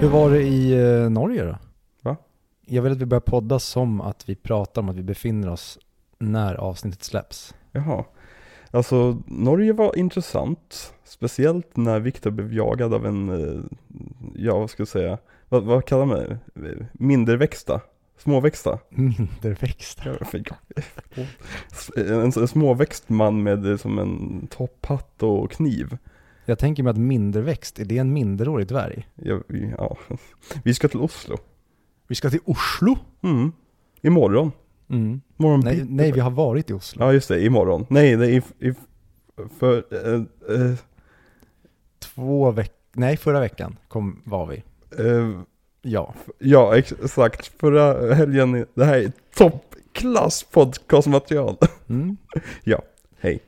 Hur var det i eh, Norge då? Va? Jag vill att vi börjar podda som att vi pratar om att vi befinner oss när avsnittet släpps. Jaha. Alltså, Norge var intressant. Speciellt när Viktor blev jagad av en, eh, ja vad ska jag säga, vad, vad kallar man det? Minderväxta? Småväxta? Minderväxt. Ja, för- En, en småväxt man med eh, som en topphatt och kniv. Jag tänker mig att minderväxt, är det en minderårig dvärg? Ja, ja. Vi ska till Oslo. Vi ska till Oslo? Mm. Imorgon. Mm. Morgon Nej, nej, vi har varit i Oslo. Ja just det, imorgon. Nej, det är i, för, eh, eh, Två veckor, nej förra veckan kom, var vi. eh, Ja. ja exakt, förra helgen, det här är toppklass podcastmaterial. Mm. Hej.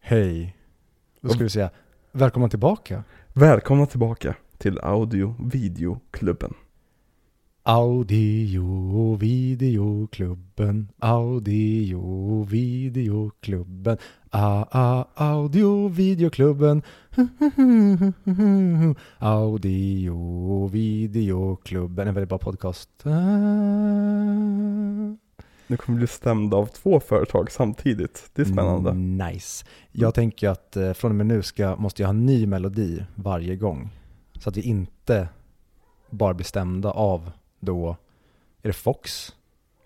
Hej. Då ska vi säga, välkomna tillbaka. Välkomna tillbaka till Audio Videoklubben. Audio videoklubben, audio videoklubben, a a audio videoklubben, audio videoklubben, en väldigt bra podcast. Nu kommer vi bli stämda av två företag samtidigt. Det är spännande. Mm, nice. Jag tänker att eh, från och med nu ska, måste jag ha en ny melodi varje gång. Så att vi inte bara blir stämda av då, är det Fox?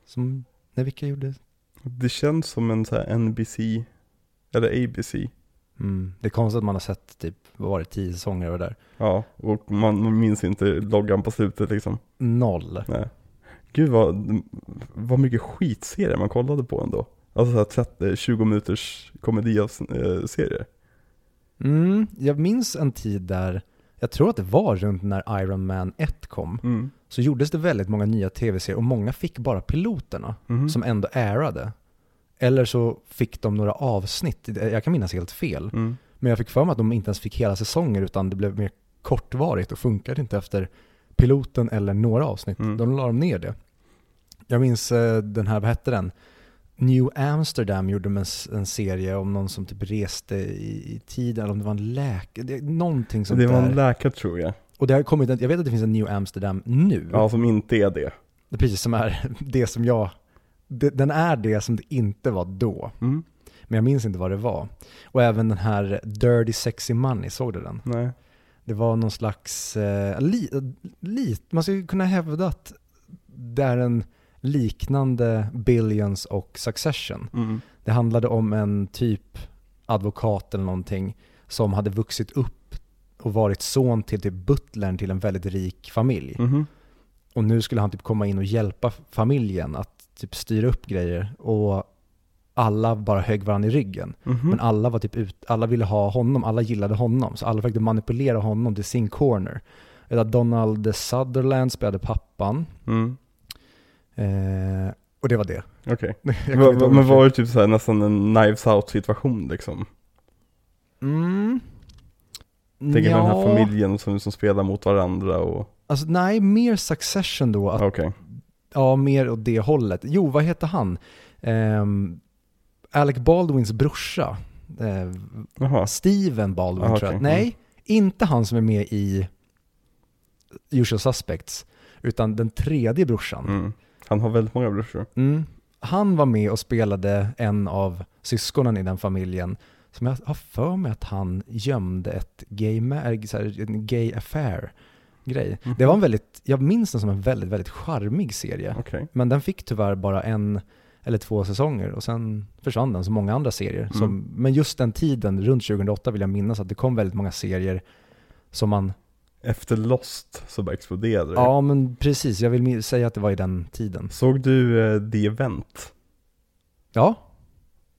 Som, nej vilka gjorde? Det känns som en så här NBC, eller ABC. Mm, det är konstigt att man har sett typ, vad var det, tio säsonger över där. Ja, och man, man minns inte loggan på slutet liksom. Noll. Nej. Gud vad, vad mycket skitserier man kollade på ändå. Alltså så här 30, 20 minuters komediaserier. Mm, jag minns en tid där, jag tror att det var runt när Iron Man 1 kom, Mm. så gjordes det väldigt många nya tv-serier och många fick bara piloterna. Mhm. som ändå ärade. Eller så fick de några avsnitt, jag kan minnas helt fel. Mm. Men jag fick för mig att de inte ens fick hela säsonger utan det blev mer kortvarigt och funkade inte efter piloten eller några avsnitt. Mm. De la dem ner det. Jag minns eh, den här, vad hette den? New Amsterdam gjorde de en, en serie om någon som typ reste i, i tiden, eller om det var en läkare, någonting sånt Det var där. en läkare tror jag. och det har kommit, jag vet att det finns en New Amsterdam nu. Ja, som inte är det. Precis som är det som jag, det, den är det som det inte var då. Mm. Men jag minns inte vad det var. Och även den här Dirty Sexy Money, såg du den? Nej. Det var någon slags, eh, li, li, man skulle kunna hävda att det är en liknande Billions och Succession. Mm. Det handlade om en typ advokat eller någonting som hade vuxit upp och varit son till typ butlern till en väldigt rik familj. Mhm. Och nu skulle han typ komma in och hjälpa familjen att typ styra upp grejer. Och alla bara högg varandra i ryggen. Mhm. Men alla var typ ut, alla ville ha honom, alla gillade honom. Så alla försökte manipulera honom till sin corner. Eller Donald Sutherland spelade pappan. Mm. Eh, och det var det. Okej. Kommer Va- Men var det typ så här, nästan en knives out situation liksom? Mm. Tänker den här Ja, familjen som, som spelar mot varandra och, Alltså nej, mer Succession då. Okej. Ja, mer åt det hållet. Jo, vad heter han? Ehm, Alec Baldwins brorsa. Eh. Steven Baldwin Ah, tror jag. okej. Nej, inte han som är med i Usual Suspects, utan den tredje brorsan. Mm. Han har väldigt många brorsor. Mm. Han var med och spelade en av syskonen i den familjen, som jag har för mig att han gömde ett gay, här, en gay affair grej. Mhm. Det var en väldigt, jag minns den som en väldigt, väldigt charmig serie. Okej. Men den fick tyvärr bara en eller två säsonger och sen försvann den som många andra serier. Mm. Som, men just den tiden, runt 2008 vill jag minnas att det kom väldigt många serier som man, Efter Lost så bara exploderade det. ja men precis, jag vill säga att det var i den tiden. Såg du eh, The Event? Ja,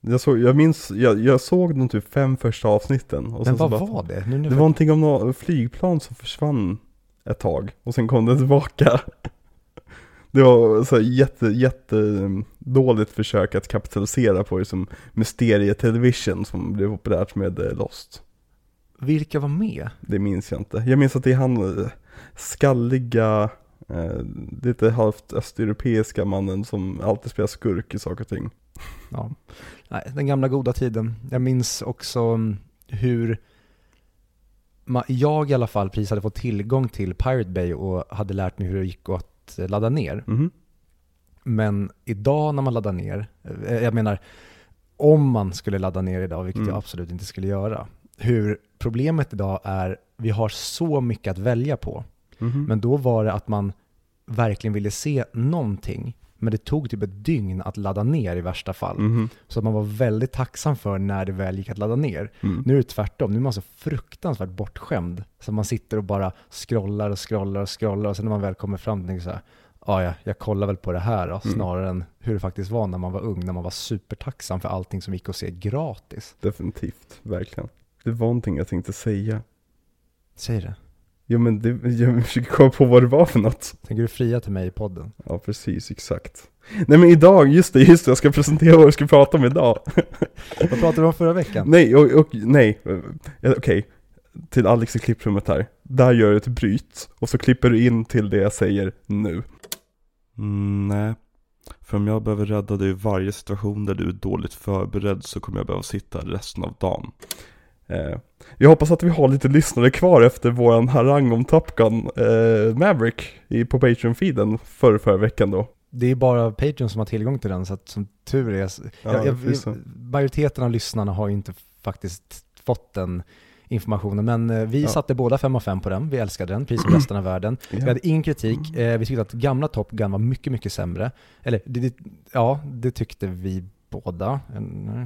Jag, såg, jag minns, jag, jag såg de typ fem första avsnitten. Och men vad bara, var det? Nu, nu Det var någonting om något flygplan som försvann ett tag och sen kom det tillbaka. Det var så här jätte, jätte mm, dåligt försök att kapitalisera på det som Mysterie-television som blev populärt med eh, Lost. Vilka var med? Det minns jag inte. Jag minns att det är han eh, skalliga, eh, lite halvt östeuropeiska mannen som alltid spelar skurk i saker och ting. Ja. Nej, den gamla goda tiden. Jag minns också mm, hur jag i alla fall precis hade fått tillgång till Pirate Bay och hade lärt mig hur det gick att eh, ladda ner. Mhm. Men idag när man laddar ner, eh, jag menar om man skulle ladda ner idag, vilket Mm. jag absolut inte skulle göra, hur problemet idag är, vi har så mycket att välja på. Mhm. Men då var det att man verkligen ville se någonting, men det tog typ ett dygn att ladda ner i värsta fall. Mhm. Så att man var väldigt tacksam för när det väl gick att ladda ner. Mm. Nu är det tvärtom, nu är man så fruktansvärt bortskämd. Så man sitter och bara scrollar och scrollar och scrollar och sen när man väl kommer fram till så här, "Ah, ja, jag kollar väl på det här då, Mm. snarare än hur det faktiskt var när man var ung, när man var supertacksam för allting som gick att se gratis. Definitivt, verkligen. Det var någonting jag tänkte säga. Säg det. Jo men det, jag försöker komma på vad det var för något. Tänker du fria till mig i podden? Ja precis, exakt. Nej men idag, just det, just det, jag ska presentera vad vi ska prata om idag. Vad pratade vi om förra veckan? nej, och, och nej, Eh, okej. Till Alex i klipprummet här. Där gör du ett bryt, och så klipper du in till det jag säger nu. Mm, nej. För om jag behöver rädda dig i varje situation där du är dåligt förberedd så kommer jag behöva sitta resten av dagen. Eh, jag hoppas att vi har lite lyssnare kvar efter våran harang om Top Gun eh, Maverick i, på Patreon-feeden förr, förra veckan då. Det är bara Patreon som har tillgång till den, så att som tur är, Ja, jag, jag, majoriteten av lyssnarna har ju inte faktiskt fått den informationen, men eh, vi Ja. satte båda 5 av 5 på den, vi älskade den, precis som resten av världen. Vi hade ingen kritik, eh, vi tyckte att gamla Top Gun var mycket, mycket sämre. Eller, det, det, ja, det tyckte vi båda. Nej,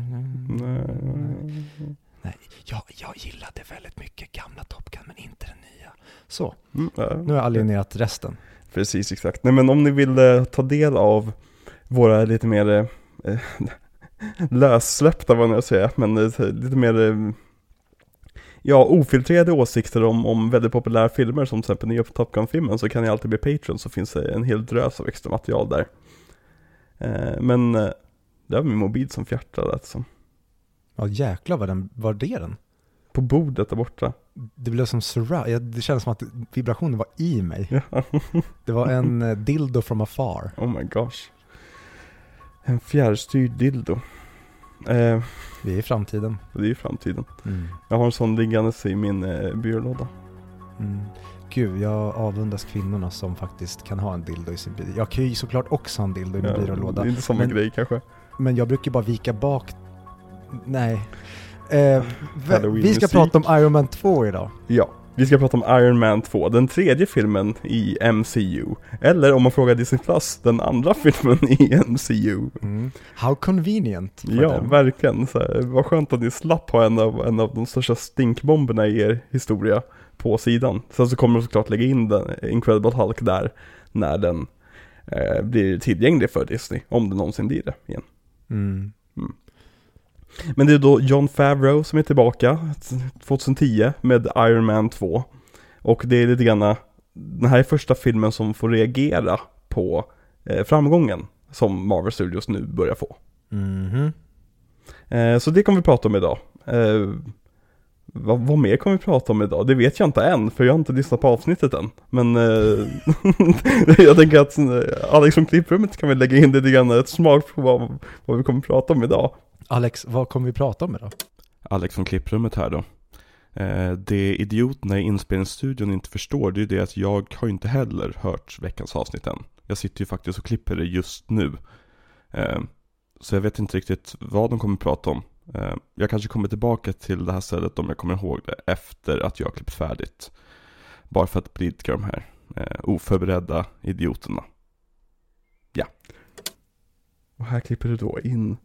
jag, jag gillade väldigt mycket gamla Top Gun, men inte den nya. Så, Mm, ja. nu har jag alienerat resten. Precis, exakt. Nej men om ni vill eh, ta del av våra lite mer eh, eh, lössläppta, vad jag säga, men eh, lite mer eh, ja, ofiltrerade åsikter om, om väldigt populära filmer som till exempel nya Top Gun-filmen så kan ni alltid bli Patreon så finns det en hel drös av extra material där. Eh, men eh, det var min mobil som fjärtade som. Ja jäklar vad den, var det den? På bordet där borta. Det blev som surround, det kändes som att vibrationen var i mig. Ja. Det var en eh, dildo from afar. Oh my gosh. En fjärrstyrd dildo. Eh, Vi är i framtiden. det är framtiden. Mm. Jag har en sån liggandes i min eh, byrålåda. Mm. Gud, jag avundas kvinnorna som faktiskt kan ha en dildo i sin bil. Jag kan ju såklart också ha en dildo i min Ja, byrålåda. Det är inte samma Men- grej kanske. Men jag brukar bara vika bak... Nej. Eh, vi ska prata om Iron Man 2 idag. Ja, vi ska prata om Iron Man 2, den tredje filmen i MCU. Eller om man frågar Disney Plus, den andra filmen i MCU. Mm. How convenient. Ja, dem. verkligen. Så här, vad skönt att ni slapp ha en av, en av de största stinkbomberna i er historia på sidan. Sen så kommer de såklart lägga in den Incredible Hulk där när den eh, blir tillgänglig för Disney, om det någonsin blir det igen. Mm. Men det är då John Favreau som är tillbaka 2010 med Iron Man 2. Och det är lite grann, den här är första filmen som får reagera på eh, framgången som Marvel Studios nu börjar få. Mhm. Eh, så det kommer vi prata om idag. Eh, vad, vad mer kommer vi prata om idag? Det vet jag inte än, för jag har inte lyssnat på avsnittet än. Men eh, jag tänker att eh, Alex från klipprummet kan vi lägga in lite grann ett smak på vad, vad vi kommer prata om idag. Alex, vad kommer vi prata om idag? Alex från klipprummet här då. Eh, det idioterna i inspelningsstudion inte förstår det är det att jag har inte heller hört veckans avsnitt än. Jag sitter ju faktiskt och klipper det just nu. Eh, så jag vet inte riktigt vad de kommer prata om. Eh, jag kanske kommer tillbaka till det här stället om jag kommer ihåg det efter att jag har klippt färdigt. Bara för att blidka de här oförberedda idioterna. Ja. Och här klipper du då in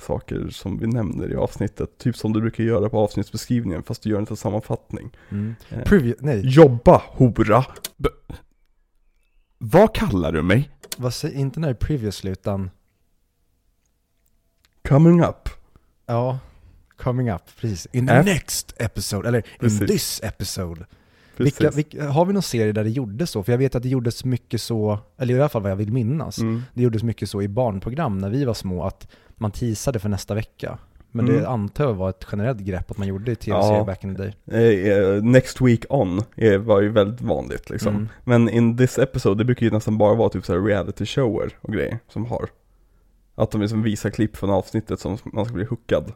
saker som vi nämner i avsnittet. Typ som du brukar göra på avsnittsbeskrivningen fast du gör inte en sammanfattning. Mm. Eh. Preview, nej, Jobba hora! B- vad kallar du mig? vad säger, inte när det är previously utan, Coming up. ja, coming up, precis. In the F- next episode, eller Precis. in this episode. Vilka, vilka, har vi någon serie där det gjordes så? För jag vet att det gjordes mycket så, eller i alla fall vad jag vill minnas, Mm. det gjordes mycket så i barnprogram när vi var små att man teasade för nästa vecka. Men det Mm. antar jag var ett generellt grepp att man gjorde i tv-serier Ja. back in the day. Eh, eh, next week on var ju väldigt vanligt liksom. Mm. Men in this episode, det brukar ju nästan bara vara typ så reality shower och grejer som har. Att de liksom visar klipp från avsnittet som man ska bli hookad.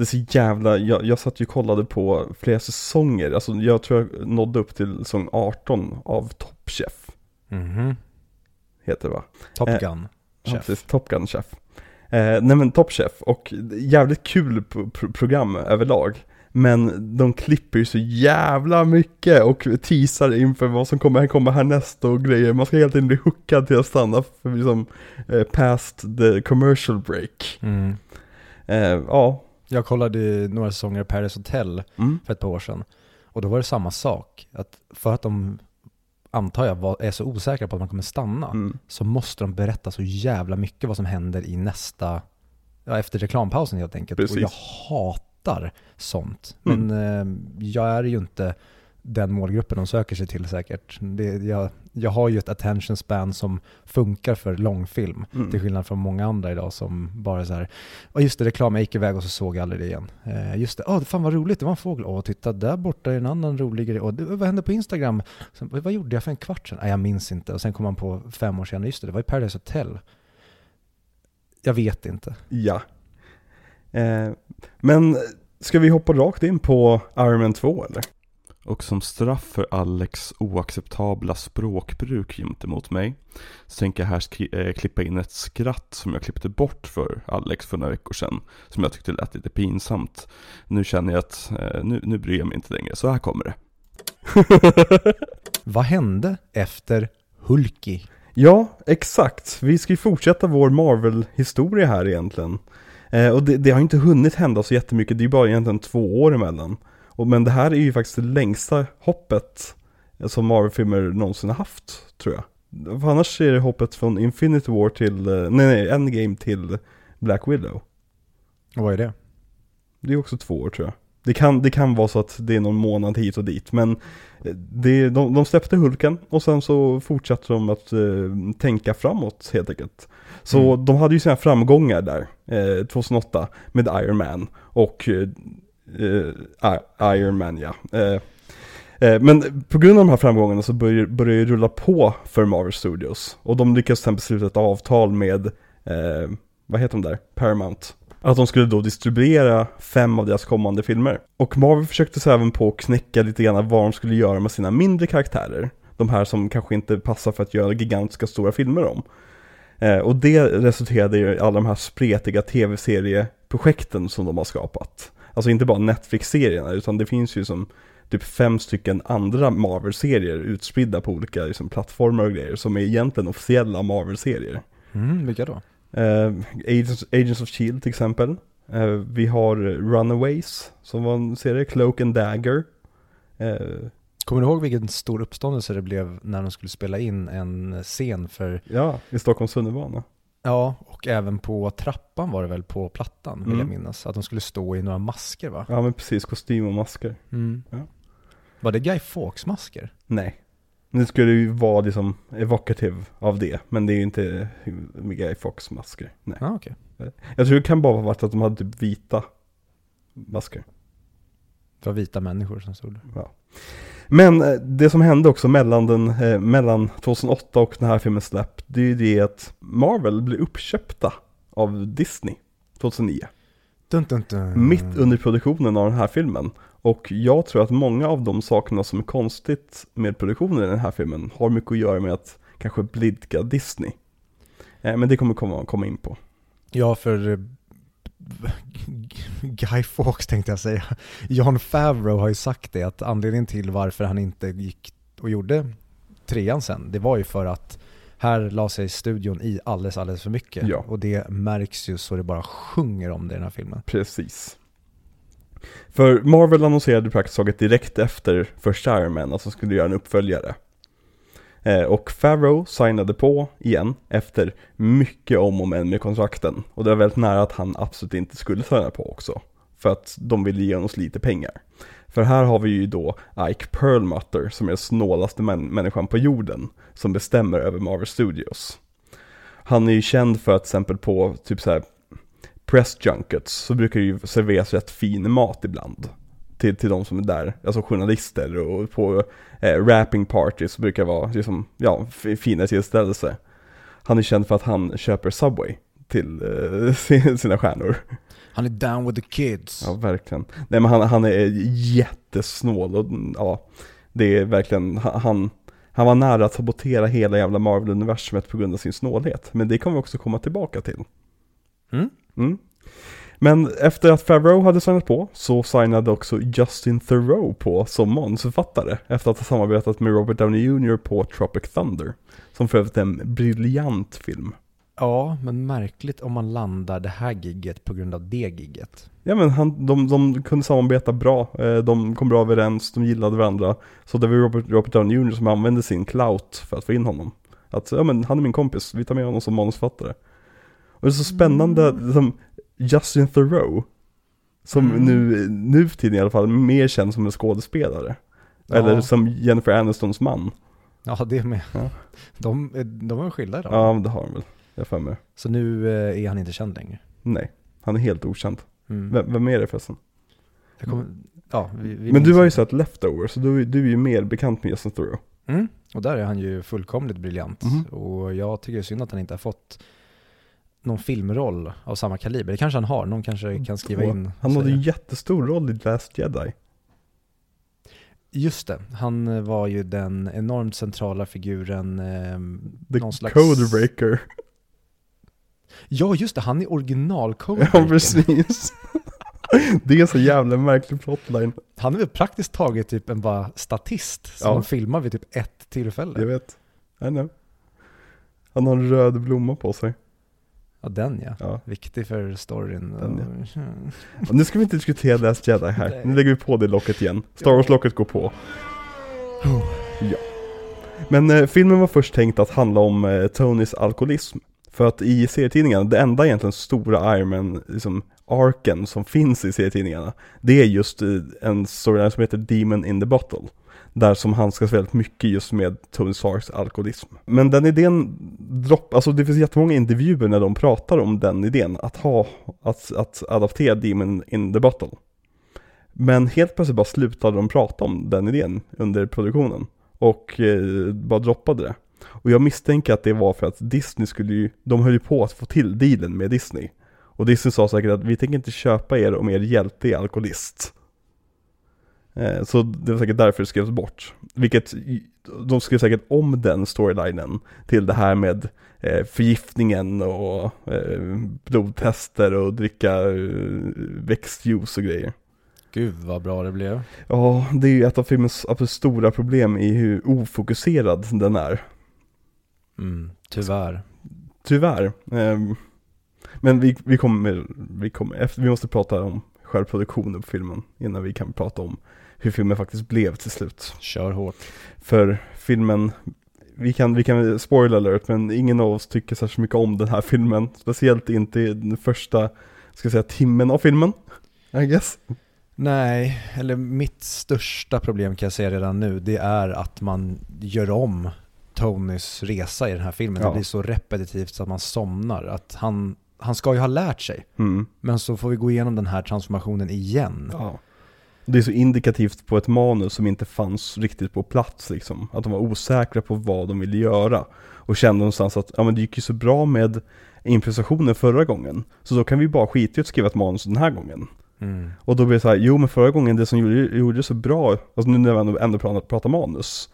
Det är så jävla, jag, jag satt ju och kollade på flera säsonger, alltså jag tror jag nådde upp till säsong 18 av Top Chef, Mhm. heter det va? Top Eh, Gun. Ja, Chef. precis, Top Gun Chef. Eh, nej men Top Chef, och jävligt kul pro- pro- program överlag. Men de klipper ju så jävla mycket och teasar inför vad som kommer, kommer härnäst och grejer. Man ska helt enkelt bli hookad till att stanna för liksom eh, past the commercial break. Mm. Eh, ja. Jag kollade några säsonger Paris Hotel Mm. för ett par år sedan. Och då var det samma sak. Att för att de, antar jag, var, är så osäkra på att man kommer stanna, Mm. så måste de berätta så jävla mycket vad som händer i nästa, ja efter reklampausen helt enkelt. Precis. Och jag hatar sånt. Mm. Men eh, jag är ju inte den målgruppen de söker sig till säkert. Det, jag, jag har ju ett attention span som funkar för långfilm. Mm. Till skillnad från många andra idag som bara så här, ja just det, reklam, jag gick iväg och så såg jag aldrig det igen. Eh, just det, åh fan vad roligt, det var en fågel. Åh titta, där borta är en annan rolig grej. Åh, det, vad hände på Instagram? Sen, vad, gjorde jag för en kvart sedan? Nej, jag minns inte. Och sen kom man på fem år senare, just det, det var i Paradise Hotel. Jag vet inte. Ja. Eh, men ska vi hoppa rakt in på Iron Man 2 eller? Och som straff för Alex oacceptabla språkbruk gentemot mig så tänker jag här eh, klippa in ett skratt som jag klippte bort för Alex för några veckor sedan. Som jag tyckte lät lite pinsamt. Nu känner jag att eh, nu, nu bryr jag mig inte längre, så här kommer det. Vad hände efter Hulky? Ja, exakt. Vi ska ju fortsätta vår Marvel-historia här egentligen. Eh, och det, det har inte hunnit hända så jättemycket, det är ju bara egentligen två år emellan. Och, men det här är ju faktiskt det längsta hoppet som Marvel-filmer någonsin har haft, tror jag. För annars är det hoppet från Infinity War till, eh, nej nej, Endgame till Black Widow. Och vad är det? Det är också två år tror jag. Det kan, det kan vara så att det är någon månad hit och dit, men eh, det, de, de släppte Hulken och sen så fortsatte de att eh, tänka framåt helt enkelt. Så Mm. de hade ju sina framgångar där, eh, 2008, med Iron Man och eh, Eh, Iron Man ja. Eh, eh, men på grund av de här framgångarna så börjar börjar det rulla på för Marvel Studios. Och de lyckas till exempel sluta ett avtal med, eh, vad heter de där, Paramount. Att de skulle då distribuera fem av deras kommande filmer. Och Marvel försökte sig även på att knäcka lite grann vad de skulle göra med sina mindre karaktärer. De här som kanske inte passar för att göra gigantiska stora filmer om. Eh, och det resulterade i alla de här spretiga tv-serieprojekten som de har skapat. Alltså inte bara Netflix-serierna, utan det finns ju som typ fem stycken andra Marvel-serier utspridda på olika liksom, plattformar och grejer som är egentligen officiella Marvel-serier. Mm, vilka då? Eh, Agents, Agents of Shield till exempel. Eh, vi har Runaways som var en serie, Cloak and Dagger. Eh, Kommer du ihåg vilken stor uppståndelse det blev när de skulle spela in en scen för, ja, i Stockholms tunnelbana. Ja, och även på trappan var det väl på plattan, vill Mm. jag minnas. Att de skulle stå i några masker va? Ja men precis, kostym och masker. Mm. Ja. Var det Guy Fawkes masker? Nej. Nu skulle ju vara liksom evocative av det, men det är ju inte Guy Fox masker. Nej. Ah, okej. Jag tror det kan bara ha varit att de hade typ vita masker. Det var vita människor som stod där. Ja. Men eh, det som hände också mellan, den, eh, mellan 2008 och den här filmen släpp, det är ju det att Marvel blev uppköpta av Disney 2009. Dun, dun, dun. Mitt under produktionen av den här filmen. Och jag tror att många av de sakerna som är konstigt med produktionen i den här filmen har mycket att göra med att kanske blidka Disney. Eh, Men det kommer komma, komma in på. Ja, för eh, Guy Fawkes tänkte jag säga. John Favreau har ju sagt det, att anledningen till varför han inte gick och gjorde trean sen, det var ju för att här la sig studion i alldeles, alldeles för mycket. Ja. Och det märks ju så det bara sjunger om det i den här filmen. Precis. För Marvel annonserade praktiskt taget direkt efter första Iron Man att de skulle göra en uppföljare. Eh, och Farrow signade på igen efter mycket om och men med kontrakten. Och det var väldigt nära att han absolut inte skulle signa på också. För att de ville ge oss lite pengar. För här har vi ju då Ike Perlmutter som är den snålaste män- människan på jorden. Som bestämmer över Marvel Studios. Han är ju känd för att till exempel på typ så här press junkets så brukar det ju serveras rätt fin mat ibland. Till, till de som är där, alltså journalister och på eh, rapping parties brukar vara liksom, ja, fina tillställelse. Han är känd för att han köper Subway till eh, sin- sina stjärnor. Han är down with the kids. Ja, verkligen. Nej men han, han är jättesnål och ja, det är verkligen, han- han, han var nära att sabotera hela jävla Marvel-universumet på grund av sin snålhet. Men det kommer vi också komma tillbaka till. Mm? Mm. Men efter att Favreau hade signat på så signade också Justin Theroux på som manusförfattare efter att ha samarbetat med Robert Downey Jr på Tropic Thunder. Som för övrigt är en briljant film. Ja, men märkligt om man landar det här gigget på grund av det gigget. Ja men han, de, de kunde samarbeta bra, Eh, de kom bra överens, de gillade varandra. Så det var Robert, Robert Downey Jr som använde sin clout för att få in honom. Att, ja men han är min kompis, vi tar med honom som manusförfattare. Och det är så spännande, som Justin Theroux, som Mm. nu, nu för tiden i alla fall, mer känd som en skådespelare. Ja. Eller som Jennifer Anistons man. Ja, det med. Ja. De, är- de är skilda idag. Ja, det har han väl, jag har för mig. Så nu eh, är han inte känd längre. Nej, han är helt okänd. Mm. Vem, vem är det förresten? Kommer, ja, vi, vi Men du har ju sett Leftover, så du, du är ju mer bekant med Justin Theroux. Mm. Och där är han ju fullkomligt briljant. Mhm. Och jag tycker synd att han inte har fått någon filmroll av samma kaliber. Det kanske han har, någon kanske kan skriva in. Han hade en jättestor roll i Last Jedi. Just det, han eh, var ju den enormt centrala figuren. Eh, The någon slags... Codebreaker. Ja, just det, han är original Ja, Codebreaker. precis. Det är så jävla märklig plotline. Han är väl praktiskt taget typ en bara statist som Ja. filmar vid typ ett tillfälle. Jag vet. I know. Han har en röd blomma på sig. Ja, den ja. Ja. Viktig för storyn. Den, Mm. Och nu ska vi inte diskutera Last Jedi här. Nej. Nu lägger vi på det locket igen. Star Wars-locket går på. Ja. Men eh, filmen var först tänkt att handla om eh, Tonys alkoholism. För att i serietidningarna, det enda egentligen stora Iron Man, liksom arken som finns i serietidningarna, det är just eh, en storyline som heter Demon in the Bottle. Där som handskas väldigt mycket just med Tony Starks alkoholism. Men den idén dropp, alltså det finns jättemånga intervjuer när de pratar om den idén, att ha, att, att adaptera Demon in the Bottle. Men helt plötsligt bara slutade de prata om den idén under produktionen. Och eh, bara droppade det. Och jag misstänker att det var för att Disney skulle ju, de höll ju på att få till dealen med Disney. Och Disney sa säkert att vi tänker inte köpa er om er hjälte är alkoholist. Eh, Så det var säkert därför det skrevs bort. Vilket, de skrev säkert om den storylinen till det här med eh, förgiftningen och eh, blodtester och dricka växtjuice och grejer. Gud vad bra det blev. Ja, det är ju ett av filmens absolut stora problem i hur ofokuserad den är. Mm, tyvärr. Tyvärr. Ehm, Men vi, vi kommer, vi kommer, efter, vi måste prata om själva produktionen på filmen innan vi kan prata om hur filmen faktiskt blev till slut. Kör hårt. För filmen, vi kan, vi kan spoiler alert, men ingen av oss tycker särskilt mycket om den här filmen. Speciellt inte i den första, ska jag säga, timmen av filmen. I guess. Nej, eller mitt största problem kan jag säga redan nu, det är att man gör om Tonys resa i den här filmen. Ja. Det blir så repetitivt så att man somnar. Att han, han ska ju ha lärt sig, Mm. men så får vi gå igenom den här transformationen igen. Ja. Det är så indikativt på ett manus som inte fanns riktigt på plats liksom. Att de var osäkra på vad de ville göra. Och kände någonstans att, ja men det gick ju så bra med improvisationen förra gången. Så då kan vi bara skita i att skriva ett manus den här gången. Mm. Och då blir det så här, jo men förra gången det som gjorde, gjorde det så bra, alltså nu när vi ändå, ändå pratar, pratar manus.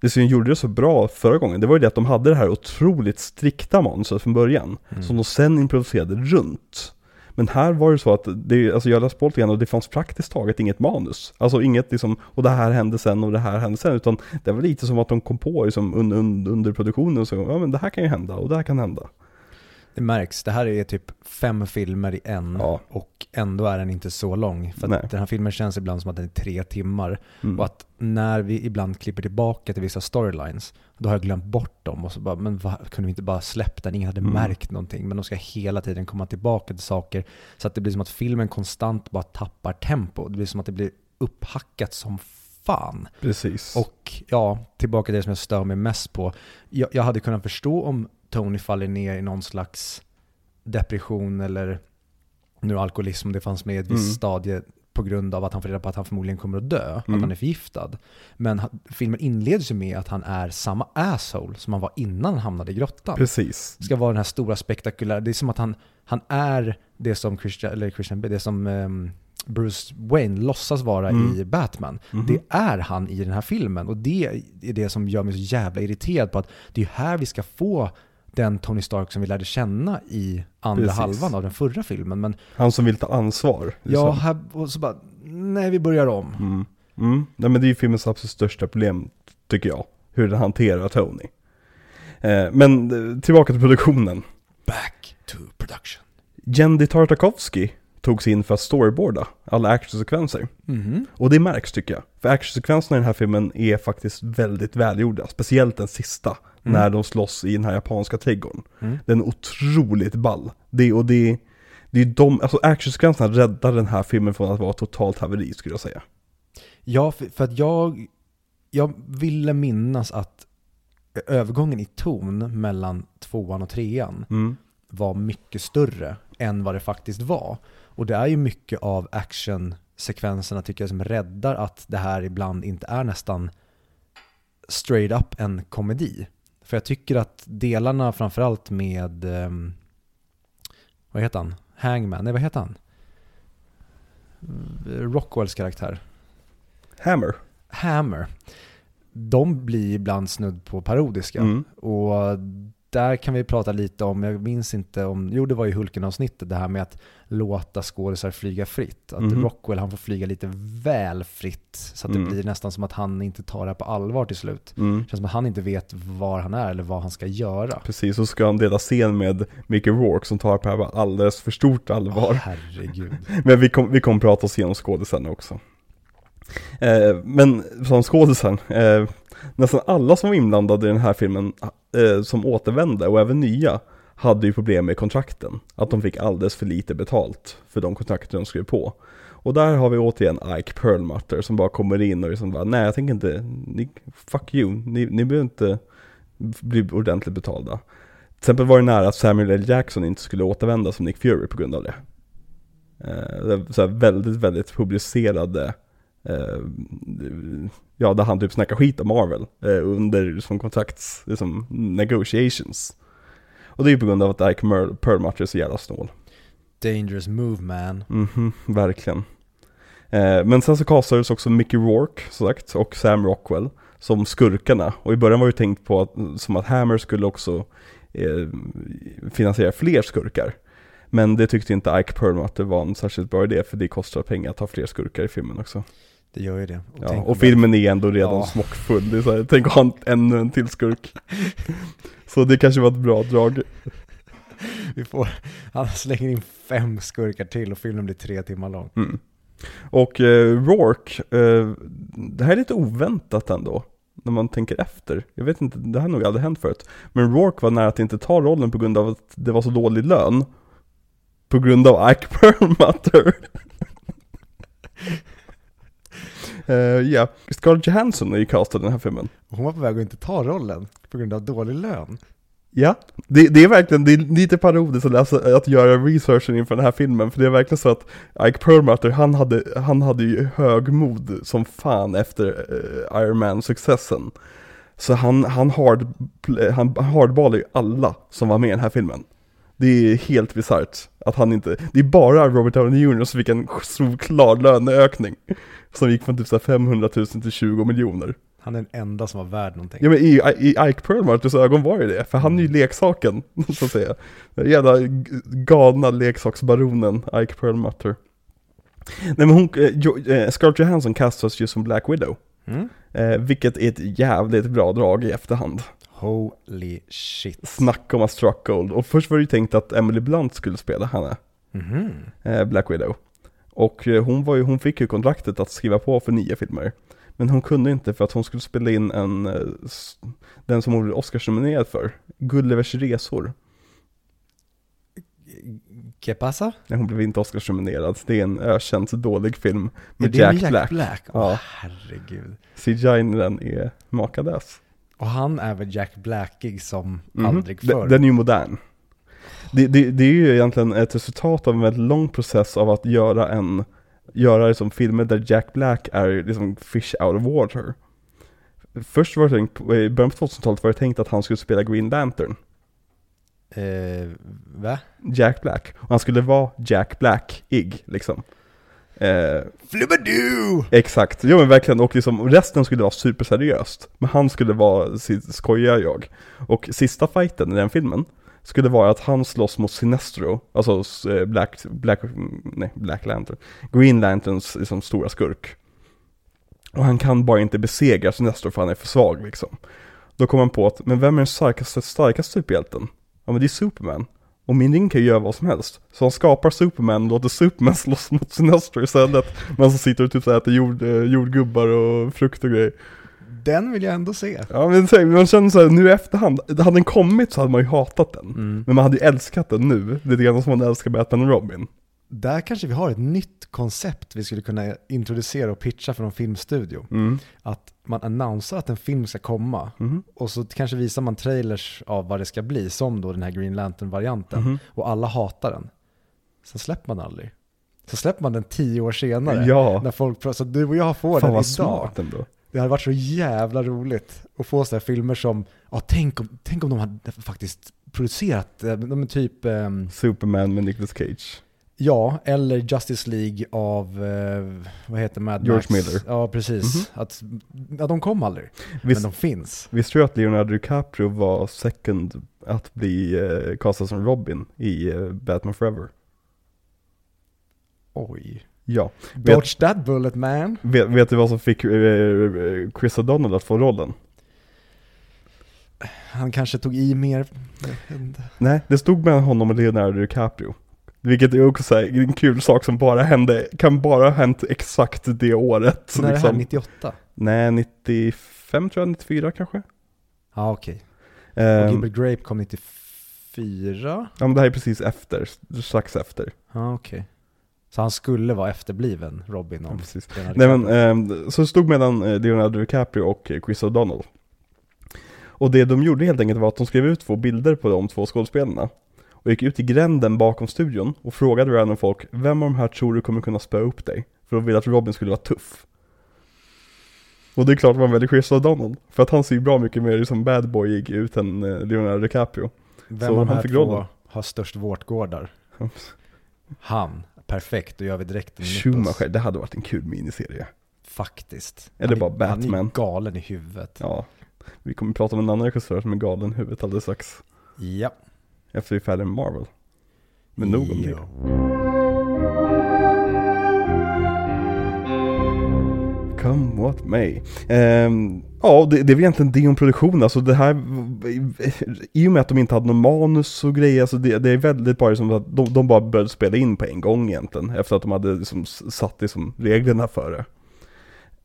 Det som gjorde det så bra förra gången, det var ju det att de hade det här otroligt strikta manuset från början. Mm. Som de sen improviserade runt. Men här var det så att, det, alltså jag läste på lite grann och det fanns praktiskt taget inget manus. Alltså inget liksom, och det här hände sen och det här hände sen. Utan det var lite som att de kom på liksom under, under, under produktionen och så, ja men det här kan ju hända och det här kan hända. Det märks, det här är typ fem filmer i en Ja. och ändå är den inte så lång. För den här filmen känns ibland som att den är tre timmar. Mm. Och att när vi ibland klipper tillbaka till vissa storylines, då har jag glömt bort dem och så bara, men va, kunde vi inte bara släppt den? Ingen hade Mm. märkt någonting. Men de ska hela tiden komma tillbaka till saker. Så att det blir som att filmen konstant bara tappar tempo. Det blir som att det blir upphackat som fan. Precis. Och ja, tillbaka till det som jag stör mig mest på. Jag, jag hade kunnat förstå om Tony faller ner i någon slags depression eller nu alkoholism, det fanns med i ett visst Mm. stadie på grund av att han får reda på att han förmodligen kommer att dö, att Mm. han är förgiftad. Men filmen inleds ju med att han är samma asshole som han var innan han hamnade i grottan. Precis. ska vara den här stora spektakulära, det är som att han, han är det som Christian, eller Christian, det som ehm, Bruce Wayne låtsas vara Mm. i Batman. Mhm. Det är han i den här filmen och det är det som gör mig så jävla irriterad på att det är här vi ska få den Tony Stark som vi lärde känna i andra Precis. halvan av den förra filmen. Men Han som vill ta ansvar. liksom. ja, här, och så bara, nej vi börjar om. Mm. Mm. Nej, men det är ju filmens absolut största problem, tycker jag. Hur den hanterar Tony. Eh, men eh, tillbaka till produktionen. Back to production. Jendy Tartakovsky togs in för att storyboarda alla actionsekvenser. Mhm. Och det märks tycker jag. För actionsekvenserna i den här filmen är faktiskt väldigt välgjorda. Speciellt den sista. Mm. När de slåss i den här japanska trädgården. Mm. Den är otroligt ball. Det, och det, det är de, alltså actionsekvenserna räddar den här filmen från att vara totalt haveri skulle jag säga. Ja, för, för att jag, jag ville minnas att övergången i ton mellan tvåan och trean Mm. var mycket större än vad det faktiskt var. Och det är ju mycket av actionsekvenserna tycker jag som räddar att det här ibland inte är nästan straight up en komedi. För jag tycker att delarna framförallt med, ehm, vad heter han? Hangman? Nej, vad heter han? Rockwells karaktär. Hammer. Hammer. De blir ibland snudd på parodiska. Mm. Och där kan vi prata lite om, jag minns inte om, jo det var ju Hulken-avsnittet, det här med att låta skådisar flyga fritt. Att Mhm. Rockwell han får flyga lite väl fritt, så att Mm. det blir nästan som att han inte tar det här på allvar till slut. Mm. Det känns som att han inte vet var han är eller vad han ska göra. Precis, så ska han dela scen med Mickey Rourke som tar på det här på alldeles för stort allvar. Åh, herregud. Men vi kommer vi kom prata oss igenom skådisarna också. Eh, men som skådisen, eh, nästan alla som var inblandade i den här filmen eh, som återvände och även nya hade ju problem med kontrakten. Att de fick alldeles för lite betalt för de kontrakter de skrev på. Och där har vi återigen Ike Perlmutter som bara kommer in och liksom bara, nej jag tänker inte, ni, fuck you, ni, ni behöver inte bli ordentligt betalda. Till exempel var det nära att Samuel L. Jackson inte skulle återvända som Nick Fury på grund av det. Eh, det så här väldigt, väldigt publicerade, eh, ja där han typ snackar skit om Marvel eh, under som kontrakts, liksom negotiations. Och det är ju på grund av att Ike Perlmutter är så jävla snål. Dangerous move man. Mhm, verkligen. Eh, men sen så castades också Mickey Rourke, som sagt, och Sam Rockwell som skurkarna. Och i början var det tänkt på att, som att Hammer skulle också eh, finansiera fler skurkar. Men det tyckte inte Ike Perlmutter var en särskilt bra idé, för det kostar pengar att ha fler skurkar i filmen också. Det gör ju det. Ja, tänk och filmen är ändå redan Ja. smockfull. Det är så här, tänk att ha en, ännu en till skurk. så det kanske var ett bra drag. Vi får, han slänger in fem skurkar till och filmen blir tre timmar lång. Mm. Och eh, Rourke, eh, det här är lite oväntat ändå. När man tänker efter. Jag vet inte, det här har nog aldrig hänt förut. Men Rourke var nära att inte ta rollen på grund av att det var så dålig lön. På grund av Ike Perlmutter. Eh, Ja, Scarlett Johansson är ju castad i den här filmen. Hon var på väg att inte ta rollen på grund av dålig lön. Ja, det, det är verkligen, det är lite parodiskt att, läsa, att göra researchen inför den här filmen, för det är verkligen så att Ike Perlmutter, han hade, han hade ju högmod som fan efter uh, Iron Man-successen. Så han, han, hard, han hardballade ju alla som var med i den här filmen. Det är helt bisarrt att han inte, det är bara Robert Downey Jr som fick en solklar löneökning. Som gick från typ så här 500 000 till 20 miljoner. Han är den enda som var värd någonting. Ja men i, i Ike Perlmutters ögon var det det, för han är ju leksaken, så att säga. Den jävla galna leksaksbaronen Ike Perlmutter. Nej men hon, eh, eh, Scarlett Johansson kastas ju som Black Widow. Mm? Eh, vilket är ett jävligt bra drag i efterhand. Holy shit. Snacka om att struck gold. Och först var det ju tänkt att Emily Blunt skulle spela henne, Mhm. eh, Black Widow. Och eh, hon, var ju, hon fick ju kontraktet att skriva på för nio filmer. Men hon kunde inte för att hon skulle spela in en, eh, den som hon blev Oscarsnominerad för, Gullivers resor. Que pasa? Nej, hon blev inte Oscarsnominerad. Det är en ökänt dålig film med det Jack, Jack Black. Black? Åh Ja. herregud. CGI i den är makalös. Och han är väl Jack Blackig som Mhm. aldrig förr. Den är ju modern. Det, det, det är ju egentligen ett resultat av en väldigt lång process av att göra en göra liksom filmer där Jack Black är liksom fish out of water. Först var det tänkt, i början på 2000-talet var det tänkt att han skulle spela Green Lantern, Eh, va? Jack Black. Och han skulle vara Jack Black-ig liksom. Eh, Flubbadoo! exakt, ja men verkligen, och liksom resten skulle vara superseriöst. Men han skulle vara sitt skojiga jag. Och sista fighten i den filmen skulle vara att han slåss mot Sinestro, alltså eh, Black, Black, nej, Black Lantern, Green Lanterns liksom, stora skurk. Och han kan bara inte besegra Sinestro för han är för svag liksom. Då kom han på att, men vem är den starkaste, starkaste superhjälten? Ja men det är Superman. Och min ring kan ju göra vad som helst. Så han skapar Superman och låter Superman slåss mot Sinestro istället. Men så sitter och typ så här äter jord, eh, jordgubbar och frukt och grejer. Den vill jag ändå se. Ja men så här, man känner såhär, nu i efterhand, hade den kommit så hade man ju hatat den. Mm. Men man hade ju älskat den nu, lite grann som man älskar Batman och Robin. Där kanske vi har ett nytt koncept vi skulle kunna introducera och pitcha för någon filmstudio. Mm. Att man annonserar att en film ska komma Mhm. och så kanske visar man trailers av vad det ska bli, som då den här Green Lantern-varianten. Mhm. Och alla hatar den. Sen släpper man aldrig. Så släpper man den tio år senare. Ja. När folk, så du och jag får Fan den idag. smart ändå. Det hade varit så jävla roligt att få sådana filmer som, ja tänk om, tänk om de hade faktiskt producerat, eh, de typ, ehm, Superman med Nicolas Cage. Ja, eller Justice League av, eh, vad heter Mad George Max? Miller. Ja, precis. Mhm. Att, ja, de kom aldrig, Visst, men de finns. visste du att Leonardo DiCaprio var second att bli eh, castad som Robin i eh, Batman Forever? Oj. Ja. Dodge that bullet man. Vet, vet du vad som fick eh, eh, Chris O'Donnell att få rollen? Han kanske tog i mer. Nej, det stod mellan honom och Leonardo DiCaprio. Vilket är också så här, en kul sak som bara hände, kan bara ha hänt exakt det året. När är det här, liksom. 98? Nej, 95 tror jag, 94 kanske. Ja, okej. Och Ehm, Gilbert Grape kom 94? ja men det här är precis efter, strax efter. Ja, okej. Så han skulle vara efterbliven Robin Ja, om precis. Leonardo Nej men, ehm, så det stod mellan eh, Leonardo DiCaprio och Chris O'Donnell. Och det de gjorde helt enkelt var att de skrev ut två bilder på de två skådespelarna. Och gick ut i gränden bakom studion och frågade random folk, vem av de här tror du kommer kunna spöa upp dig? För de ville att Robin skulle vara tuff. Och det är klart man väljer Chris O'Donnell, för att han ser ju bra mycket mer som bad boyig ut än eh, Leonardo DiCaprio. Vem så av de här två rollen. har störst vårtgårdar? Han. Perfekt, då gör vi direkt en. Schumacher, det hade varit en kul miniserie. Faktiskt. Eller Han bara Han är Batman. galen i huvudet. Ja, vi kommer prata om en annan regissör som är galen i huvudet alldeles strax. Ja. Efter vi är färdiga med Marvel. Men nog om det. Come what may. Ehm, ja, det, det är väl egentligen det om produktion. Alltså det här, i och med att de inte hade någon manus och grejer, alltså det, det är väldigt bara som att de, de bara började spela in på en gång egentligen. Efter att de hade liksom satt liksom reglerna för det.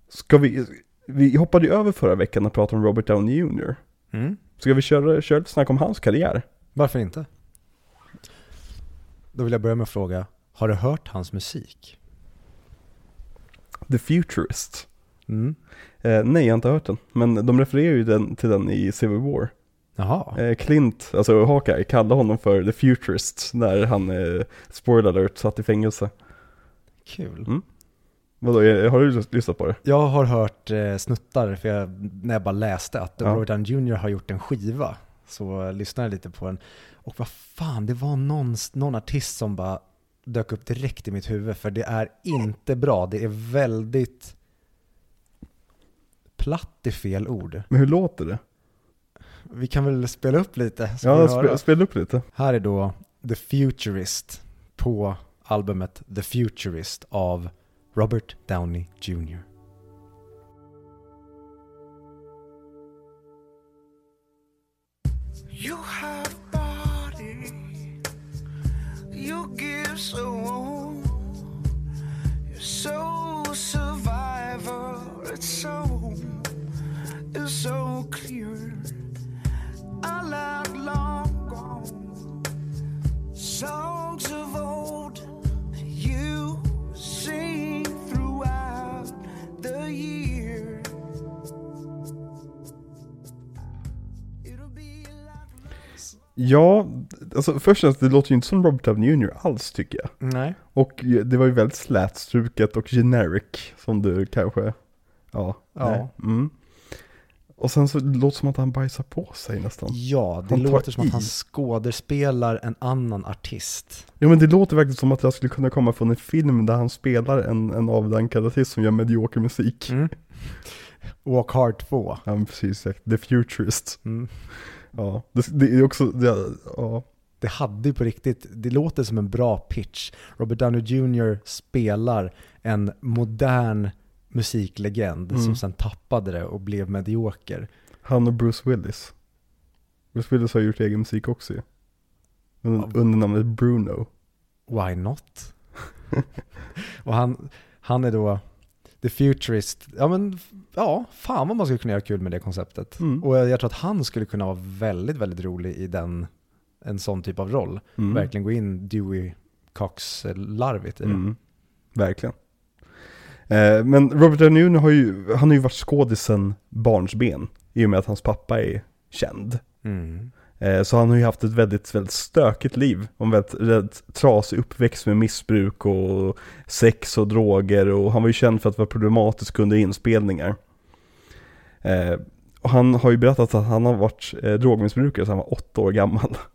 Ska vi, vi hoppade ju över förra veckan och pratade om Robert Downey Jr. Mm. Ska vi köra, köra lite snack om hans karriär? Varför inte? Då vill jag börja med att fråga, har du hört hans musik? The Futurist. Mm. Eh, nej, jag har inte hört den. Men de refererar ju den, till den i Civil War. Jaha. Eh, Clint, alltså Hawkeye, kallade honom för The Futurist när han, eh, spoiler alert, satt i fängelse. Kul. Mm. Vadå, har du lys- lyssnat på det? Jag har hört eh, snuttar för jag, när jag bara läste att Ja. Robert Downey Jr har gjort en skiva. Så lyssnade jag lite på den. Och vad fan, det var någon, någon artist som bara dök upp direkt i mitt huvud. För det är inte bra. Det är väldigt platt i fel ord. Men hur låter det? Vi kan väl spela upp lite? Ja, spe, spela upp lite. Här är då The Futurist på albumet The Futurist av Robert Downey Jr. You have body, you give so warm. You're so survivor, it's so, it's so clear. A lot long gone, songs of old, Ja, alltså först och främst, det låter ju inte som Robert Downey Jr. alls tycker jag. Nej. Och det var ju väldigt slätstruket och generic, som du kanske, ja. Ja. Mm. Och sen så låter det som att han bajsar på sig nästan. Ja, det låter som i. att han skådespelar en annan artist. Ja men det låter verkligen som att jag skulle kunna komma från en film där han spelar en, en avdankad artist som gör medioker musik. Mm. Walk Hard 2. Ja precis, The Futurist. Mm. Ja, det, det är också, det, ja. Det hade ju på riktigt, det låter som en bra pitch. Robert Downey Jr. spelar en modern musiklegend Mm. som sen tappade det och blev medioker. Han och Bruce Willis. Bruce Willis har gjort egen musik också ju. Under, under namnet Bruno. Why not? och han, han är då The Futurist. Ja men, ja, fan vad man skulle kunna göra kul med det konceptet. Mm. Och jag, jag tror att han skulle kunna vara väldigt, väldigt rolig i den, en sån typ av roll. Mm. Verkligen gå in Dewey Cox-larvigt i det. Mm. Verkligen. Eh, men Robert Downey har ju, han har ju varit skådis sen barnsben. I och med att hans pappa är känd. Mm. Eh, så han har ju haft ett väldigt, väldigt stökigt liv. En väldigt, väldigt trasig uppväxt med missbruk och sex och droger. Och han var ju känd för att vara problematisk under inspelningar. Eh, och han har ju berättat att han har varit eh, drogmissbrukare sedan han var åtta år gammal.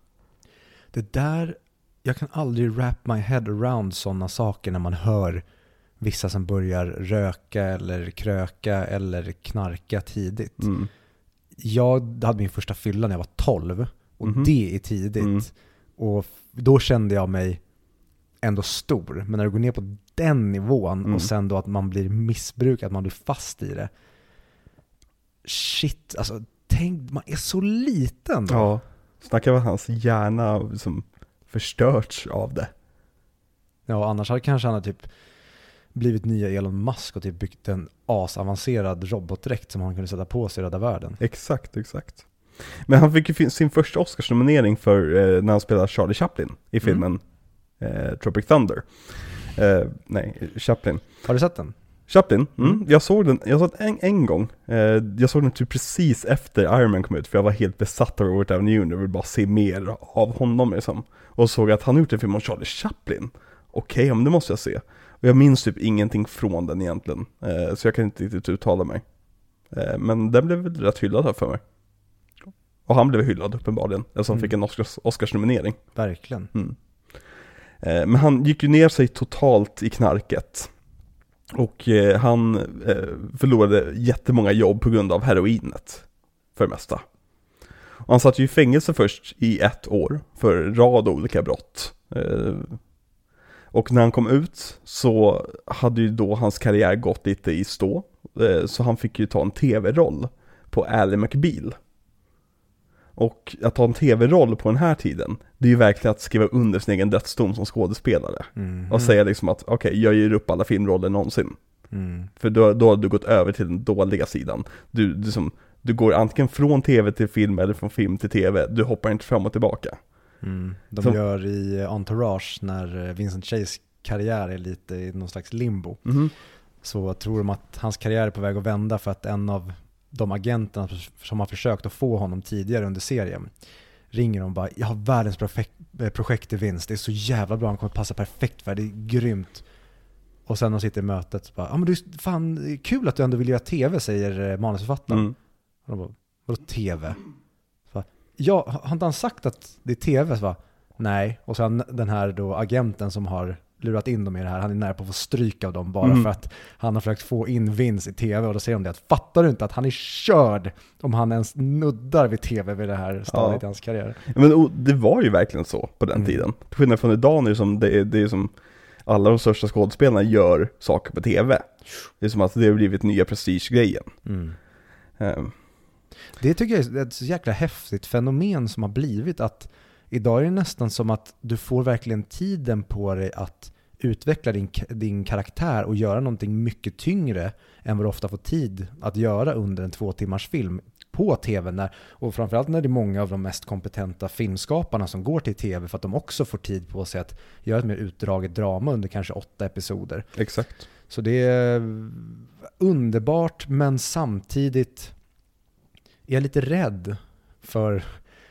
Det där, jag kan aldrig wrap my head around sådana saker när man hör vissa som börjar röka eller kröka eller knarka tidigt. Mm. Jag hade min första fylla när jag var 12 och Mhm. det är tidigt. Mm. Och då kände jag mig ändå stor. Men när du går ner på den nivån Mm. och sen då att man blir missbrukad, att man blir fast i det. Shit, alltså tänk, man är så liten då. Ja, snacka vad hans hjärna liksom förstörts av det. Ja, annars hade kanske han typ blivit nya Elon Musk och typ byggt en asavancerad robotdräkt som han kunde sätta på sig och rädda världen. Exakt, exakt. Men han fick ju sin första Oscarsnominering för eh, när han spelade Charlie Chaplin i filmen eh, Tropic Thunder. Eh, nej, Chaplin. Har du sett den? Chaplin, mm. Mm. jag såg den, jag såg den en, en gång. Eh, jag såg den typ precis efter Iron Man kom ut, för jag var helt besatt av Robert Downey Jr. och ville bara se mer av honom liksom. Och såg att han gjort en film om Charlie Chaplin. Okej, ja, men det måste jag se. Och jag minns typ ingenting från den egentligen, eh, så jag kan inte riktigt uttala mig. Eh, men den blev väl rätt hyllad här för mig. Och han blev hyllad uppenbarligen, eftersom han Mm. fick en Oscars, Oscarsnominering. Verkligen. Mm. Eh, Men han gick ju ner sig totalt i knarket. Och han eh, förlorade jättemånga jobb på grund av heroinet. För det mesta. Och han satt ju i fängelse först i ett år för en rad olika brott. Och när han kom ut så hade ju då hans karriär gått lite i stå. Eh, Så han fick ju ta en tv-roll på Ally McBeal. Och att ha en tv-roll på den här tiden, det är ju verkligen att skriva under sin egen dödsdom som skådespelare. Mhm. Och säga liksom att okej, jag ger upp alla filmroller någonsin. Mm. För då, då har du gått över till den dåliga sidan. Du, du, som, du går antingen från tv till film eller från film till tv. Du hoppar inte fram och tillbaka. Mm. De Som- gör i Entourage när eh, Vincent Chase karriär är lite i någon slags limbo. Så tror de att hans karriär är på väg att vända för att en av de agenterna som har försökt att få honom tidigare under serien ringer och bara “Jag har världens projekt, eh, projekt i vinst, det är så jävla bra, han kommer passa perfekt för det, det är grymt”. Och sen när de sitter i mötet så bara “Ja men du, fan, kul att du ändå vill göra tv” säger eh, manusförfattaren. Mm. Och de bara “Vadå tv?” Ja, har inte han sagt att det är tv? Så bara, Nej, och sen den här då agenten som har lurat in dem i det här, han är nära på att få stryk av dem bara Mm. för att han har försökt få in Vince i tv och då säger de det att fattar du inte att han är körd om han ens nuddar vid tv vid det här stadiet Ja. i hans karriär. Men det var ju verkligen så på den Mm. tiden. Till skillnad från idag nu som det är, det är som alla de största skådespelarna gör saker på tv. Det är som att det har blivit nya prestigegrejen. Ehm, Det tycker jag är ett så jäkla häftigt fenomen som har blivit att idag är det nästan som att du får verkligen tiden på dig att utveckla din, din karaktär och göra någonting mycket tyngre än vad du ofta får tid att göra under en två timmars film på tv. När, och framförallt när det är många av de mest kompetenta filmskaparna som går till tv för att de också får tid på sig att göra ett mer utdraget drama under kanske åtta episoder. exakt. Så det är underbart men samtidigt är jag lite rädd för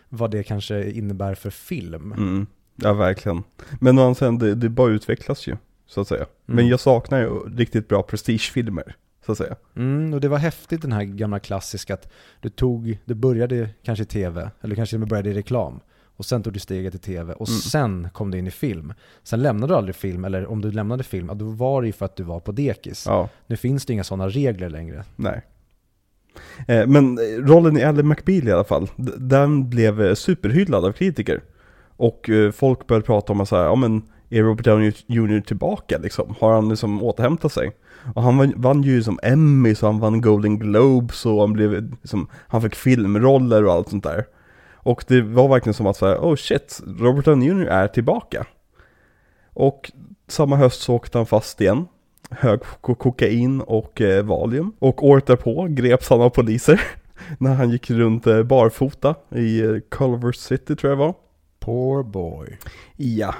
vad det kanske innebär för film. Mm. Ja, verkligen. Men å sidan, det, det bara utvecklas ju, så att säga. Men Mm. jag saknar ju riktigt bra prestigefilmer, så att säga. Mm, och det var häftigt den här gamla klassiska att du tog, du började kanske i tv, eller kanske till och med började i reklam. Och sen tog du steget till tv och Mm. sen kom du in i film. Sen lämnade du aldrig film, eller om du lämnade film, då var det ju för att du var på dekis. Ja, Nu finns det inga sådana regler längre. nej. Eh, men eh, rollen i Ally McBeal i alla fall, den blev eh, superhyllad av kritiker. Och folk började prata om att säga, ja men är Robert Downey Jr tillbaka liksom? Har han liksom återhämtat sig? Och han vann, vann ju som Emmy, så han vann Golden Globes och han blev liksom, han fick filmroller och allt sånt där. Och det var verkligen som att säga, oh shit, Robert Downey Jr är tillbaka. Och samma höst så åkte han fast igen. Hög ko- kokain och eh, valium. Och året därpå greps han av poliser. när han gick runt eh, barfota i eh, Culver City tror jag det var. Poor boy. Ja.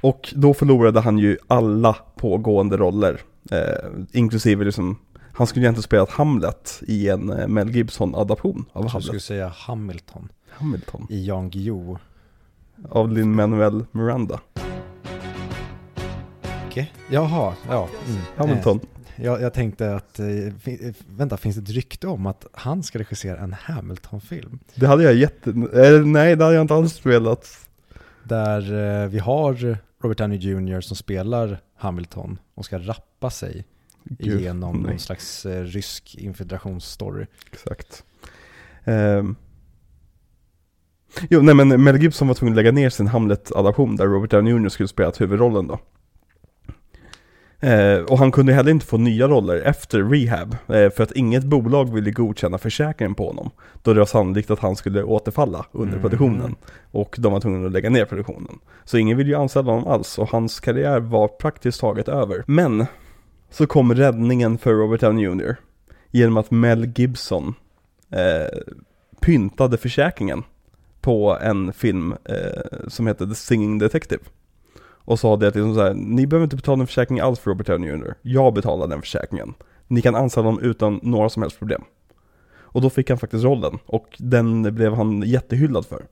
Och då förlorade han ju alla pågående roller. Eh, inklusive liksom, han skulle egentligen spelat Hamlet i en eh, Mel Gibson-adaption av Jag Hamlet. skulle säga Hamilton Hamilton. i Jan Guillou. Av Lin-Manuel Miranda. Okej. Jaha, ja. Mm. Hamilton. Eh, Jag, jag tänkte att, eh, eh, vänta, finns det ett rykte om att han ska regissera en Hamilton-film? Det hade jag jätte... Nej, det hade jag inte alls velat. Där vi har Robert Downey Jr. som spelar Hamilton och ska rappa sig Gud, genom nej. någon slags rysk infiltrationsstory. Exakt. Ehm. Jo, nej men Mel Gibson var tvungen att lägga ner sin Hamlet-adaption där Robert Downey Jr. skulle spela huvudrollen då. Eh, och han kunde heller inte få nya roller efter rehab, eh, för att inget bolag ville godkänna försäkringen på honom. Då det var sannolikt att han skulle återfalla under Mm. produktionen. Och de var tvungna att lägga ner produktionen. Så ingen ville ju anställa honom alls, och hans karriär var praktiskt taget över. Men, så kom räddningen för Robert Downey Jr. Genom att Mel Gibson eh, pyntade försäkringen på en film eh, som heter The Singing Detective. Och sa det att liksom så här, ni behöver inte betala en försäkring alls för Robert Downey Jr. Jag betalar den försäkringen. Ni kan anställa honom utan några som helst problem. Och då fick han faktiskt rollen och den blev han jättehyllad för.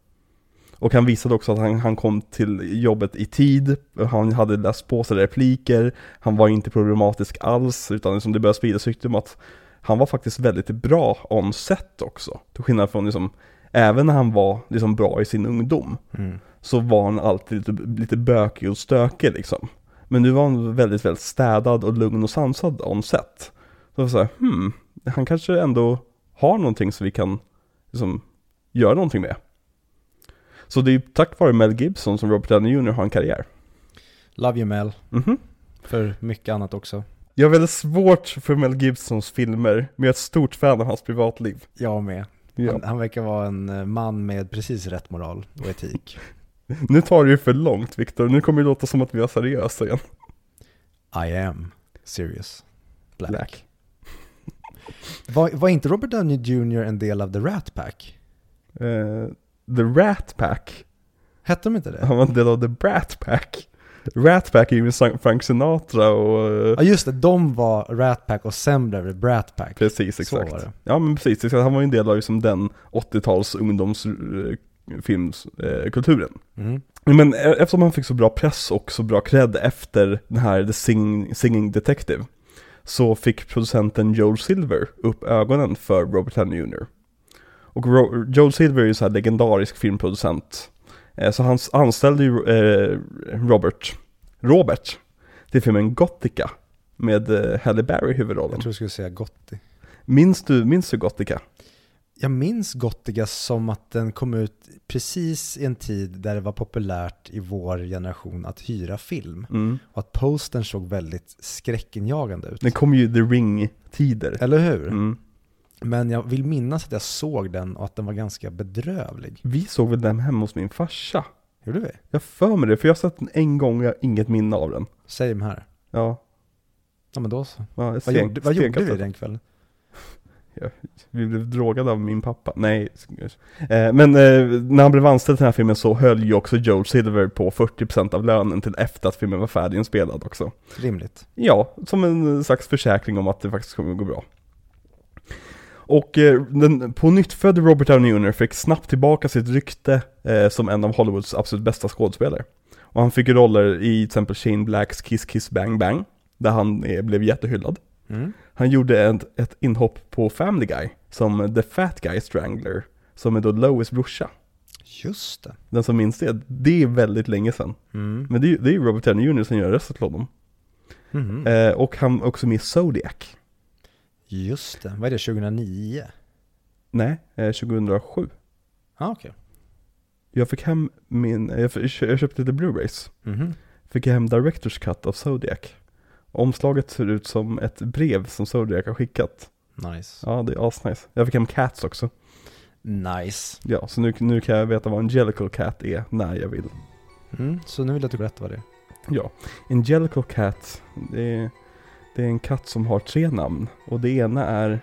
Och han visade också att han, han kom till jobbet i tid, han hade läst på sig repliker, han var inte problematisk alls, utan liksom det började spridas rykten om att han var faktiskt väldigt bra on set också. Till skillnad från liksom, även när han var liksom bra i sin ungdom, Mm så var han alltid lite, lite bökig och stökig liksom. Men nu var han väldigt, väldigt städad och lugn och sansad on set. Så jag var så här, hmm, han kanske ändå har någonting som vi kan liksom, göra någonting med. Så det är tack vare Mel Gibson som Robert Downey Jr. har en karriär. Love you Mel, Mhm. för mycket annat också. Jag har väldigt svårt för Mel Gibsons filmer, men jag är ett stort fan av hans privatliv. Jag med. Ja. Han, han verkar vara en eh, man med precis rätt moral och etik. Nu tar det ju för långt Viktor, nu kommer det låta som att vi är seriösa igen. I am serious. Black. Black. Var, var inte Robert Downey Jr. en del av The Rat Pack? Eh, the Rat Pack, Hette de inte det? han var en del av The Brat Pack. Rat Pack är ju Frank Sinatra och... eh, Ja just det, de var Rat Pack och sen blev det Brat Pack. Precis, Så exakt. var det. Ja men precis, han var ju en del av liksom den 80-tals ungdomsfilmskulturen. Mm. Men e- eftersom han fick så bra press och så bra cred efter den här The Singing, Singing Detective så fick producenten Joel Silver upp ögonen för Robert Downey Jr. Och Ro- Joel Silver är ju så här legendarisk filmproducent. Eh, Så han anställde ju eh, Robert, Robert till filmen Gothica med eh, Halle Berry i huvudrollen. Jag tror jag skulle säga Gotti. Minns du, minns du Gothica? Jag minns Gottiga som att den kom ut precis i en tid där det var populärt i vår generation att hyra film. Mm. Och att postern såg väldigt skräckinjagande ut. Den kom ju i The Ring-tider. Eller hur? Mm. Men jag vill minnas att jag såg den och att den var ganska bedrövlig. Vi såg väl den hemma hos min farsa? Gjorde vi? Jag för mig det, för jag har sett den en gång och jag har inget minne av den. Same här. Ja, Ja men då så. ja Vad, gjorde, vad gjorde vi den kvällen? Vi blev drogade av min pappa. Nej. Eh, men eh, när han blev anställd till den här filmen så höll ju också Joel Silver på 40% av lönen till efter att filmen var färdiginspelad också. Rimligt. Ja, som en slags försäkring om att det faktiskt kommer att gå bra. och eh, den på nytt Robert Downey Jr. fick snabbt tillbaka sitt rykte eh, som en av Hollywoods absolut bästa skådespelare. Och han fick roller i till exempel Shane Blacks Kiss Kiss Bang Bang, där han blev jättehyllad. Mm. Han gjorde ett, ett inhopp på Family Guy, som The Fat Guy Strangler, som är då Lois brorsa. Just det. Den som minns det, det är väldigt länge sedan. Mm. Men det är det är Robert Downey Jr. som gör rösten till honom. Mhm. Eh, och han är också med i Zodiac. Just det. Vad är det, 2009? Nej, eh, 2007. Ja, ah, okej. Jag fick hem min, jag, jag köpte lite Blu-rays. Mhm. Fick jag hem Directors Cut av Zodiac. Omslaget ser ut som ett brev som Zodiac har skickat. Nice. Ja, det är asnice. Jag fick hem Cats också. Nice. Ja, så nu, nu kan jag veta vad Angelical Cat är när jag vill. Mm. Så nu vill jag att du berättar vad det är. Ja, Angelical Cat, det är, det är en katt som har tre namn. Och det ena är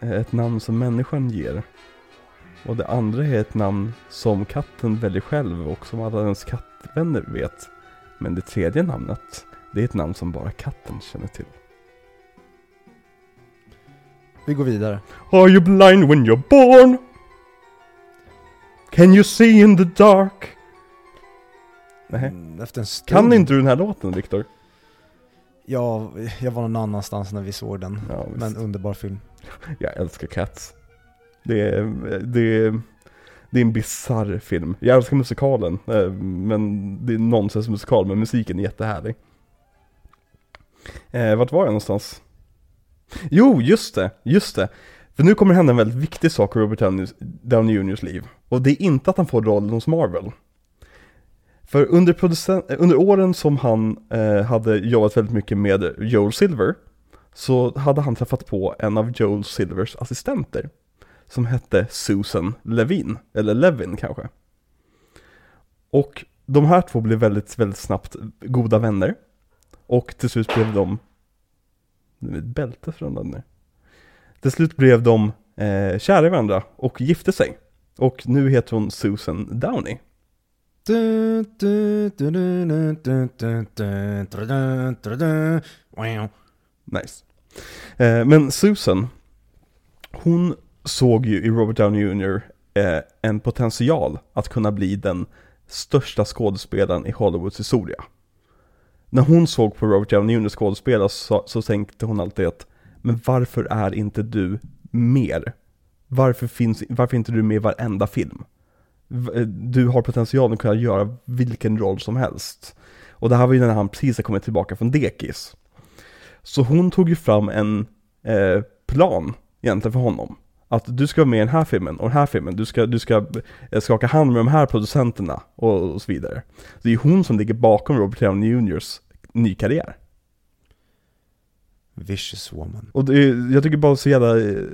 ett namn som människan ger. Och det andra är ett namn som katten väljer själv och som alla ens kattvänner vet. Men det tredje namnet, det är ett namn som bara katten känner till. Vi går vidare. Are you blind when you're born? Can you see in the dark? Nej. Mm, Efter en stund. Kan inte du den här låten, Viktor? Ja, jag var någon annanstans när vi såg den. Ja. Men underbar film. Jag älskar Cats. Det är, det är, det är en bizarr film. Jag älskar musikalen, eh, men det är en nonsensmusikal, men musiken är jättehärlig. Eh, vart var jag någonstans? Jo, just det, just det. För nu kommer det hända en väldigt viktig sak i Robert Downey- Juniors Jr.'s liv. Och det är inte att han får rollen hos Marvel. För under, eh, under åren som han eh, hade jobbat väldigt mycket med Joel Silver, så hade han träffat på en av Joel Silvers assistenter. Som hette Susan Levin, eller Levin kanske. Och de här två blev väldigt, väldigt snabbt goda vänner. Och till slut blev de... Det är ett bälte för den nu. Till slut blev de eh, kära i varandra och gifte sig. Och nu heter hon Susan Downey. Nice. Men Susan, hon såg ju i Robert Downey Jr. En potential att kunna bli den största skådespelaren i Hollywoods historia. När hon såg på Robert Downey Jr. skådespela så, så tänkte hon alltid att men varför är inte du mer? Varför, finns, varför är inte du med i varenda film? Eh, du har potentialen att kunna göra vilken roll som helst. Och det här var ju när han precis har kommit tillbaka från dekis. Så hon tog ju fram en eh, plan egentligen för honom. Att du ska vara med i den här filmen och den här filmen, du ska, du ska skaka hand med de här producenterna och, och så vidare. Så det är hon som ligger bakom Robert Downey Jr.s ny karriär. Vicious woman. Och det jag tycker bara så jävla eh,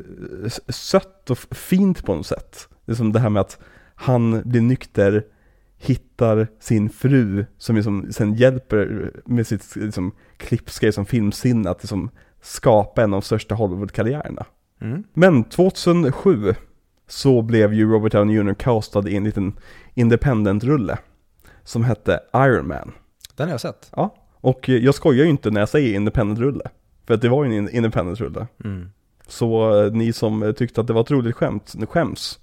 sött och fint på något sätt. Det är som det här med att han blir nykter, hittar sin fru som liksom sen hjälper med sitt liksom, klippska som filmsinne att liksom skapa en av de största Hollywood-karriärerna. Mm. Men 2007 så blev ju Robert Downey Jr. castad i en liten independent-rulle som hette Iron Man. Den har jag sett. Ja, och jag skojar ju inte när jag säger independent-rulle. För att det var ju en in- independent-rulle. Mm. Så eh, ni som tyckte att det var ett roligt skämt, ni skäms.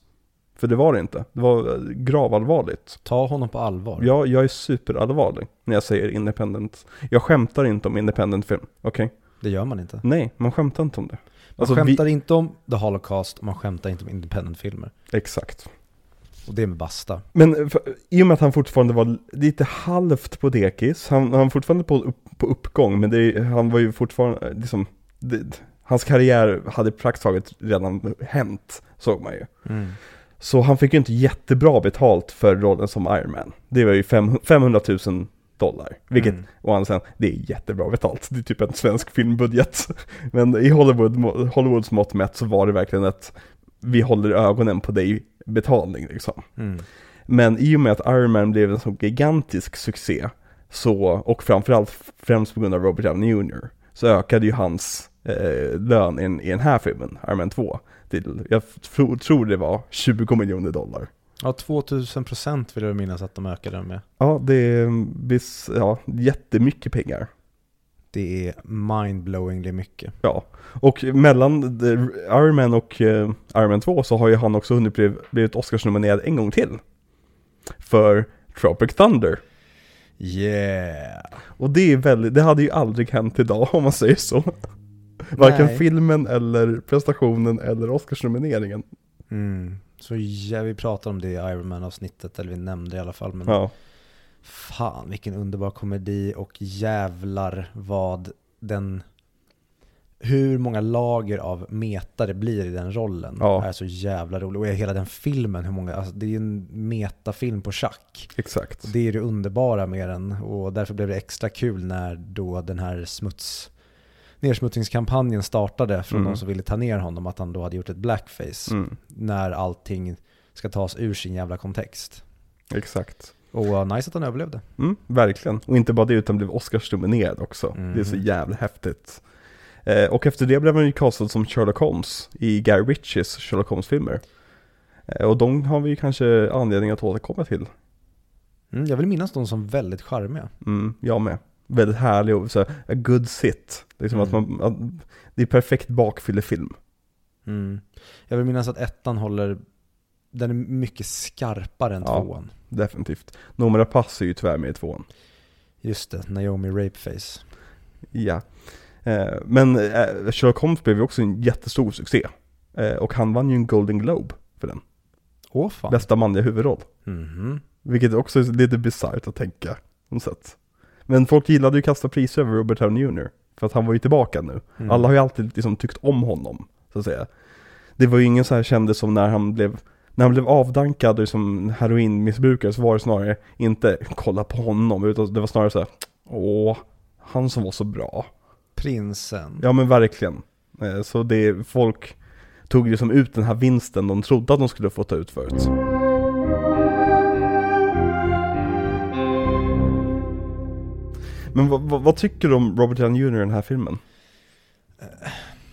För det var det inte. Det var eh, gravallvarligt. Ta honom på allvar. Jag, jag är superallvarlig när jag säger independent. Jag skämtar inte om independent film, okej? Det gör man inte. Nej, man skämtar inte om det. Man Alltså, vi- skämtar inte om The Holocaust och man skämtar inte om independent-filmer. Exakt. Och det är med basta. Men för, i och med att han fortfarande var lite halvt på dekis, han, han var fortfarande på, upp, på uppgång, men det, han var ju fortfarande, liksom, det, hans karriär hade praktiskt taget redan hänt, såg man ju. Mm. Så han fick ju inte jättebra betalt för rollen som Iron Man. Det var ju fem, 500 000 dollar, vilket Mm. å andra sidan, det är jättebra betalt. Det är typ en svensk filmbudget. Men i Hollywood, Hollywoods mått mätt så var det verkligen ett vi håller ögonen på dig betalning liksom. Mm. Men i och med att Iron Man blev en så gigantisk succé, så, och framförallt främst på grund av Robert Downey Jr. Så ökade ju hans eh, lön i, i den här filmen, Iron Man 2, till, jag tro, tror det var 20 miljoner dollar. Ja, 2000 procent vill jag minnas att de ökade med. Ja, det är ja, jättemycket pengar. Det är mindblowingly mycket. Ja, och mellan Iron Man och eh, Iron Man 2 så har ju han också hunnit bliv, blivit Oscarsnominerad en gång till. För Tropic Thunder. Yeah! Och det är väldigt, det hade ju aldrig hänt idag om man säger så. Varken Nej. filmen eller prestationen eller Oscarsnomineringen. Mm. Så ja, vi pratade om det i Iron Man-avsnittet, eller vi nämnde det i alla fall. Men Ja, fan vilken underbar komedi och jävlar vad den hur många lager av meta det blir i den rollen Ja. är så jävla rolig. Och hela den filmen, hur många, alltså det är ju en metafilm på schack. exakt. Det är det underbara med den och därför blev det extra kul när då den här smuts nedsmutsningskampanjen startade från Mm. de som ville ta ner honom, att han då hade gjort ett blackface. Mm, När allting ska tas ur sin jävla kontext. exakt. Och uh, nice att han överlevde. Mm, verkligen. Och inte bara det utan blev Oscarsnominerad också. Mhm. Det är så jävla häftigt. Eh, och efter det blev han ju castad som Sherlock Holmes i Guy Ritchies Sherlock Holmes-filmer. Eh, och de har vi kanske anledning att återkomma till. Mm, jag vill minnas dem som väldigt charmiga. Mm, jag med. Väldigt härlig och så här, a good sit. Liksom Mm. att man, att, det är perfekt bakfyllefilm. Mm. Jag vill minnas att ettan håller, den är mycket skarpare än Ja. tvåan. Definitivt. Noomi Rapace är ju tyvärr med i tvåan. Just det, Naomi Rapeface. Ja. Eh, men eh, Sherlock Holmes blev ju också en jättestor succé. Eh, och han vann ju en Golden Globe för den. Åh fan. Bästa manliga huvudroll. Mhm. Vilket också är lite bisarrt att tänka. På något sätt. Men folk gillade ju att kasta priser över Robert Downey Jr. För att han var ju tillbaka nu. Mm. Alla har ju alltid liksom tyckt om honom, så att säga. Det var ju ingen så här kände som när han blev när han blev avdankad och som heroinmissbrukare så var det snarare inte kolla på honom utan det var snarare så här, åh, han som var så bra. Prinsen. Ja men verkligen. Eh, Så det, folk tog liksom ut den här vinsten de trodde att de skulle få ta ut förut. Men vad, tycker du om Robert Downey Jr. i den här filmen?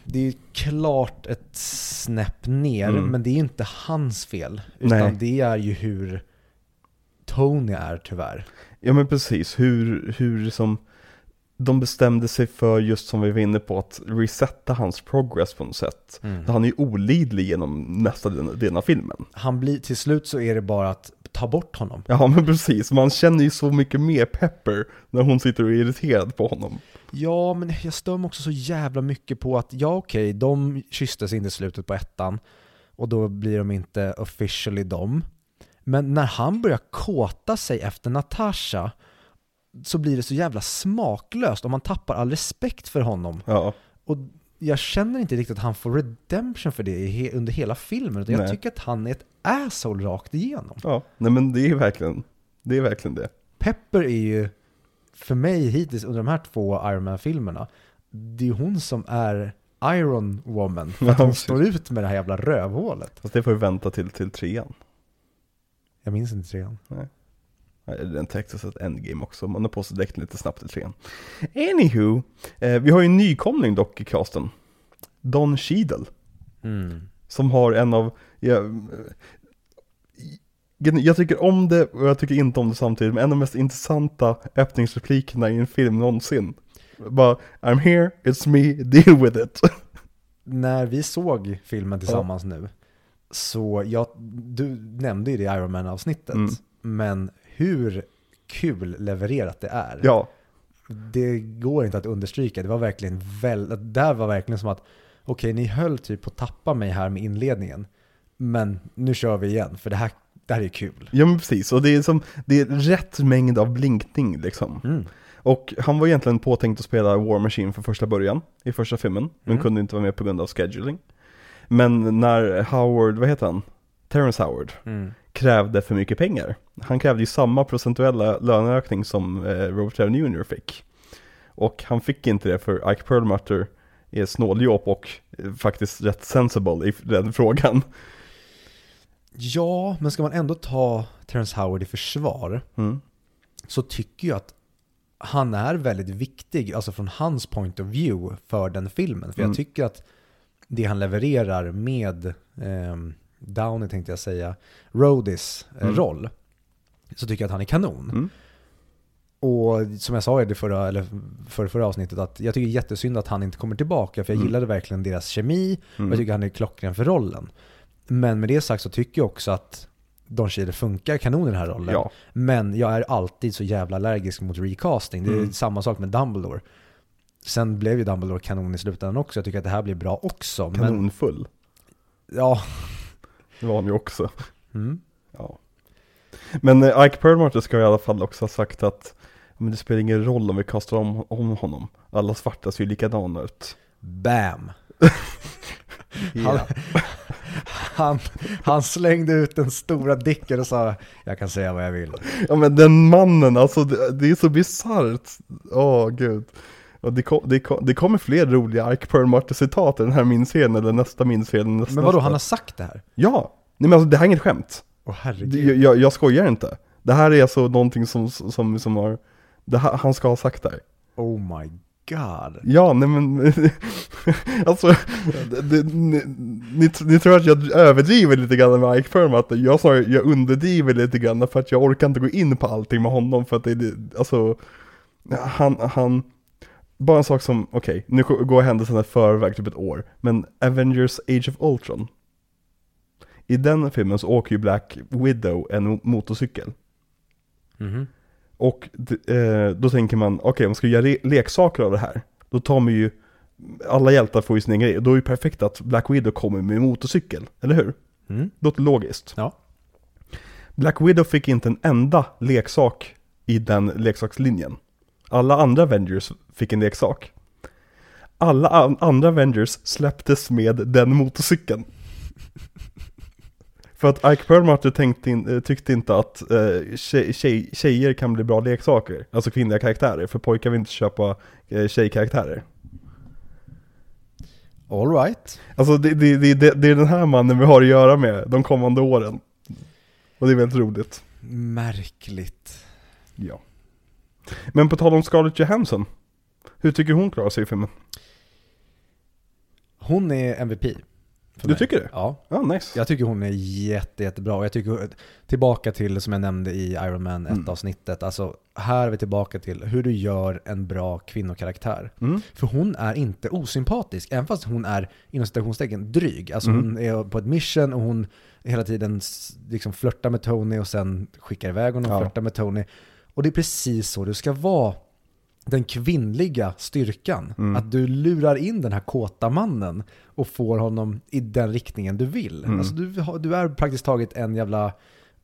Det är ju klart ett snäpp ner, Mm. men det är inte hans fel. Utan Nej. det är ju hur Tony är tyvärr. Ja men precis, hur, hur som de bestämde sig för just som vi var inne på att resetta hans progress på något sätt. Han är ju olidlig genom nästa delen av filmen. Han blir, till slut så är det bara att ta bort honom. Ja men precis, man känner ju så mycket mer Pepper när hon sitter och är irriterad på honom. Ja, men jag stör mig också så jävla mycket på att, ja okej, de kysstes inte i slutet på ettan och då blir de inte officially dem. Men när han börjar kåta sig efter Natasha så blir det så jävla smaklöst och man tappar all respekt för honom. Ja, Och jag känner inte riktigt att han får redemption för det under hela filmen, utan jag tycker att han är ett asshole rakt igenom. ja, nej men det är verkligen, det är verkligen det. Pepper är ju, för mig hittills under de här två Iron Man-filmerna, det är hon som är Iron Woman. För att hon står ut med det här jävla rövhålet. Fast det får vi vänta till, till trean. Jag minns inte trean. Nej, Den täcktes ett endgame också, man har på sig däcken lite snabbt i trean. Anywho, eh, vi har ju en nykomling dock i casten. Don Cheadle. Som har en av, ja, eh, jag tycker om det och jag tycker inte om det samtidigt, men en av de mest intressanta öppningsreplikerna i en film någonsin. Bara, I'm here, it's me, deal with it. När vi såg filmen tillsammans nu, så jag, du nämnde ju det i Iron Man-avsnittet, Mm. men hur kul levererat det är. ja, Det går inte att understryka, det var verkligen väl, det där var verkligen som att okej, ni höll typ på att tappa mig här med inledningen, men nu kör vi igen, för det här, det här är kul. ja men precis, och det är som, det är rätt mängd av blinkning liksom. Mm. Och han var egentligen påtänkt att spela War Machine för första början, i första filmen, men Mm. kunde inte vara med på grund av scheduling. Men när Howard, vad heter han? Terrence Howard, Mm. Krävde för mycket pengar. Han krävde ju samma procentuella löneökning som eh, Robert Downey Jr. fick. Och han fick inte det för Ike Perlmutter är snåljåp och eh, faktiskt rätt sensible i den frågan. Ja, men ska man ändå ta Terrence Howard i försvar, Mm. så tycker jag att han är väldigt viktig, alltså från hans point of view för den filmen. För Mm. jag tycker att det han levererar med ehm, Downey tänkte jag säga, Rhodys eh, Mm. roll, så tycker jag att han är kanon. Mm. Och som jag sa i det förra, eller förra, förra avsnittet, att jag tycker jättesynd att han inte kommer tillbaka, för jag Mm. gillade verkligen deras kemi, och Mm. jag tycker han är klockren för rollen. Men med det sagt så tycker jag också att Don Cheadle funkar kanon i den här rollen. Ja, Men jag är alltid så jävla allergisk mot recasting. Det är Mm. samma sak med Dumbledore. Sen blev ju Dumbledore kanon i slutändan också. Jag tycker att det här blir bra också. Men, kanonfull. ja. Det var han ju också. Mm. Ja. Men eh, Ike Perlmutter ska i alla fall också ha sagt att men det spelar ingen roll om vi kastar om, om honom. Alla svarta ser ju likadana ut. Bam! Han, han, han slängde ut den stora dicken och sa Jag kan säga vad jag vill. Ja men den mannen, alltså det, det är så bisarrt. Åh gud. Och det, kom, det, kom, det kommer fler roliga Ike Perlmutter-citat i den här minscenen eller nästa minscen. Nästa, Men vadå, nästa. han har sagt det här? Ja! Nej men alltså det här är inget skämt. Åh herregud. jag, jag, jag skojar inte. Det här är alltså någonting som, som, som har, här, han ska ha sagt det här. Oh my god. Ja, nej men, alltså, det, ni, ni, ni tror att jag överdriver lite grann med Ike Perlmutter, jag sa jag underdriver lite grann för att jag orkar inte gå in på allting med honom för att det är, alltså, han, han, bara en sak som, okej, nu går händelserna i förväg typ ett år, men Avengers Age of Ultron, i den filmen så åker ju Black Widow en motorcykel. Mhm. Och d- eh, då tänker man, okej om man ska göra re- leksaker av det här, då tar man ju, alla hjältar får ju sin egen grej, och då är det perfekt att Black Widow kommer med motorcykel, eller hur? Mm. Låter logiskt. Ja. Black Widow fick inte en enda leksak i den leksakslinjen. Alla andra Avengers fick en leksak. Alla an- andra Avengers släpptes med den motorcykeln. För att Ike Perlmutter in, eh, tyckte inte att eh, tjej, tjej, tjejer kan bli bra leksaker, alltså kvinnliga karaktärer, för pojkar vill inte köpa eh, tjejkaraktärer. All right. Alltså det, det, det, det, det är den här mannen vi har att göra med de kommande åren. Och det är väldigt roligt. Märkligt. Ja. Men på tal om Scarlett Johansson, hur tycker hon klarar sig i filmen? Hon är MVP. Du mig. tycker det? Ja. Ja, nice. Jag tycker hon är jätte, jättebra. Och jag tycker, tillbaka till som jag nämnde i Iron Man 1 Mm. avsnittet, alltså här är vi tillbaka till hur du gör en bra kvinnokaraktär. Mm. För hon är inte osympatisk, även fast hon är inom citationstecken dryg. Alltså Mm. hon är på ett mission och hon hela tiden liksom flörtar med Tony och sen skickar iväg honom och Ja. flörtar med Tony. Och det är precis så det ska vara. Den kvinnliga styrkan. Mm. Att du lurar in den här kåta mannen och får honom i den riktningen du vill. Mm. Alltså du, har- du är praktiskt taget en jävla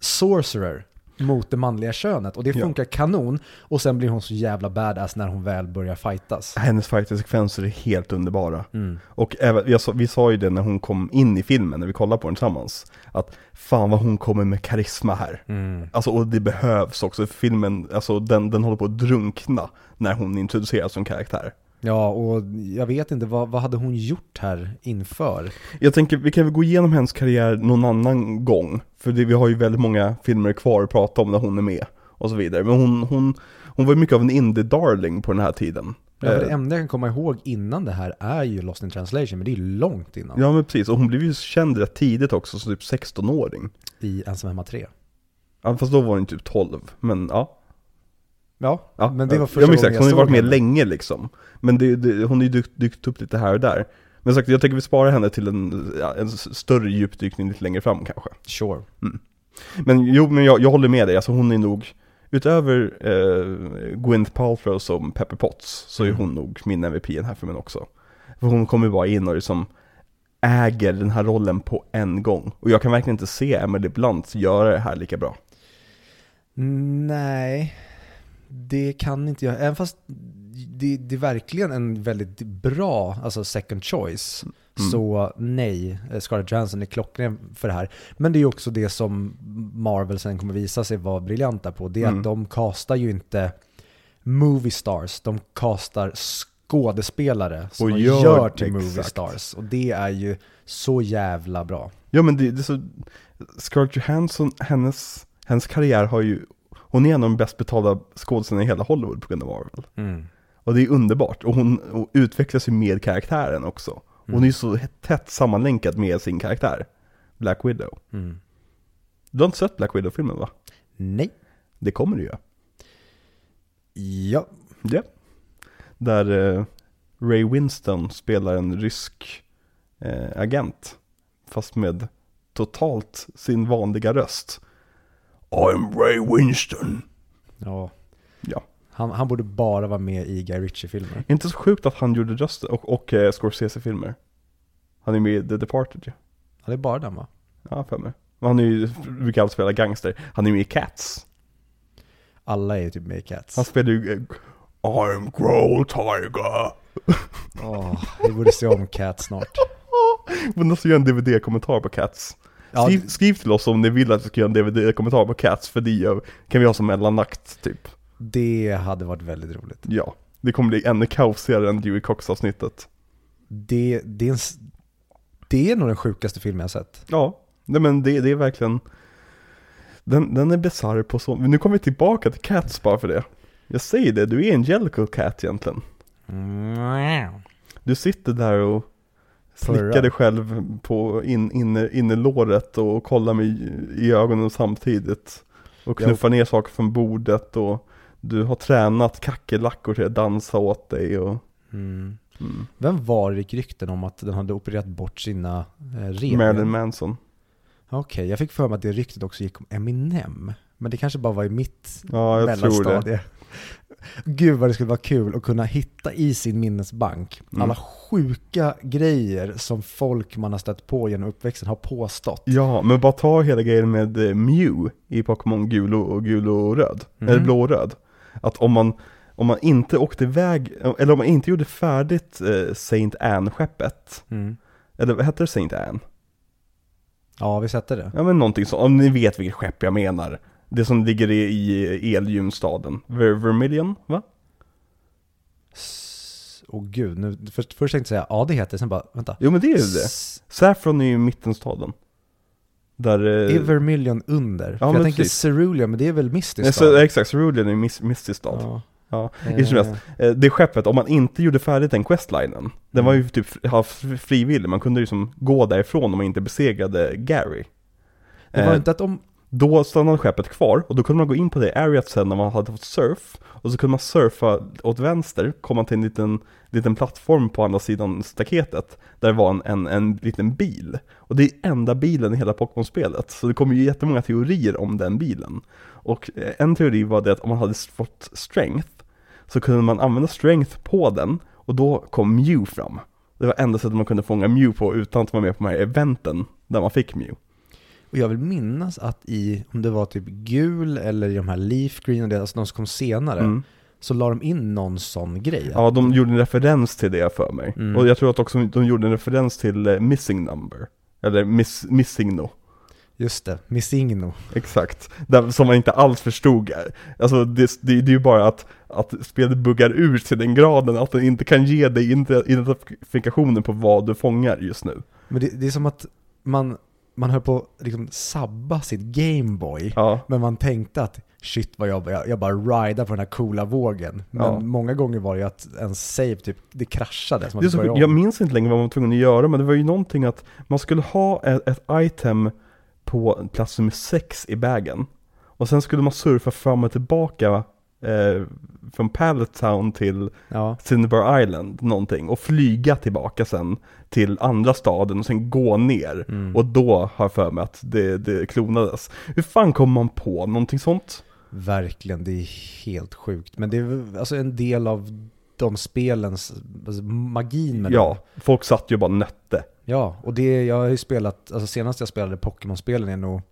sorcerer mot det manliga könet. Och det Ja. funkar kanon. Och sen blir hon så jävla badass när hon väl börjar fightas. Hennes fightersekvenser är helt underbara. Mm. Och även, sa, vi sa ju det när hon kom in i filmen, när vi kollade på den tillsammans. Att fan vad hon kommer med karisma här. Mm. Alltså och det behövs också, filmen, alltså den, den håller på att drunkna när hon introduceras som karaktär. Ja, och jag vet inte, vad, vad hade hon gjort här inför? Jag tänker, vi kan väl gå igenom hennes karriär någon annan gång. För det, vi har ju väldigt många filmer kvar att prata om när hon är med. Och så vidare. Men hon, hon, hon var ju mycket av en indie-darling på den här tiden. Ja, för det Eh, enda jag kan komma ihåg innan det här är ju Lost in translation, men det är ju långt innan. Ja men precis, och hon blev ju känd rätt tidigt också, så typ 16-åring. I Ensam Hemma 3. Ja, fast då var hon typ 12, men ja. Ja, ja men det var första ja, men exakt, hon har ju varit med henne. länge liksom. Men det, det, hon har ju dykt, dykt upp lite här och där. Men sagt, jag tänker vi sparar henne till en, en större djupdykning lite längre fram kanske. Sure. Men jo, men jag, jag håller med dig, alltså hon är nog, utöver eh, Gwyneth Paltrow som Pepper Potts, så är Mm. hon nog min MVP i den här filmen också. För hon kommer bara in och liksom äger den här rollen på en gång. Och jag kan verkligen inte se Emily Blunt göra det här lika bra. Nej, det kan inte jag. Även fast det, det är verkligen en väldigt bra alltså second choice. Mm. Så nej, Scarlett Johansson är klockren för det här. Men det är ju också det som Marvel sen kommer visa sig vara briljanta på. Det är Mm. att de castar ju inte movie stars, de castar skådespelare som Och gör- gör till movie exakt. stars. Och det är ju så jävla bra. Ja men det, det är så, Scarlett Johansson, hennes, hennes karriär har ju, hon är en av de bäst betalda skådespelarna i hela Hollywood på grund av Marvel. Mm. Och det är underbart, och hon och utvecklas ju med karaktären också. Hon är ju så tätt sammanlänkad med sin karaktär, Black Widow. Mm. Du har inte sett Black Widow-filmen va? Nej. Det kommer du göra. Ja, Ja. Där eh, Ray Winston spelar en rysk eh, agent. Fast med totalt sin vanliga röst. I'm Ray Winston. ja. Ja. Han, han borde bara vara med i Guy Ritchie-filmer. Inte så sjukt att han gjorde rösten och, och eh, Scorsese-filmer. Han är med i The Departed ju. Ja, det är bara den va? Ja, för mig. Han är ju, brukar alltid spela gangster. Han är med i Cats. Alla är ju typ med i Cats. Han spelar ju eh, I'm Growl Tiger. Åh, vi borde se om Cats snart. Vi måste göra en DVD-kommentar på Cats. Ja, Skriv, skriv till oss om ni vill att vi ska göra en DVD-kommentar på Cats, för det kan vi ha som mellanakt typ. det hade varit väldigt roligt. Ja, det kommer bli ännu kaosigare än Dewey Cox-avsnittet. Det, det, är en, det är nog den sjukaste filmen jag sett. Ja, nej men det, det är verkligen, den, den är bisarr på så, men nu kommer vi tillbaka till Cats bara för det. Jag säger det, du är en Jellicle Cat egentligen. Du sitter där och Dig själv på in, inne, innerlåret och kollar mig i- ögonen samtidigt. Och knuffar ner saker från bordet och du har tränat kackerlackor till att dansa åt dig och Mm. mm. Vem var det gick rykten om att den hade opererat bort sina eh, revben? Marilyn Manson. Okej, jag fick för mig att det ryktet också gick om Eminem. Men det kanske bara var i mitt Ja, jag tror det. Gud vad det skulle vara kul att kunna hitta i sin minnesbank Mm. alla sjuka grejer som folk man har stött på genom uppväxten har påstått. Ja, men bara ta hela grejen med eh, Mew i Pokémon gul och, gul och röd. Mhm. Eller blå och röd. Att om man, om man inte åkte iväg, eller om man inte gjorde färdigt eh, Saint Anne-skeppet. Mm. Eller vad hette det Saint Anne? Ja, vi sätter det. Ja men någonting så, om ni vet vilket skepp jag menar. Det som ligger i, i Elljunstaden. Ver Vermilion, va? Åh gud, nu, först, först tänkte jag säga ja det heter, sen bara vänta. Jo men det är ju det. Saffron är ju mittenstaden. Där... eh, Är Vermilion under? För men jag tänker precis. Cerulean, men det är väl mystiskt nej, så, exakt, Cerulean är ju mis- mystisk stad. Ja. Ja. Helst, eh, det skeppet, om man inte gjorde färdigt den questlinen, den var ju typ fri- halv frivillig, man kunde ju liksom gå därifrån om man inte besegrade Gary. Det var Eh, inte att om, då stannade skeppet kvar och då kunde man gå in på det areat sen när man hade fått surf och så kunde man surfa åt vänster, komma till en liten, liten plattform på andra sidan staketet där det var en, en, en liten bil. Och det är enda bilen i hela Pokémon-spelet, så det kommer ju jättemånga teorier om den bilen. Och eh, en teori var det att om man hade fått strength så kunde man använda strength på den och då kom Mew fram. Det var enda sättet man kunde fånga Mew på utan att vara med på de här eventen där man fick Mew och jag vill minnas att i, om det var typ gul eller i de här leaf green alltså de som kom senare, Mm. så la de in någon sån grej. Ja, de gjorde en referens till det för mig. Mm. Och jag tror att också de gjorde en referens till eh, Missing Number. Eller miss, Missing No. Just det, Missigno. Exakt. Där, som man inte alls förstod. Alltså det, det, det är ju bara att, att spelet buggar ur till den graden att den inte kan ge dig identifikationen på vad du fångar just nu. Men det, det är som att man, man höll på att liksom sabba sitt Gameboy. Ja. Men man tänkte att shit vad jag, jag, jag bara rider på den här coola vågen. Men Ja. många gånger var det ju att en save typ, det kraschade. Det så, jag minns inte längre vad man var tvungen att göra, men det var ju någonting att man skulle ha ett, ett item på plats nummer 6 i bagen. Och sen skulle man surfa fram och tillbaka eh, från Pallet Town till Ja, Cinnabar Island, någonting. Och flyga tillbaka sen till andra staden och sen gå ner. Mm. Och då har jag för mig att det, det klonades. Hur fan kom man på någonting sånt? verkligen. Det är helt sjukt. Men det är alltså en del av de spelens alltså, magin med Ja, dem. folk satt ju och bara nötte. Ja, och det, jag har ju spelat, alltså senast jag spelade Pokémon-spelen är nog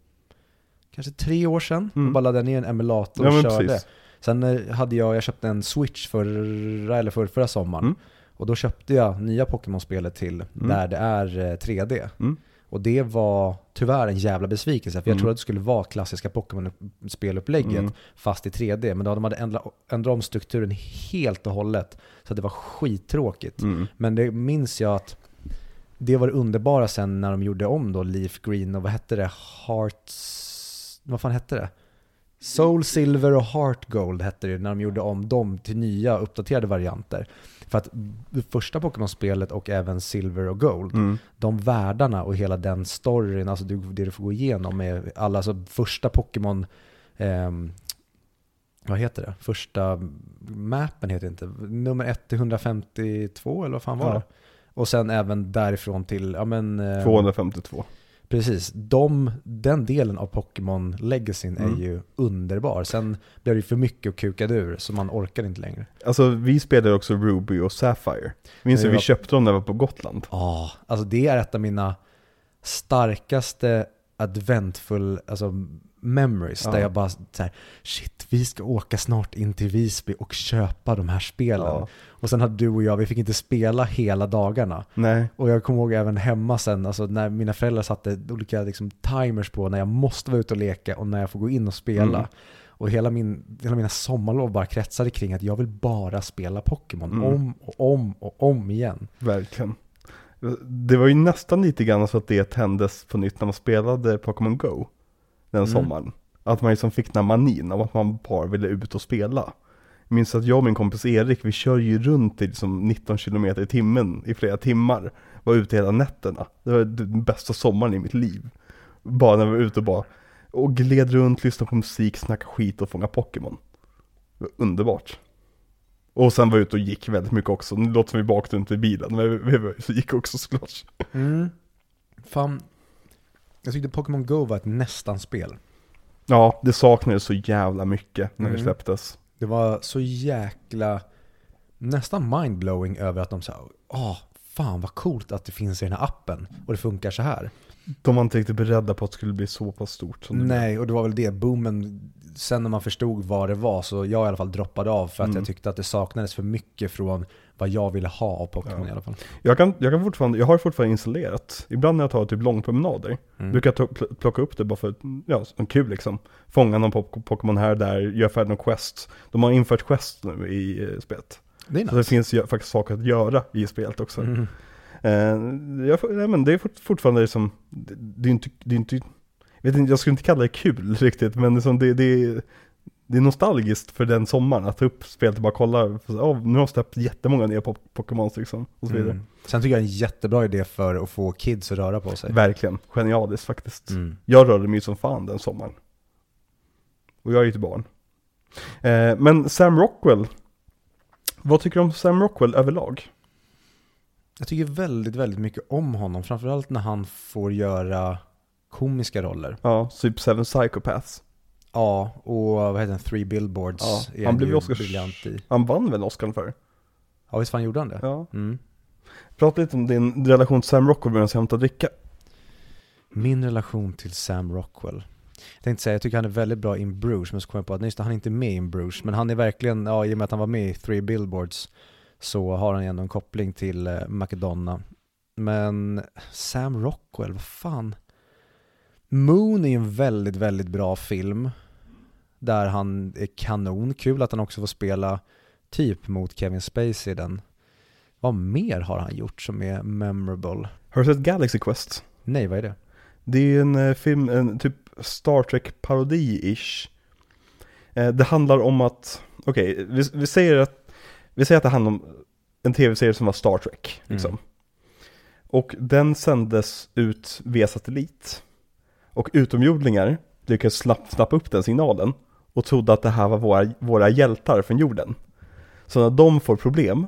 kanske tre år sedan. Mm. Jag bara laddade ner en emulator Ja och men körde. precis. Sen eh, hade jag, jag köpte en Switch förra eller för, förra sommaren. Mm. Och då köpte jag nya Pokémon-spelet till Mm. där det är eh, 3D. Mm. Och det var tyvär en jävla besvikelse, för jag Mm. trodde att det skulle vara klassiska Pokémon-spelupplägget Mm. fast i 3D. Men då hade man ändrat, ändrat om strukturen helt och hållet. Så det var skittråkigt. Mm. Men det minns jag att det var det underbara sen när de gjorde om då Leaf Green och vad hette det? Hearts... Vad fan hette det? Soul Silver och Heart Gold hette det när de gjorde om dem till nya uppdaterade varianter. För att det första Pokémon-spelet och även Silver och Gold, Mm. de världarna och hela den storyn, alltså det, det du får gå igenom med alla, alltså första Pokémon, ehm, vad heter det? Första mappen heter inte, nummer 1 till 152 eller vad fan var Ja. det? Och sen även därifrån till, ja men... eh, 252. Precis, de, den delen av Pokémon Legacyn Mm. är ju underbar. Sen blev det ju för mycket och kukade ur, så man orkar inte längre. Alltså vi spelade också Ruby och Sapphire. Minns du vi jag- köpte dem när vi var på Gotland? Ja, alltså det är ett av mina starkaste adventful alltså memories. Ja. Där jag bara så här, shit, vi ska åka snart in till Visby och köpa de här spelen. Ja. Och sen hade du och jag, vi fick inte spela hela dagarna. Nej. Och jag kommer ihåg även hemma sen, alltså när mina föräldrar satte olika liksom, timers på när jag måste vara ute och leka och när jag får gå in och spela. Mm. Och hela, min, hela mina sommarlov bara kretsade kring att jag vill bara spela Pokémon Mm. om och om och om igen. Verkligen. Det var ju nästan lite grann så att det tändes på nytt när man spelade Pokémon Go. Den Mm. sommaren. Att man liksom fick den här manin av att man bara ville ut och spela. Jag minns att jag och min kompis Erik, vi kör ju runt i liksom 19 km i timmen i flera timmar. Var ute hela nätterna. Det var den bästa sommaren i mitt liv. Bara när vi var ute och bara och gled runt, lyssnade på musik, snackade skit och fångade Pokémon. Det var underbart. Och sen var jag ute och gick väldigt mycket också. Nu låter som vi bara åkte runt i bilen, men vi, vi, vi gick också såklart. Mm. Fan, jag tyckte Pokémon Go var ett nästan-spel. Ja, det saknades så jävla mycket när det Mm. släpptes. Det var så jäkla, nästan mindblowing över att de sa, åh, fan vad coolt att det finns i den här appen och det funkar så här. De var inte riktigt beredda på att det skulle bli så pass stort som det. Nej, och det var väl det, boomen, sen när man förstod vad det var så jag i alla fall droppade av för att Mm. jag tyckte att det saknades för mycket från vad jag ville ha av Pokémon Ja. i alla fall. Jag, kan, jag, kan fortfarande, jag har fortfarande installerat. Ibland när jag tar typ långpromenader, Mm. brukar jag pl- plocka upp det bara för ja, en kul liksom. Fånga någon Pokémon här där, göra färdigt någon quest. De har infört quest nu i eh, spelet. Det är Så det nice. finns ju faktiskt saker att göra i spelet också. Mm. Eh, jag, nej, men det är fort, fortfarande liksom, det, det är inte, det är inte, jag vet inte, jag skulle inte kalla det kul riktigt, men liksom det, det, det är nostalgiskt för den sommaren att ta upp spelet och bara kolla, oh, nu har de släppt jättemånga nya pop- Pokémons liksom, och så vidare. Mm. Sen tycker jag det är en jättebra idé för att få kids att röra på sig. Verkligen, genialiskt faktiskt. Mm. Jag rörde mig som fan den sommaren. Och jag är ju ett barn. Eh, men Sam Rockwell, vad tycker du om Sam Rockwell överlag? Jag tycker väldigt, väldigt mycket om honom. Framförallt när han får göra komiska roller. Ja, typ Seven Psychopaths. Ja, och vad heter den? Three Billboards. Ja, han blev ju Oscars- i. Han vann väl Oscar för? Ja, visst fan gjorde han det? Ja. Mm. Prata lite om din relation till Sam Rockwell medan jag hämtar dricka. Min relation till Sam Rockwell. Jag tänkte säga, jag tycker han är väldigt bra in Bruce, men så kom jag på att nej, just han är inte med in Bruce. Men han är verkligen, ja i och med att han var med i Three Billboards så har han ändå en koppling till eh, Macedonna. Men Sam Rockwell, vad fan. Moon är ju en väldigt, väldigt bra film. Där han är kanon. Kul att han också får spela typ mot Kevin Spacey i den. Vad mer har han gjort som är memorable? Har du sett Galaxy Quest? Nej, vad är det? Det är en eh, film, en typ Star Trek parodi-ish. Eh, det handlar om att, okej, vi, vi säger att, vi säger att det handlar om en tv-serie som var Star Trek, liksom. Mm. Och den sändes ut via satellit. Och utomjordingar lyckades snappa upp den signalen och trodde att det här var våra, våra hjältar från jorden. Så när de får problem,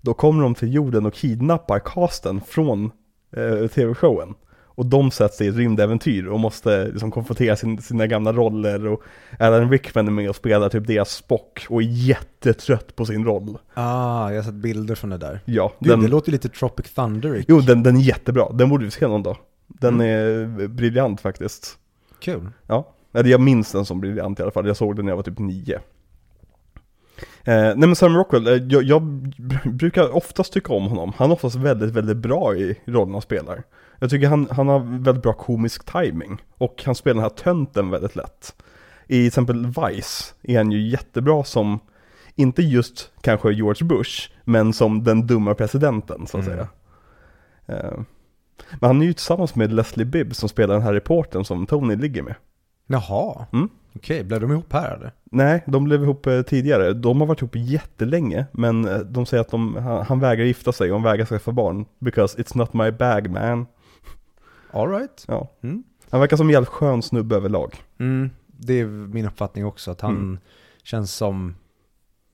då kommer de till jorden och kidnappar casten från eh, tv-showen. Och de sätts i ett rymdäventyr och måste liksom konfrontera sin, sina gamla roller och Alan Rickman är med och spelar typ deras Spock och är jättetrött på sin roll. Ah, jag har sett bilder från det där. Ja, Du, den, det låter lite Tropic Thunder jo den, den är jättebra, den borde vi se någon dag. Den Mm. är briljant faktiskt. Kul. Ja, eller jag minns den som briljant i alla fall, jag såg den när jag var typ nio. Eh, nej men Sam Rockwell, eh, jag, jag br- brukar oftast tycka om honom. Han är oftast väldigt, väldigt bra i rollen han spelar. Jag tycker han, han har väldigt bra komisk timing och han spelar den här tönten väldigt lätt. I till exempel Vice är han ju jättebra som, inte just kanske George Bush, men som den dumma presidenten så att Mm. säga. Eh, men han är ju tillsammans med Leslie Bibb som spelar den här reportern som Tony ligger med. Jaha. Mm. Okej, blev de ihop här eller? Nej, de blev ihop eh, tidigare. De har varit ihop jättelänge, men eh, de säger att de, han, vägrar gifta sig och han vägrar skaffa barn. Because it's not my bag man. Alright. Ja. Mm. Han verkar som en jävligt skön snubbe överlag. Mm, det är min uppfattning också, att han Mm. Känns som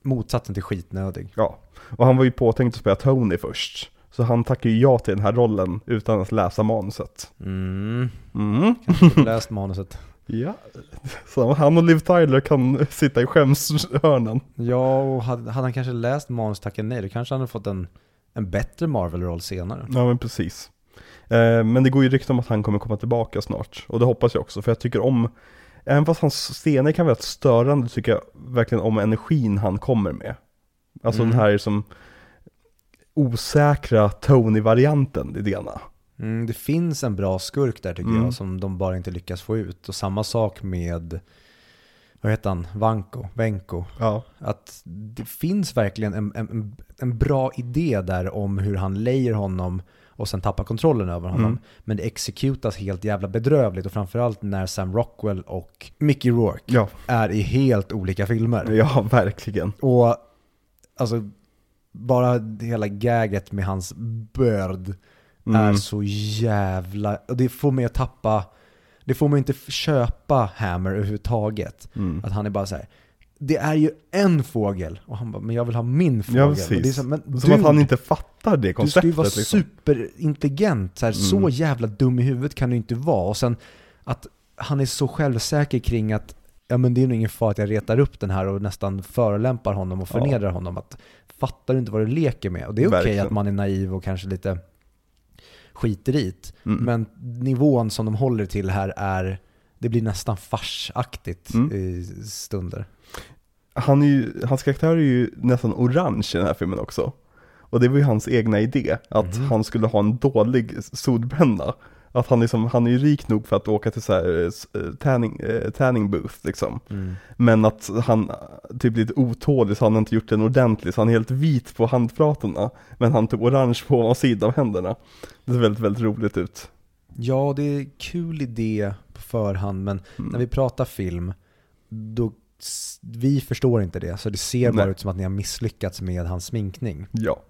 motsatsen till skitnödig. Ja, och han var ju påtänkt att spela Tony först. Så han tackade ju ja till den här rollen utan att läsa manuset. Mm, Mm. kanske läst manuset. Ja, så han och Liv Tyler kan sitta i skämshörnan. Ja, och hade, hade han kanske läst manus tackade nej, då kanske han hade fått en, en bättre Marvel-roll senare. Ja men precis. Eh, men det går ju rykte om att han kommer komma tillbaka snart. Och det hoppas jag också, för jag tycker om, även fast hans scener kan vara rätt störande, tycker jag verkligen om energin han kommer med. Alltså Mm. den här som osäkra Tony-varianten i det ena. Mm, det finns en bra skurk där tycker Mm. jag, som de bara inte lyckas få ut. Och samma sak med, vad heter han, Vanko, Venko. Ja. Att det finns verkligen en, en, en bra idé där om hur han lejer honom och sen tappar kontrollen över honom. Mm. Men det exekutas helt jävla bedrövligt och framförallt när Sam Rockwell och Mickey Rourke Ja, är i helt olika filmer. ja verkligen. Och alltså, bara hela gaget med hans börd är Mm. så jävla... Och det får mig att tappa... Det får mig inte köpa Hammer överhuvudtaget. Mm. Att han är bara så här. Det är ju en fågel. Och han bara, men jag vill ha min fågel. Ja och det är precis. så, men Som att dude, han inte fattar det Du ska ju konceptet vara liksom. superintelligent. Så, här, så Mm. jävla dum i huvudet kan du inte vara. Och sen att han är så självsäker kring att ja men det är nog ingen fara att jag retar upp den här och nästan förolämpar honom och Ja. förnedrar honom. Att fattar du inte vad du leker med? Och det är okej Verkligen. att man är naiv och kanske lite skiter i. Mm. Men nivån som de håller till här är, det blir nästan farsaktigt Mm. i stunder. han är ju, hans karaktär är ju nästan orange i den här filmen också. Och det var ju hans egna idé, att Mhm. han skulle ha en dålig solbränna. Att han liksom, han är ju rik nog för att åka till så här, eh, tanning, eh, tanning booth liksom. Men att han eh, typ lite otålig så han har inte gjort den ordentligt, så han är helt vit på handflatorna. Men han tog orange på sidan av händerna. Det ser väldigt, väldigt roligt ut. Ja, det är kul idé på förhand, men Mm. när vi pratar film, då vi förstår inte det. Så det ser bara Nej. ut som att ni har misslyckats med hans sminkning. Ja.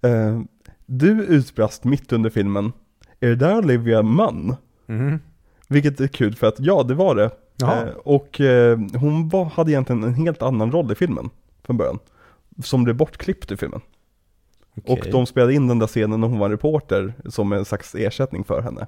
Eh, du utbrast mitt under filmen, är det där Olivia Munn? Mhm. Vilket är kul för att ja, det var det. Eh, och eh, hon var, hade egentligen en helt annan roll i filmen från början. Som blev bortklippt i filmen. Och Okej. de spelade in den där scenen när hon var reporter som en slags ersättning för henne.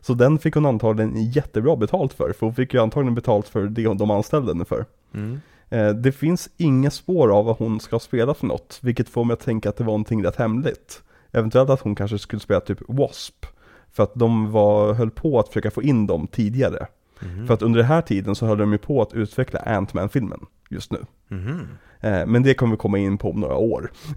Så den fick hon antagligen jättebra betalt för, för hon fick ju antagligen betalt för det de anställde henne för. Mm. Eh, det finns inga spår av vad hon ska spela för något, vilket får mig att tänka att det var någonting rätt hemligt. Eventuellt att hon kanske skulle spela typ W.A.S.P. För att de var, höll på att försöka få in dem tidigare. Mhm. För att under den här tiden så höll de ju på att utveckla Ant-Man-filmen just nu. Eh, men det kommer vi komma in på om några år.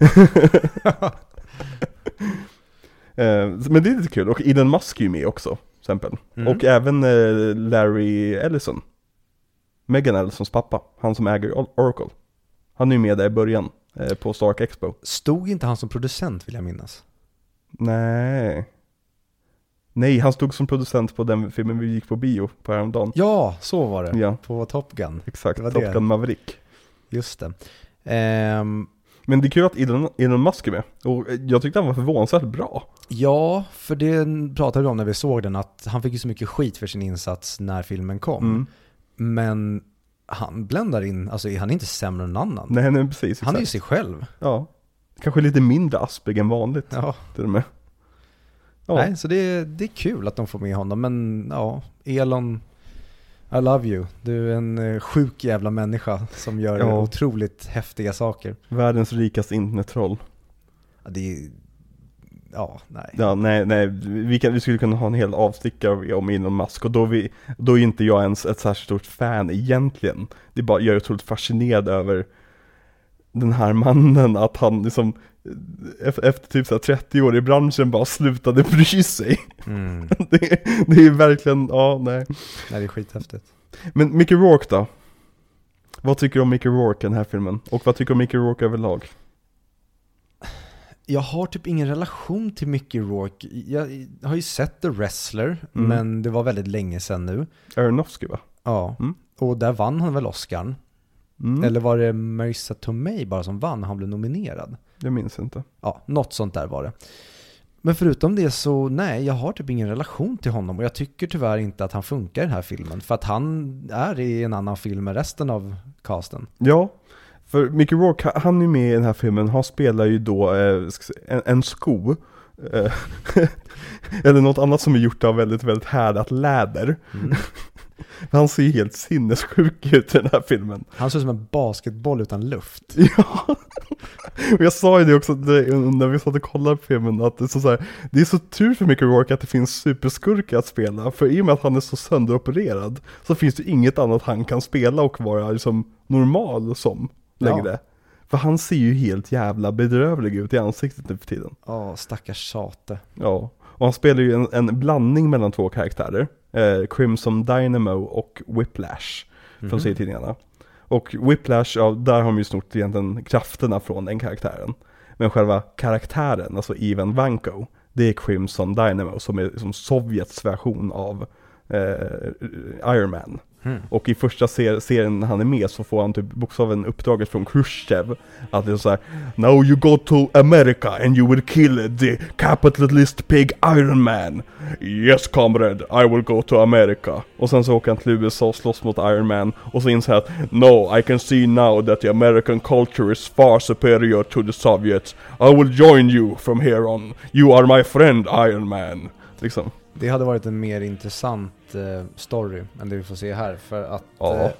eh, men det är lite kul, och Elon Musk är ju med också, till exempel. Mm. Och även eh, Larry Ellison. Megan Ellisons pappa, han som äger Or- Oracle. Han är ju med där i början, på Stark Expo. Stod inte han som producent vill jag minnas? Nej. Nej, han stod som producent på den filmen vi gick på bio på häromdagen. Ja, så var det. Ja, På Top Gun. exakt. Top det. Gun Maverick. Just det. Ehm, Men det är kul att Elon, Elon Musk är med. Och jag tyckte han var förvånansvärt bra. ja, för det pratade vi om när vi såg den, att han fick ju så mycket skit för sin insats när filmen kom. Mm. Men han bländar in, alltså han är inte sämre än någon annan. Nej, nej precis. han är ju exakt. sig själv. Ja. Kanske lite mindre aspig än vanligt Ja. till och med. Ja, Nej, så det, är- det är kul att de får med honom, men ja, Elon, I love you. Du är en eh, sjuk jävla människa som gör Ja. otroligt häftiga saker. världens rikaste internettroll. Ja, Det är, ja, nej. Ja, nej, nej, vi, kan, vi skulle kunna ha en hel avstickare om Elon Musk och då, vi, då är inte jag ens ett särskilt stort fan egentligen. Det är bara, jag är otroligt fascinerad över den här mannen, att han liksom efter, efter typ så här 30 år i branschen bara slutade bry sig. Mm. Det, det är verkligen, ja nej. Nej, det är skithäftigt. Men Mickey Rourke då? Vad tycker du om Mickey Rourke i den här filmen? Och vad tycker du om Mickey Rourke överlag? Jag har typ ingen relation till Mickey Rourke. Jag har ju sett The Wrestler, Mm. men det var väldigt länge sedan nu. Aronofsky va? Ja, Mm. och där vann han väl Oscarn. Mm, Eller var det Marissa Tomei bara som vann? Han blev nominerad. Jag minns inte. Ja, något sånt där var det. Men förutom det så, nej, jag har typ ingen relation till honom och jag tycker tyvärr inte att han funkar i den här filmen. För att han är i en annan film med resten av casten. Ja, för Mickey Rourke, han är ju med i den här filmen, han spelar ju då eh, en sko. Eh, Eller något annat som är gjort av väldigt, väldigt härdat läder. Mm. Han ser ju helt sinnessjuk ut i den här filmen. Han ser ut som en basketboll utan luft. Ja, och jag sa ju det också när vi satt och kollade på filmen att det är, så, så här, det är så tur för Mickey Rourke att det finns superskurkar att spela, för i och med att han är så sönderopererad så finns det inget annat han kan spela och vara liksom normal som längre. För han ser ju helt jävla bedrövlig ut i ansiktet nu för tiden. Ja, stackars sate. Ja, och han spelar ju en, en blandning mellan två karaktärer. Eh, Crimson Dynamo och Whiplash, Mhm. från serietidningarna. Och Whiplash, ja, där har de ju snott egentligen krafterna från den karaktären. Men själva karaktären, alltså Ivan Vanko, det är Crimson Dynamo som är som Sovjets version av eh, Iron Man. Mm. Och i första ser- serien när han är med så får han typ bokstaven uppdraget från Khrushchev. Att det är såhär Now you go to America and you will kill the capitalist pig Iron Man. Yes comrade, I will go to America. Och sen så åker han till USA och slåss mot Iron Man. Och så inser han att No, I can see now that the American culture is far superior to the Soviets. I will join you from here on. You are my friend Iron Man. Liksom. Det hade varit en mer intressant eh, story än det vi får se här. För att Ja. eh,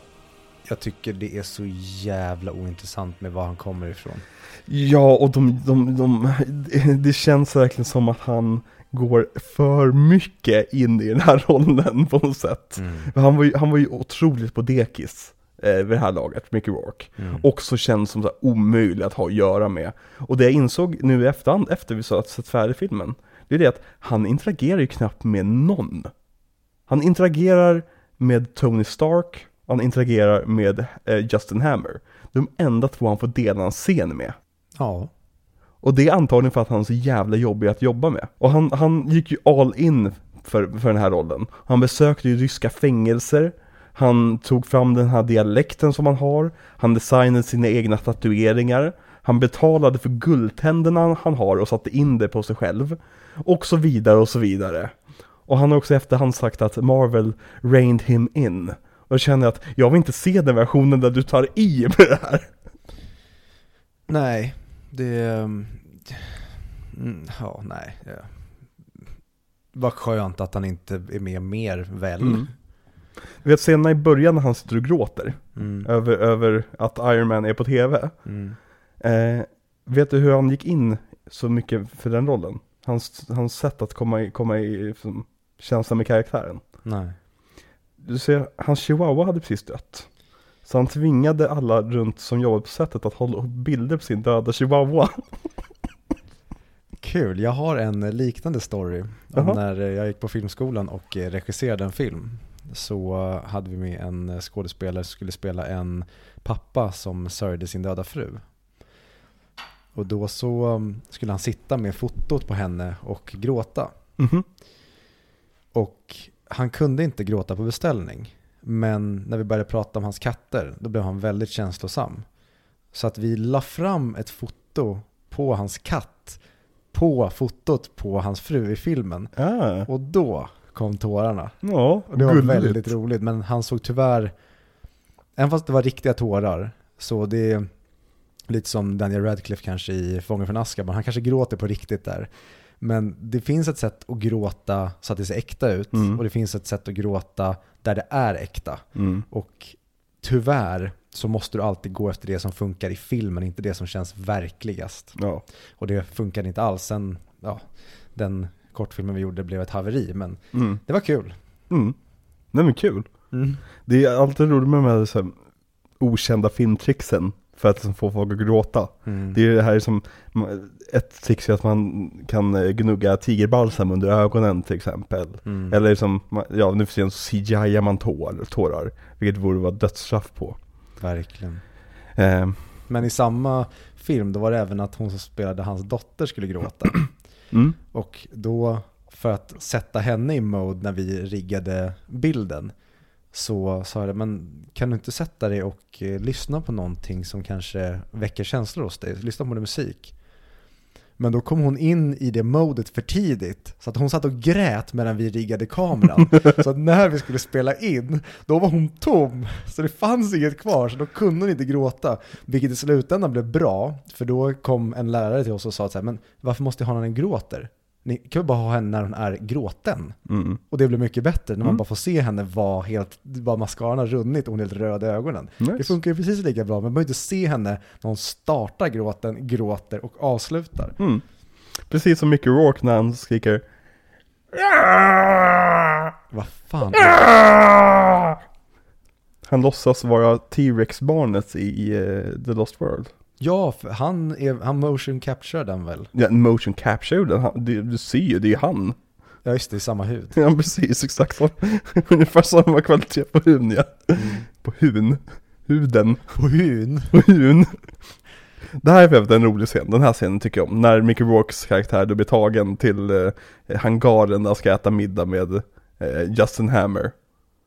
jag tycker det är så jävla ointressant med var han kommer ifrån. Ja, och de, de, de, det känns verkligen som att han går för mycket in i den här rollen på något sätt. Han var ju, han var ju otroligt på dekis eh, vid det här laget, Mickey Rourke. Mm. Också känns som så här omöjlig att ha att göra med. Och det jag insåg nu i efterhand, efter vi så sett färdig filmen, det är det att han interagerar ju knappt med någon. Han interagerar med Tony Stark, han interagerar med eh, Justin Hammer. De enda två han får dela en scen med. Ja. Och det är antagligen för att han är så jävla jobbig att jobba med. Och han, han gick ju all in för, för den här rollen. Han besökte ju ryska fängelser, han tog fram den här dialekten som han har, han designade sina egna tatueringar, han betalade för guldtänderna han har och satte in det på sig själv. Och så vidare och så vidare. Och han har också efterhand sagt att Marvel reined him in. Och jag känner att jag vill inte se den versionen där du tar i med det här. Nej, det... Mm, ja, nej. Ja. Vad skönt att han inte är med mer väl. Mm. Du vet scenerna i början när han sitter och gråter Mm. över, över att Iron Man är på tv. Mm. Eh, vet du hur han gick in så mycket för den rollen? Hans, hans sätt att komma i, komma i känsla med karaktären. Nej. Du ser, hans chihuahua hade precis dött. Så han tvingade alla runt som jobbade på sättet att hålla upp bilder på sin döda chihuahua. Kul, jag har en liknande story. Om när jag gick på filmskolan och eh, regisserade en film. Så eh, hade vi med en skådespelare som skulle spela en pappa som sörjde sin döda fru. Och då så um, skulle han sitta med fotot på henne och gråta. Mhm. Och han kunde inte gråta på beställning. Men när vi började prata om hans katter, då blev han väldigt känslosam. Så att vi la fram ett foto på hans katt på fotot på hans fru i filmen. Ah, Och då kom tårarna. ja, Och det var gulligt. väldigt roligt. Men han såg tyvärr, även fast det var riktiga tårar, så det lite som Daniel Radcliffe kanske i Fången från Azkaban. Han kanske gråter på riktigt där. Men det finns ett sätt att gråta så att det ser äkta ut. Mm. Och det finns ett sätt att gråta där det är äkta. Mm. Och tyvärr så måste du alltid gå efter det som funkar i filmen, inte det som känns verkligast. Ja. Och det funkade inte alls. Sen, ja, den kortfilmen vi gjorde blev ett haveri, men Mm. det var kul. Mm. Nej men kul. Det är alltid roligt med de här så här, okända filmtricksen för att liksom få folk att gråta. Mm. Det är det här som, ett trix är att man kan eh, gnugga tigerbalsam under ögonen till exempel. Mm. Eller som, ja nu för tiden så CGI-ar man tår, tårar, vilket borde vara dödsstraff på. Verkligen. Eh, Men i samma film, då var det även att hon som spelade hans dotter skulle gråta. mm, Och då, för att sätta henne i mode när vi riggade bilden, så sa jag men kan du inte sätta dig och eh, lyssna på någonting som kanske väcker känslor hos dig? Lyssna på musik. Men då kom hon in i det modet för tidigt, så att hon satt och grät medan vi riggade kameran. så att när vi skulle spela in, då var hon tom, så det fanns inget kvar, så då kunde hon inte gråta. Vilket i slutändan blev bra, för då kom en lärare till oss och sa så här, men varför måste jag ha den gråter? Ni kan väl bara ha henne när hon är gråten? Mm. Och det blir mycket bättre när man Mm. bara får se henne vara helt, bara mascaran har runnit och hon är helt röd i ögonen. Nice. Det funkar ju precis lika bra, men man behöver inte se henne när hon startar gråten, gråter och avslutar. Mm. Precis som Mickey Rourke när han skriker Vad fan? Han låtsas vara T-Rex-barnet i eh, The Lost World. Ja, för han, är, han motion capture den väl? Ja, motion capture, den, han- du, du ser ju, det är han. Ja just det, i samma hud. Ja precis, exakt så. Ungefär samma kvalitet på huden ja. På huden. Huden. På hyn? På huden. Det här är för en rolig scen, den här scenen tycker jag om. När Mickey Rourkes karaktär då blir tagen till eh, hangaren där han ska äta middag med eh, Justin Hammer.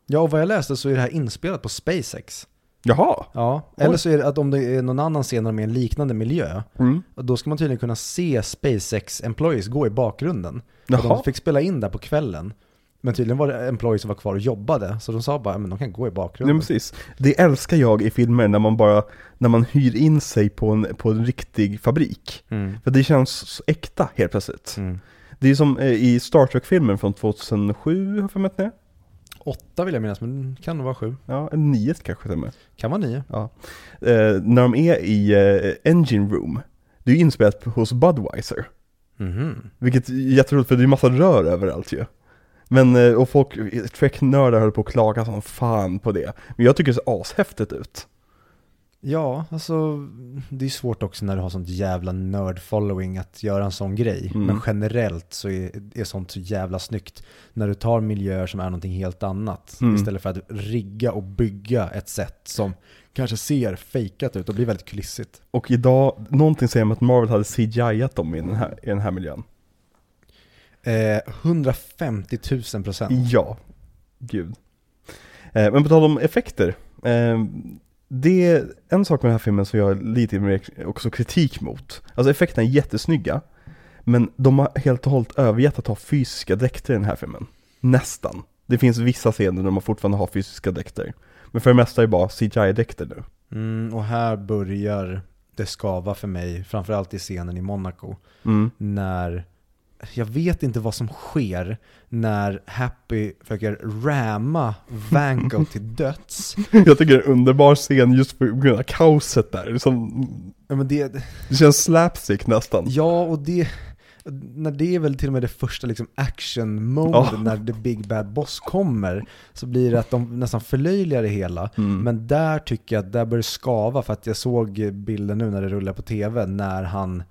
Ja, och vad jag läste så är det här inspelat på SpaceX. Jaha! Ja, eller så är det att om det är någon annan scen med en liknande miljö, Mm. då ska man tydligen kunna se SpaceX employees gå i bakgrunden. De fick spela in där på kvällen. Men tydligen var det employees som var kvar och jobbade, så de sa bara att de kan gå i Ja, bakgrunden. precis. Det älskar jag i filmer när man bara, när man hyr in sig på en, på en riktig fabrik. Mm. För det känns så äkta helt plötsligt. Mm. Det är som eh, i Star Trek-filmen från 2007, har jag för mig att det är. Åtta vill jag minnas, men kan nog vara sju. Ja, eller nio kanske till och med. Kan vara nio. Ja. Eh, när de är i eh, Engine Room, det är ju inspelat hos Budweiser. Mhm. Vilket är jätteroligt för det är massa rör överallt ju. Men, eh, och folk, Trek-nördar höll på att klaga som fan på det. Men jag tycker det ser ashäftigt ut. Ja, alltså det är svårt också när du har sånt jävla nörd-following att göra en sån grej. Mm. Men generellt så är, är sånt så jävla snyggt. När du tar miljöer som är någonting helt annat. Mm. Istället för att rigga och bygga ett sätt som kanske ser fejkat ut och blir väldigt kulissigt. Och idag, någonting säger mig att Marvel hade CGI-at dem i den här, i den här miljön. Eh, 150 000 procent. Ja, gud. Eh, men på tal om effekter. Eh, det är en sak med den här filmen som jag har lite mer också kritik mot. Alltså effekterna är jättesnygga. Men de har helt och hållet övergett att ha fysiska dräkter i den här filmen. Nästan. Det finns vissa scener där man fortfarande har fysiska dräkter. Men för det mesta är det bara CGI-dräkter nu. Mm, och här börjar det skava för mig, framförallt i scenen i Monaco. Mm. när, jag vet inte vad som sker när Happy försöker ramma Vanko till döds. Jag tycker det är en underbar scen just på grund av kaoset där. Som, Ja, men det, det känns slapstick nästan. ja och det, när det är väl till och med det första liksom action mode Ja. när the big bad boss kommer, så blir det att de nästan förlöjligar det hela. Mm. Men där tycker jag att där börjar det skava för att jag såg bilden nu när det rullar på tv när han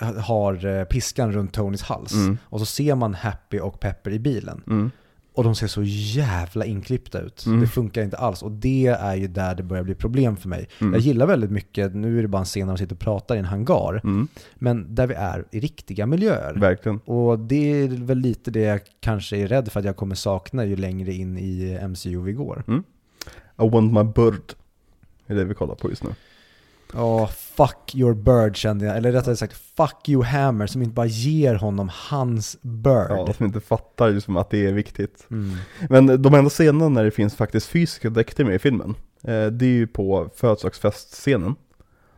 har eh, piskan runt Tonys hals. Mm. Och så ser man Happy och Pepper i bilen. Mm. Och de ser så jävla inklippta ut. Mm. Det funkar inte alls. Och det är ju där det börjar bli problem för mig. Mm. Jag gillar väldigt mycket, nu är det bara en scen när de sitter och pratar i en hangar. Mm. Men där vi är i riktiga miljöer. Verkligen. Och det är väl lite det jag kanske är rädd för att jag kommer sakna ju längre in i MCU vi går. I want my bird. är det vi kollar på just nu. Ja, fuck your bird kände jag. Eller rättare sagt, fuck you hammer som inte bara ger honom hans bird. Ja, som inte fattar liksom att det är viktigt. Mm. Men de enda scenerna när det finns faktiskt fysiska dräkter med i filmen, eh, det är ju på födelsedagsfestscenen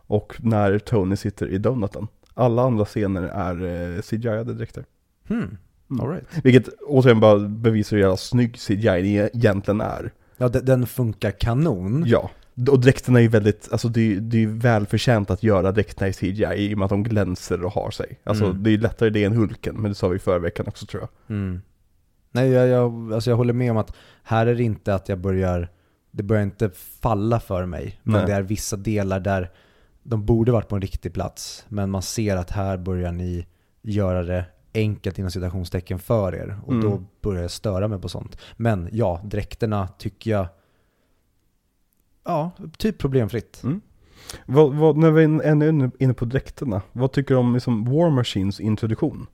och när Tony sitter i donuten. Alla andra scener är eh, CGI-ade dräkter. Hmm. Mm. All right. Vilket återigen bara bevisar hur jävla snygg CGI egentligen är. Ja, de- den funkar kanon. Ja, och dräkterna är ju väldigt, alltså det är, det är välförtjänt att göra dräkterna i CGI i och med att de glänser och har sig. Alltså Mm. det är ju lättare det än Hulken, men det sa vi förra veckan också tror jag. Mm. Nej, jag, jag, alltså jag håller med om att här är det inte att jag börjar, det börjar inte falla för mig. Men Nej. det är vissa delar där de borde varit på en riktig plats. Men man ser att här börjar ni göra det enkelt inom citationstecken för er. Och Mm. då börjar jag störa mig på sånt. Men ja, dräkterna tycker jag, ja, typ problemfritt. Mm. Vad, vad, när vi är ännu inne- inne på dräkterna, vad tycker du om liksom War Machines introduktion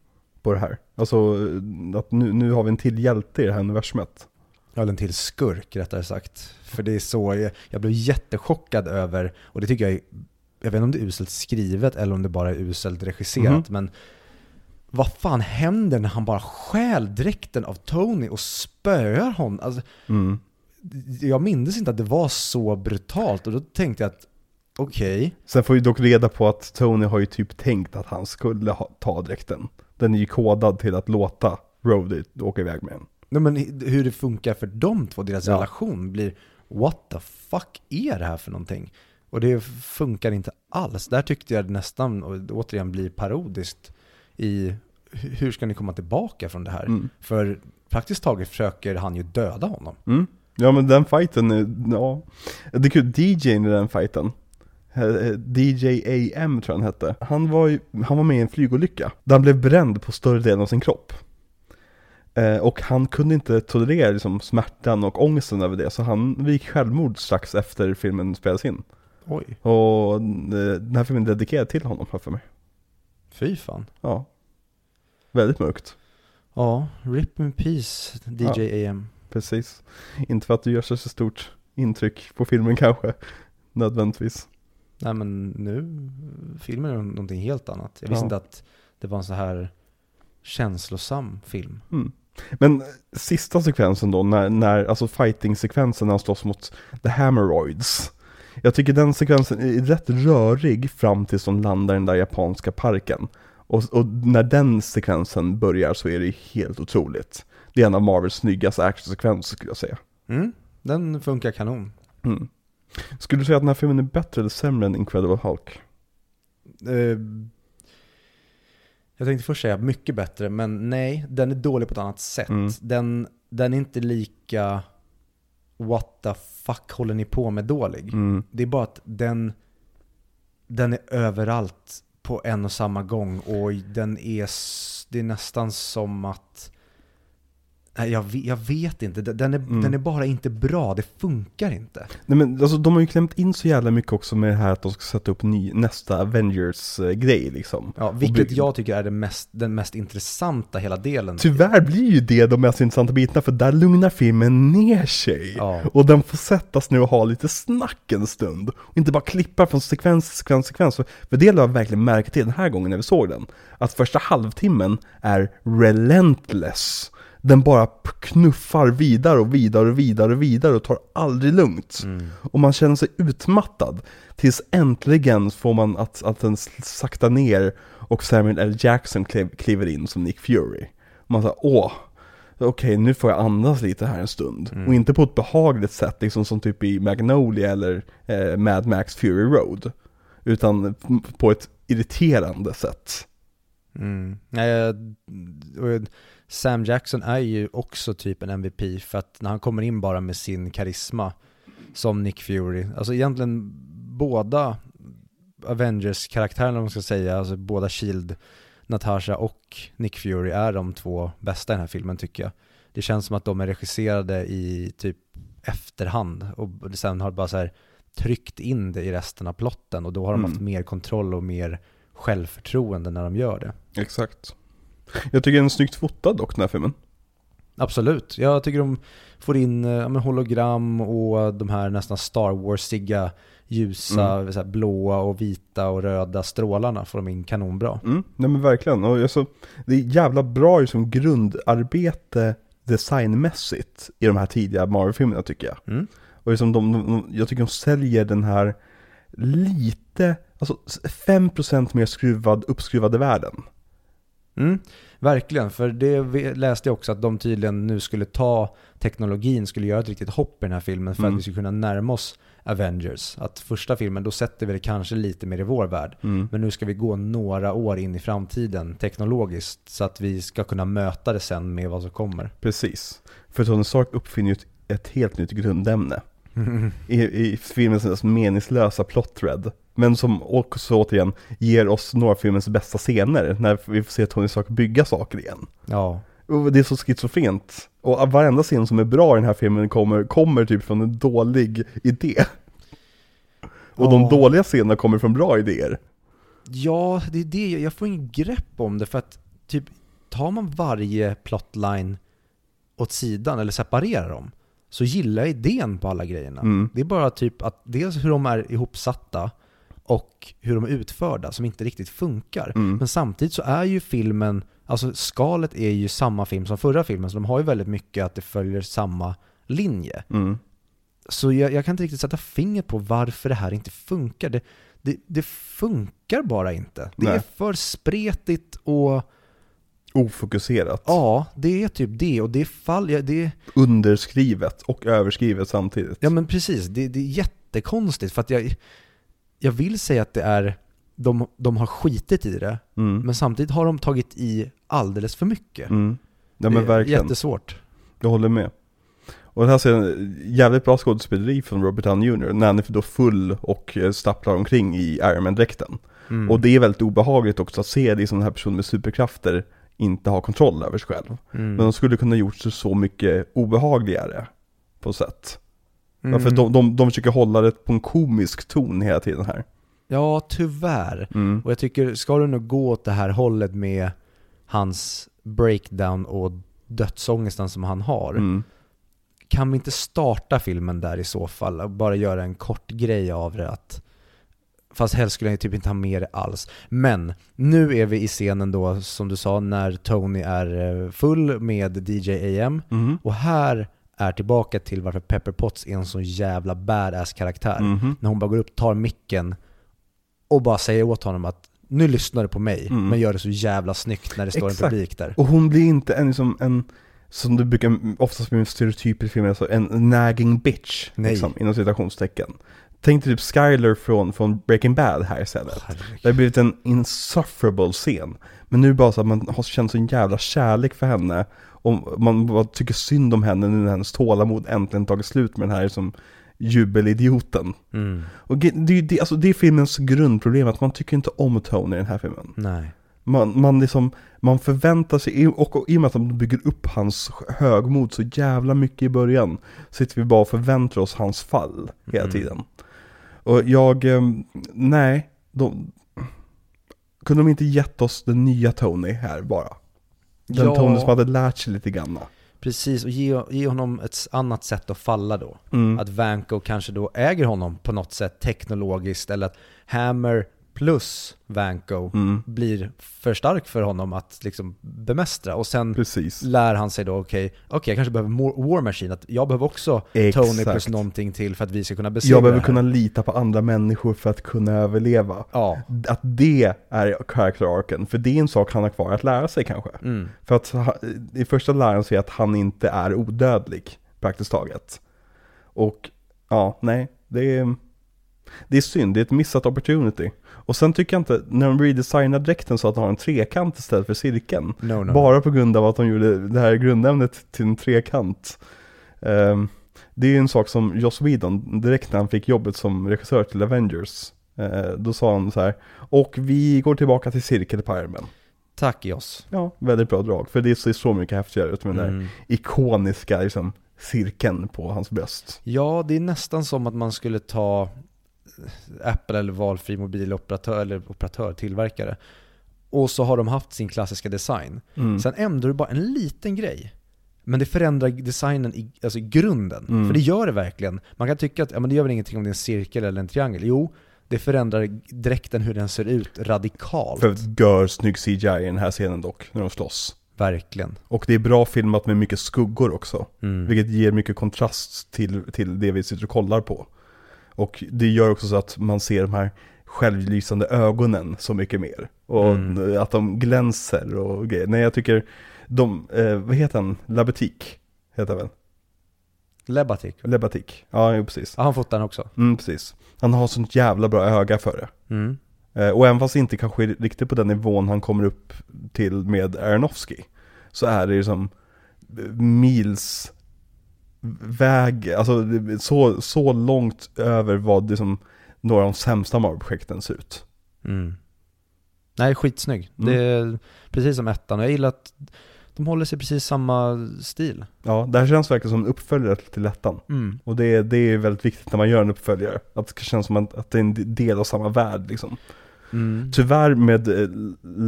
på det här? Alltså eh, att nu, nu har vi en till hjälte i det här universumet. Eller en till skurk rättare sagt. För det är så, jag, jag blev jättechockad över, och det tycker jag är jag vet inte om det är uselt skrivet eller om det bara är uselt regisserat, Mhm. men vad fan händer när han bara stjäl dräkten av Tony och spöar honom? Alltså, Mm. Jag minns inte att det var så brutalt och då tänkte jag att okej, Sen får vi dock reda på att Tony har ju typ tänkt att han skulle ha, ta dräkten. Den är ju kodad till att låta Rhodey åka iväg med den. Nej, men hur det funkar för de två, deras Ja. relation blir What the fuck är det här för någonting? Och det funkar inte alls. Där tyckte jag nästan, och återigen blir parodiskt i hu- hur ska ni komma tillbaka från det här? Mm. För praktiskt taget försöker han ju döda honom. Mm. Ja men den fighten, är- ja. Det är kul, DJn i den fighten. eh, DJ AM tror jag han hette. Han var, ju, han var med i en flygolycka. Där han blev bränd på större delen av sin kropp. Eh, och han kunde inte tolerera liksom, smärtan och ångesten över det. Så han begick självmord strax efter filmen spelades in. Oj, Och eh, den här filmen är dedikerad till honom, jag för mig. fy fan. Ja. Väldigt mörkt. Ja, rip in peace DJ AM. Precis. Inte för att det gör så stort intryck på filmen kanske. Nödvändigtvis. Nej men nu, filmen är någonting helt annat. Jag visste Ja. inte att det var en så här känslosam film. Mm. Men eh, sista sekvensen då, när, när alltså fighting-sekvensen när han slåss mot The Hammeroids. Jag tycker den sekvensen är rätt rörig fram tills de landar i den där japanska parken. Och, och när den sekvensen börjar så är det helt otroligt. Det är en av Marvels snyggaste actionsekvenser skulle jag säga. Mm, den funkar kanon. Mm. Skulle du säga att den här filmen är bättre eller sämre än Incredible Hulk? Eh, jag tänkte först säga mycket bättre, men nej, den är dålig på ett annat sätt. Mm. Den, den är inte lika what the fuck håller ni på med dålig. Mm. Det är bara att den, den är överallt på en och samma gång och den är, det är nästan som att jag, jag vet inte. Den är, Mm. den är bara inte bra. Det funkar inte. Nej men alltså de har ju klämt in så jävla mycket också med det här att de ska sätta upp ny, nästa Avengers-grej liksom. Ja, vilket jag tycker är mest, den mest intressanta hela delen. Tyvärr blir ju det de mest intressanta bitarna för där lugnar filmen ner sig. Ja. Och den får sättas ner och ha lite snack en stund. Och inte bara klippa från sekvens till sekvens, sekvens. För det lade jag verkligen märke till den här gången när vi såg den. Att första halvtimmen är relentless. Den bara knuffar vidare och vidare och vidare och vidare och tar aldrig lugnt. Mm. Och man känner sig utmattad. Tills äntligen får man att, att den sakta ner och Samuel L. Jackson klev, kliver in som Nick Fury. Man säger åh, okej nu får jag andas lite här en stund. Mm. Och inte på ett behagligt sätt, liksom som typ i Magnolia eller eh, Mad Max Fury Road. Utan på ett irriterande sätt. Mm. Nej, och Sam Jackson är ju också typ en MVP för att när han kommer in bara med sin karisma som Nick Fury, alltså egentligen båda Avengers-karaktärerna om man ska säga, alltså båda Shield, Natasha och Nick Fury är de två bästa i den här filmen tycker jag. Det känns som att de är regisserade i typ efterhand och sen har bara så här tryckt in det i resten av plotten och då har de Mm. haft mer kontroll och mer självförtroende när de gör det. Exakt. Jag tycker den är snyggt fotad dock den här filmen. Absolut. Jag tycker de får in eh, ja, hologram och de här nästan Star Warsiga ljusa, så här, blåa och vita och röda strålarna får de in kanonbra. Mm, nej men verkligen. Och alltså, det är jävla bra liksom grundarbete designmässigt i de här tidiga Marvel-filmerna tycker jag. Mm. Och liksom de, de, jag tycker de säljer den här lite, alltså 5% mer skruvad, uppskruvade världen. Mm, verkligen, för det läste jag också att de tydligen nu skulle ta teknologin, skulle göra ett riktigt hopp i den här filmen för Mm. att vi skulle kunna närma oss Avengers. Att första filmen, då sätter vi det kanske lite mer i vår värld. Mm. Men nu ska vi gå några år in i framtiden teknologiskt så att vi ska kunna möta det sen med vad som kommer. Precis. För Tony Stark uppfinner ju ett, ett helt nytt grundämne. I, i filmens meningslösa plot thread. Men som också återigen ger oss några av filmens bästa scener när vi får se Tony Stark bygga saker igen. Ja, Och det är så schizofrent. Och varenda scen som är bra i den här filmen kommer, kommer typ från en dålig idé. Och de Ja. dåliga scenerna kommer från bra idéer. Ja, det är det. Jag får ingen grepp om det för att typ tar man varje plotline åt sidan eller separerar dem så gillar jag idén på alla grejerna. Mm. Det är bara typ att dels hur de är ihopsatta och hur de är utförda som inte riktigt funkar. Mm. Men samtidigt så är ju filmen, alltså skalet är ju samma film som förra filmen, så de har ju väldigt mycket att det följer samma linje. Mm. Så jag, jag kan inte riktigt sätta fingret på varför det här inte funkar. Det, det, det funkar bara inte. Det Nej. är för spretigt och Ofokuserat. ja, det är typ det. Och det fall, ja, det, Underskrivet och överskrivet samtidigt. ja men precis, det, det är jättekonstigt för att jag, jag vill säga att det är, de, de har skitit i det, Mm. men samtidigt har de tagit i alldeles för mycket. Mm. Ja det men är verkligen. jättesvårt. Jag håller med. Och det här ser en jävligt bra skådespeleri från Robert Downey Jr. när han är då full och eh, stapplar omkring i Iron Man-dräkten. Mm. Och det är väldigt obehagligt också att se det som den här personen med superkrafter inte har kontroll över sig själv. Mm. Men de skulle kunna gjort det så mycket obehagligare på sätt. Mm. Ja, för de, de, de försöker hålla det på en komisk ton hela tiden här. Ja, tyvärr. Mm. Och jag tycker, ska du nu gå åt det här hållet med hans breakdown och dödsångesten som han har, Mm. kan vi inte starta filmen där i så fall? Och bara göra en kort grej av det att Fast helst skulle jag typ inte ha med det alls. Men nu är vi i scenen då, som du sa, när Tony är eh, full med DJ AM. Mhm. Och här är tillbaka till varför Pepper Potts är en så jävla badass karaktär. Mhm. När hon bara går upp, tar micken och bara säger åt honom att nu lyssnar du på mig, Mm. men gör det så jävla snyggt när det står Exakt. en publik där. Och hon blir inte en, liksom, en som du brukar oftast bli en stereotyp i filmer, alltså en nagging bitch, Nej. liksom, inom citationstecken. Tänk dig typ Skyler från, från Breaking Bad här istället. Det har blivit en insufferable scen. Men nu bara så att man har känt sån jävla kärlek för henne. Och man bara tycker synd om henne nu när hennes tålamod äntligen tagit slut med den här som jubelidioten. Mm. Och det, det, det, alltså det är filmens grundproblem, att man tycker inte om Tony i den här filmen. Nej. Man, man, liksom, man förväntar sig, och, och i och med att de bygger upp hans högmod så jävla mycket i början, sitter vi bara och förväntar oss hans fall hela Mm. tiden. Och jag, ehm, nej, de, kunde de inte gett oss den nya Tony här bara? Den Ja. Tony som hade lärt sig lite grann. Precis, och ge, ge honom ett annat sätt att falla då. Mm. Att Vanko kanske då äger honom på något sätt teknologiskt, eller att Hammer plus Vanko Mm. blir för stark för honom att liksom bemästra. Och sen Precis. lär han sig då, okej, okej jag kanske behöver more- War Machine, att jag behöver också Tony Exakt. plus någonting till för att vi ska kunna besegra Jag behöver det här. kunna lita på andra människor för att kunna överleva. Ja. Att det är character-arken, för det är en sak han har kvar att lära sig kanske. Mm. För att i första lär han sig att han inte är odödlig, praktiskt taget. Och ja, nej, det är, det är synd, det är ett missat opportunity. Och sen tycker jag inte, när de redesignar dräkten så att han har en trekant istället för cirkeln. No, no. Bara på grund av att de gjorde det här grundämnet till en trekant. Ehm, det är ju en sak som Joss Whedon, direkt när han fick jobbet som regissör till Avengers, eh, då sa han så här, och vi går tillbaka till cirkel på armen. Tack Joss. Ja, väldigt bra drag. För det ser så mycket häftigare ut med den där Mm. ikoniska liksom, cirkeln på hans bröst. Ja, det är nästan som att man skulle ta Apple eller valfri mobiloperatör eller operatör, tillverkare. Och så har de haft sin klassiska design. Mm. Sen ändrar du bara en liten grej. Men det förändrar designen i, alltså i grunden. Mm. För det gör det verkligen. Man kan tycka att ja, men det gör väl ingenting om det är en cirkel eller en triangel. Jo, det förändrar dräkten hur den ser ut radikalt. För gör snygg CGI i den här scenen dock, när de slåss. Verkligen. Och det är bra filmat med mycket skuggor också. Mm. Vilket ger mycket kontrast till, till det vi sitter och kollar på. Och det gör också så att man ser de här självlysande ögonen så mycket mer. Och Mm. att de glänser och grejer. Nej, jag tycker de, eh, vad heter han? Labetik, heter väl? Lebatik. Lebatik, ja jo, precis. Ja, han fotar den också. Mm, precis. Han har sånt jävla bra öga för det. Mm. Eh, och även fast inte kanske riktigt på den nivån han kommer upp till med Aronofsky, så är det ju som mils väg, alltså så, så långt över vad det som några av de sämsta Marvel-projekten ser ut. Mm. Nej, skitsnygg. Mm. Det är precis som ettan. Och jag gillar att de håller sig precis samma stil. Ja, det här känns verkligen som en uppföljare till ettan. Mm. Och det, är- det är väldigt viktigt när man gör en uppföljare, att det känns som att, att det är en del av samma värld liksom. Mm. Tyvärr med eh,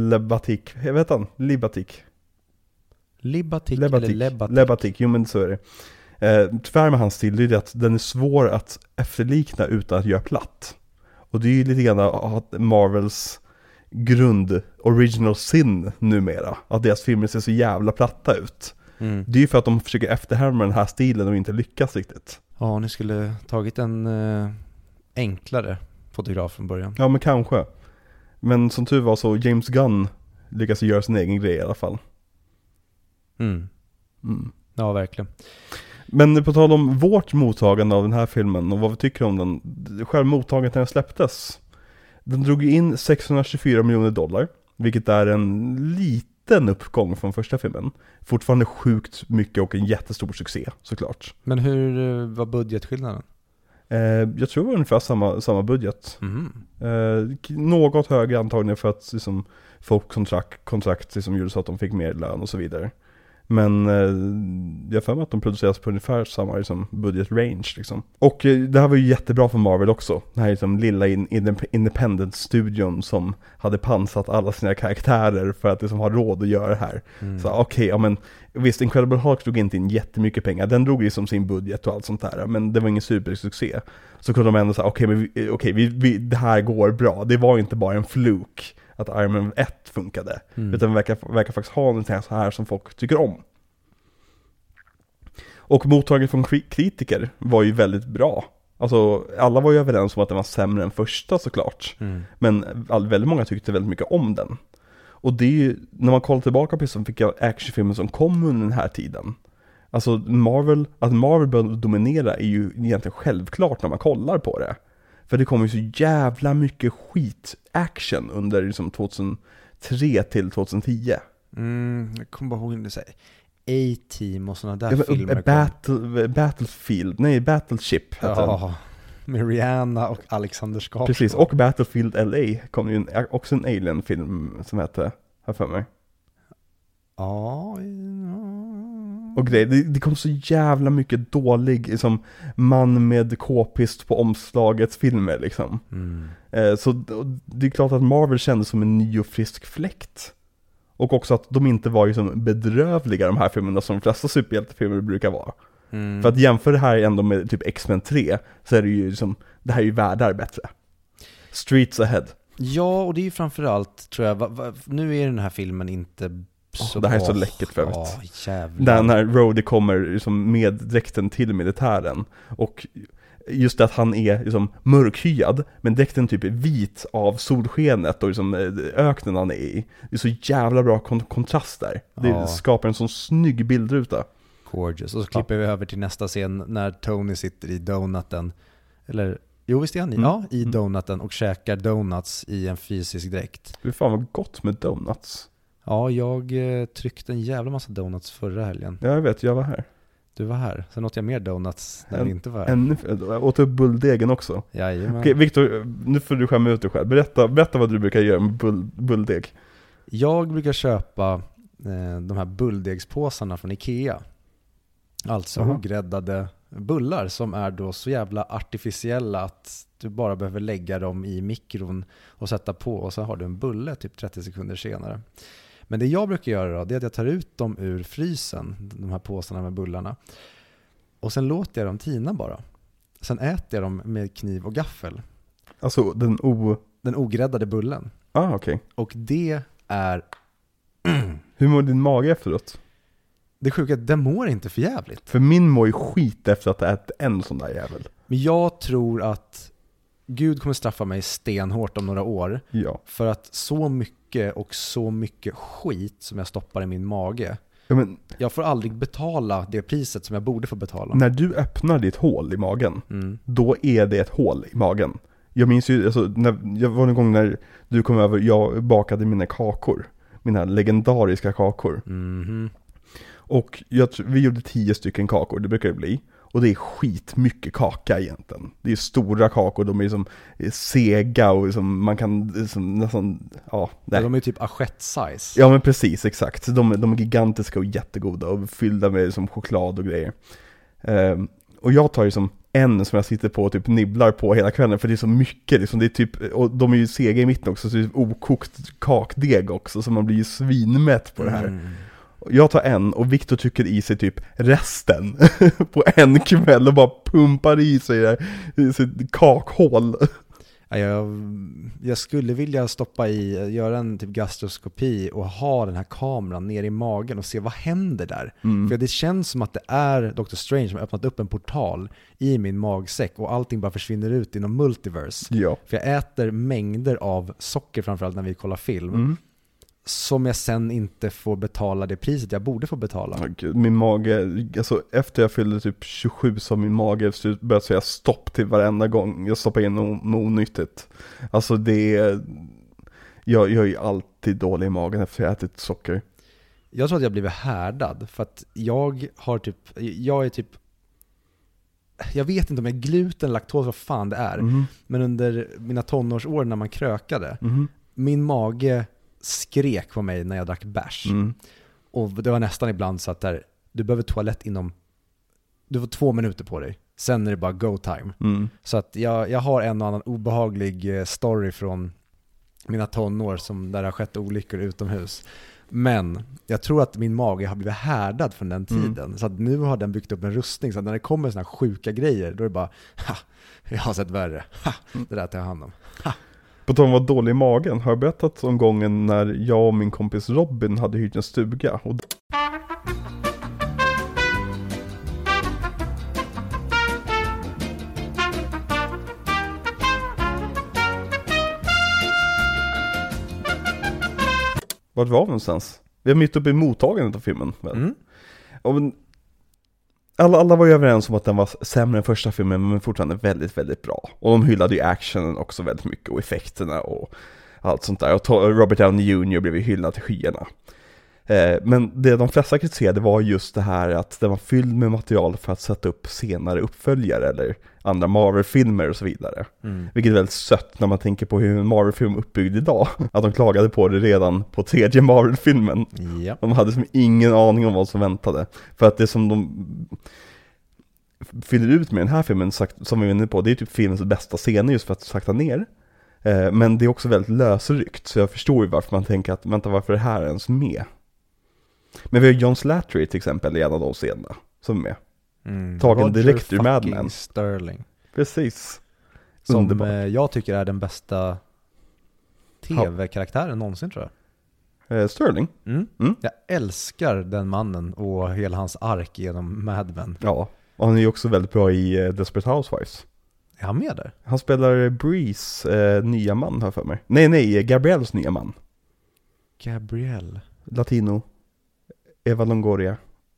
Lebatik, jag vet han, Libatik. Libatik, Lebatik. eller Lebatik. Lebatik, jo men så är det. Eh, tyvärr med hans stil, det är att den är svår att efterlikna utan att göra platt. Och Och det är ju lite grann att Marvels grund, original sin numera. Att deras filmer ser så jävla platta ut. Mm. Det är ju för att de försöker efterhärma den här stilen och inte lyckas riktigt. Ja, ni skulle tagit en eh, enklare fotograf från början. Ja men kanske. Men som tur var så James Gunn lyckas göra sin egen grej i alla fall. Mm. Mm. Ja, verkligen. Men på tal om vårt mottagande av den här filmen och vad vi tycker om den. Själva mottagandet när den släpptes. Den drog in 624 miljoner dollar. Vilket är en liten uppgång från första filmen. Fortfarande sjukt mycket och en jättestor succé såklart. Men hur eh, var budgetskillnaden? Eh, jag tror det var ungefär samma, samma budget. Mhm. Eh, något högre antagligen för att liksom, få kontrakt, kontrakt liksom, gjorde så att de fick mer lön och så vidare. Men eh, jag har för mig att de produceras på ungefär samma liksom, budget range liksom. Och eh, det här var ju jättebra för Marvel också. Den här liksom, lilla in, indep- independent-studion som hade pansat alla sina karaktärer för att liksom, ha råd att göra det här. Mm. Så okej, ja men visst Incredible Hulk drog inte in jättemycket pengar, den drog ju som sin budget och allt sånt där, men det var ingen supersuccé. Så kunde de ändå säga, okej men okej, vi, vi, det här går bra, det var inte bara en fluk att Iron Man 1 funkade, Mm. utan verkar, verkar faktiskt ha någonting så här som folk tycker om. Och mottagandet från kri- kritiker var ju väldigt bra. Alltså, alla var ju överens om att den var sämre än första såklart. Mm. Men väldigt många tyckte väldigt mycket om den. Och det är ju, när man kollar tillbaka på vilka actionfilmer som kom under den här tiden. Alltså Marvel, att Marvel började dominera är ju egentligen självklart när man kollar på det. För det kom ju så jävla mycket skit-action under liksom 2003 till 2010. Mm, jag kommer bara ihåg när du säger A-Team och sådana där Ja, filmer. kom. Battle, Battlefield, nej Battleship hette den. Ja, med Rihanna och Alexander Skarsgård. Precis, och Battlefield LA kom ju en, också en Alien-film som hette, här för mig. Ja, ja. Och grejer. Det, det kom så jävla mycket dålig, liksom, man med k-pist på omslaget filmer liksom. Mm. Eh, så det är klart att Marvel kändes som en ny och frisk fläkt. Och också att de inte var ju som bedrövliga de här filmerna som de flesta superhjältefilmer brukar vara. Mm. För att jämföra det här ändå med typ X-Men 3, så är det ju som, det här är ju världar bättre. Streets ahead. Ja, och det är ju framförallt, tror jag, va, va, nu är den här filmen inte så det här är så läckert för övrigt. Ja. Där när Rhodey kommer liksom med dräkten till militären. Och just att han är liksom mörkhyad, men dräkten typ är vit av solskenet och liksom eh, öknen han är i. Det är så jävla bra kon- kontrast där. Det Ja. skapar en sån snygg bildruta. Gorgeous. Och så klipper vi över till nästa scen när Tony sitter i donuten. Eller, jo visst är han i? Mm. Ja, i Mm. donuten och käkar donuts i en fysisk dräkt. Fy fan vad gott med donuts. Ja, jag eh, tryckte en jävla massa donuts förra helgen. Ja, jag vet, jag var här. Du var här. Sen åt jag mer donuts när En- du inte var här. Ännu, jag åt upp bulldegen också. Jajamän. Okej, Viktor, nu får du skämma ut dig själv. Berätta, berätta vad du brukar göra med bull, bulldeg. Jag brukar köpa eh, de här bulldegspåsarna från Ikea. Alltså Jaha. ogräddade bullar som är då så jävla artificiella att du bara behöver lägga dem i mikron och sätta på och så har du en bulle typ 30 sekunder senare. Men det jag brukar göra då, det är att jag tar ut dem ur frysen, de här påsarna med bullarna. Och sen låter jag dem tina bara. Sen äter jag dem med kniv och gaffel. Alltså den o... Den ogräddade bullen. Ah, okej. Och det är Hur mår din mage efteråt? Det sjuka är att den mår inte för jävligt. För min mår ju skit efter att ha ätit en sån där jävel. Men jag tror att Gud kommer straffa mig stenhårt om några år. Ja. För att så mycket och så mycket skit som jag stoppar i min mage. ja men, Jag får aldrig betala det priset som jag borde få betala. när du öppnar ditt hål i magen, Mm. då är det ett hål i magen. Jag minns ju, alltså, när, jag var en gång när du kom över, jag bakade mina kakor. Mina legendariska kakor. Mhm. Och jag, vi gjorde tio stycken kakor, det brukar det bli. Och det är skitmycket kaka egentligen. Det är stora kakor, de är som eh, sega och liksom, man kan liksom, nästan, ja, nej. De är typ assiett-size. Ja men precis, exakt. De, de är gigantiska och jättegoda och fyllda med liksom, choklad och grejer. Ehm, och jag tar ju som en som jag sitter på och typ nibblar på hela kvällen för det är så mycket liksom, det är typ, och de är ju sega i mitten också så det är okokt kakdeg också så man blir ju svinmätt på det här. Mm. Jag tar en och Viktor trycker i sig typ resten på en kväll och bara pumpar i sig det i sitt kakhål. Ja, Jag, jag skulle vilja stoppa i, göra en typ gastroskopi och ha den här kameran ner i magen och se vad händer där. Mm. För det känns som att det är Doctor Strange som har öppnat upp en portal i min magsäck och allting bara försvinner ut i någon multiverse. Ja. För jag äter mängder av socker framförallt när vi kollar film, Mm. Som jag sen inte får betala det priset jag borde få betala. Min mage, alltså efter jag fyllde typ 27 så min mage börjat säga stopp till varenda gång jag stoppar in något, onyttigt. Alltså det är, jag, jag är ju alltid dålig i magen efter jag ätit socker. Jag tror att jag blivit härdad för att jag har typ, jag är typ jag vet inte om jag är gluten, laktos, vad fan det är. Mhm. Men under mina tonårsår när man krökade, Mhm. min mage skrek på mig när jag drack bärs. Mm. Och det var nästan ibland så att där, du behöver toalett inom, du får två minuter på dig. Sen är det bara go time. Mm. Så att jag, jag har en och annan obehaglig eh, story från mina tonår som där det har skett olyckor utomhus. Men jag tror att min mage har blivit härdad från den Mm. tiden. Så att nu har den byggt upp en rustning. Så att när det kommer sådana här sjuka grejer, då är det bara ha, jag har sett värre. Ha, det där tar jag hand om. På tal om att vara dålig i magen, har jag berättat om gången när jag och min kompis Robin hade hyrt en stuga? Och Vart var vi någonstans? Vi är mitt uppe i mottagandet av filmen väl? Mm alla, alla var ju överens om att den var sämre än första filmen men fortfarande väldigt, väldigt bra. Och de hyllade ju actionen också väldigt mycket och effekterna och allt sånt där. Och Robert Downey Jr blev ju hyllad till skyarna. Eh, men det de flesta kritiserade var just det här att den var fylld med material för att sätta upp senare uppföljare eller andra Marvel-filmer och så vidare. Mm. Vilket är väldigt sött när man tänker på hur en Marvel-film är uppbyggd idag. Att de klagade på det redan på tredje Marvel-filmen. Ja. De hade som ingen aning om vad som väntade. För att det som de fyller ut med den här filmen, som vi var inne på, det är typ filmens bästa scener just för att sakta ner. Eh, Men det är också väldigt lösryckt, så jag förstår ju varför man tänker att, vänta varför är det här ens med? Men vi har John Slattery till exempel i en av de scenerna, som är med. Mm. Tagen Roger direkt ur Mad Men. Sterling. Precis. Som Underbart. eh, jag tycker är den bästa tv-karaktären någonsin tror jag. Eh, Sterling, Mm. Mm. Jag älskar den mannen och hela hans ark genom Mad Men. ja. Och han är ju också väldigt bra i eh, Desperate Housewives. Är han med där? Han spelar Breeze, eh, nya man jag för mig. Nej, nej, Gabriels nya man. Gabrielle. Latino. Eva Longoria.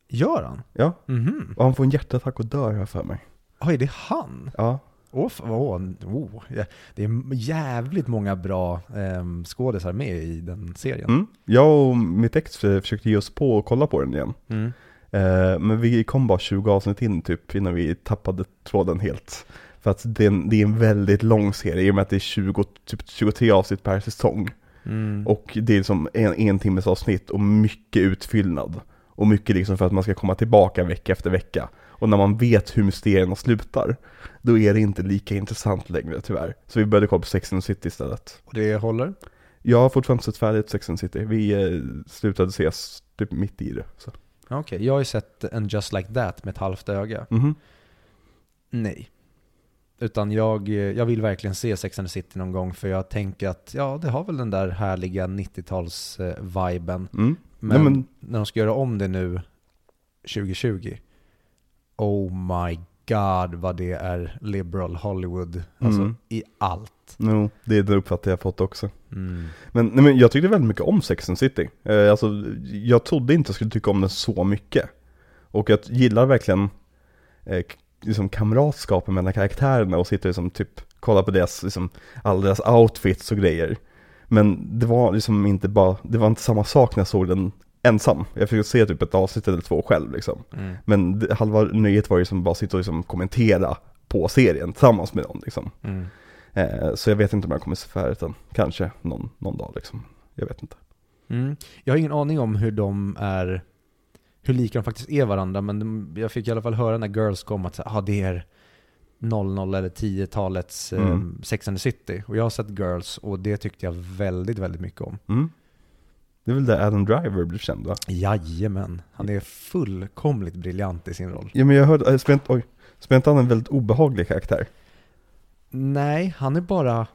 Gör han? Ja, Mhm. och han får en hjärtattack och dör jag för mig. Oj, är det han? Ja, Åh, f- åh, oh, ja, det är jävligt många bra um, skådisar med i den serien. mm. Jag och mitt ex eh, försökte ge oss på och kolla på den igen. Mm. Eh, men vi kom bara 20 avsnitt in typ innan vi tappade tråden helt. För att det är en, det är en väldigt lång serie i och med att det är 20, typ 23 avsnitt per säsong. Mm. Och det är liksom en, en timmes avsnitt och mycket utfyllnad. Och mycket liksom för att man ska komma tillbaka vecka efter vecka. Och när man vet hur mysterierna slutar, då är det inte lika intressant längre tyvärr. Så vi började kolla på Sex and the City istället. Och det håller? Jag har fortfarande sett färdigt Sex and the City. Vi eh, slutade ses typ mitt i det. Så. Okej, jag har ju sett en Just Like That med ett halvt öga. Mhm. Nej. Utan jag, jag vill verkligen se Sex and the City någon gång för jag tänker att ja, det har väl den där härliga 90-tals-viben. Mm. Men, Nej, men- när de ska göra om det nu 2020, oh my god vad det är liberal Hollywood. Alltså Mm. i allt. No, det är den uppfattning jag fått också. Mm. Men, nej, men jag tyckte väldigt mycket om Sex and City. Eh, alltså, jag trodde inte jag skulle tycka om den så mycket. Och jag gillar verkligen eh, liksom kamratskapen mellan karaktärerna och sitter liksom typ kolla på deras, liksom, alla deras outfits och grejer. Men det var liksom inte bara, det var inte samma sak när jag såg den ensam. Jag fick se typ ett avsnitt eller två själv liksom. Mm. Men det, halva nöjet var ju som bara sitta och liksom kommentera på serien tillsammans med någon liksom. Mm. Eh, så jag vet inte om jag kommer se färdigt den. Kanske någon, någon dag liksom. Jag vet inte. Mm. Jag har ingen aning om hur de är, hur lika de faktiskt är varandra, men de, jag fick i alla fall höra när Girls kom att ah, det är 00 eller 10-talets eh, Mm. Sex and the City. Och jag har sett Girls och det tyckte jag väldigt, väldigt mycket om. Mm. Det är väl där Adam Driver blev känd va? Jajamän, han är fullkomligt briljant i sin roll. Ja men jag hörde, äh, spelar inte, han en väldigt obehaglig karaktär? Nej, han är bara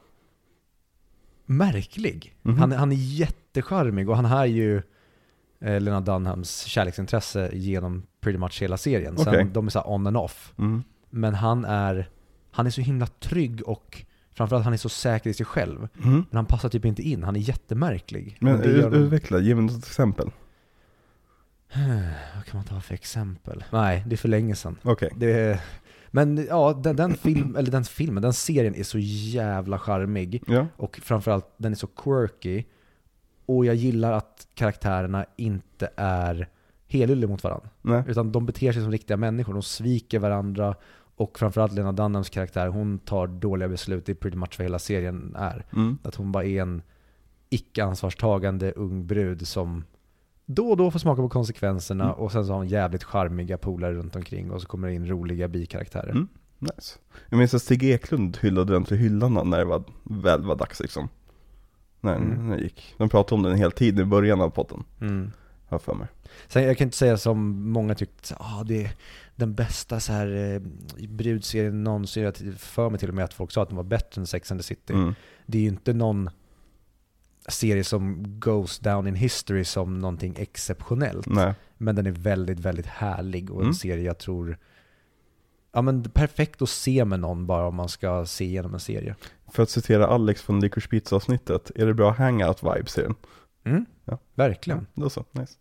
märklig. Mhm. Han, han är jättecharmig och han har ju eh, Lena Dunhams kärleksintresse genom pretty much hela serien. Sen Okej. de är så on and off. Mm. Men han är, han är så himla trygg och framförallt han är så säker i sig själv. Mm. Men han passar typ inte in, han är jättemärklig. Men gör utveckla, ge mig något exempel. Vad kan man ta för exempel? Nej, det är för länge sedan. Okej. Det är, men ja, den, den, film, eller den filmen, den serien är så jävla charmig. Ja. Och framförallt, den är så quirky. Och jag gillar att karaktärerna inte är helylle mot varandra. Nej. Utan de beter sig som riktiga människor, de sviker varandra. Och framförallt Lena Dunhams karaktär, hon tar dåliga beslut. Det är pretty much vad hela serien är. Mm. Att hon bara är en icke-ansvarstagande ung brud som då och då får smaka på konsekvenserna Mm. och sen så har hon jävligt charmiga polare runt omkring och så kommer det in roliga bikaraktärer. Mm. Nice. Jag minns att Stig Eklund hyllade den till hyllan när det var, väl var dags liksom. När, Mm. när det gick. De pratade om den hela tiden i början av podden. Mm. Har jag för mig. Sen jag kan inte säga som många tyckte, ah, det är den bästa så här, eh, brudserien någonsin. Jag för mig till och med att folk sa att den var bättre än Sex and the City. Mm. Det är ju inte någon serie som goes down in history som någonting exceptionellt. Nej. Men den är väldigt, väldigt härlig och en Mm. serie jag tror Ja men perfekt att se med någon bara om man ska se igenom en serie. För att citera Alex från Licorice Pizza avsnittet, är det bra hangout vibes i den? Mm. Ja. Verkligen. Då så, nice.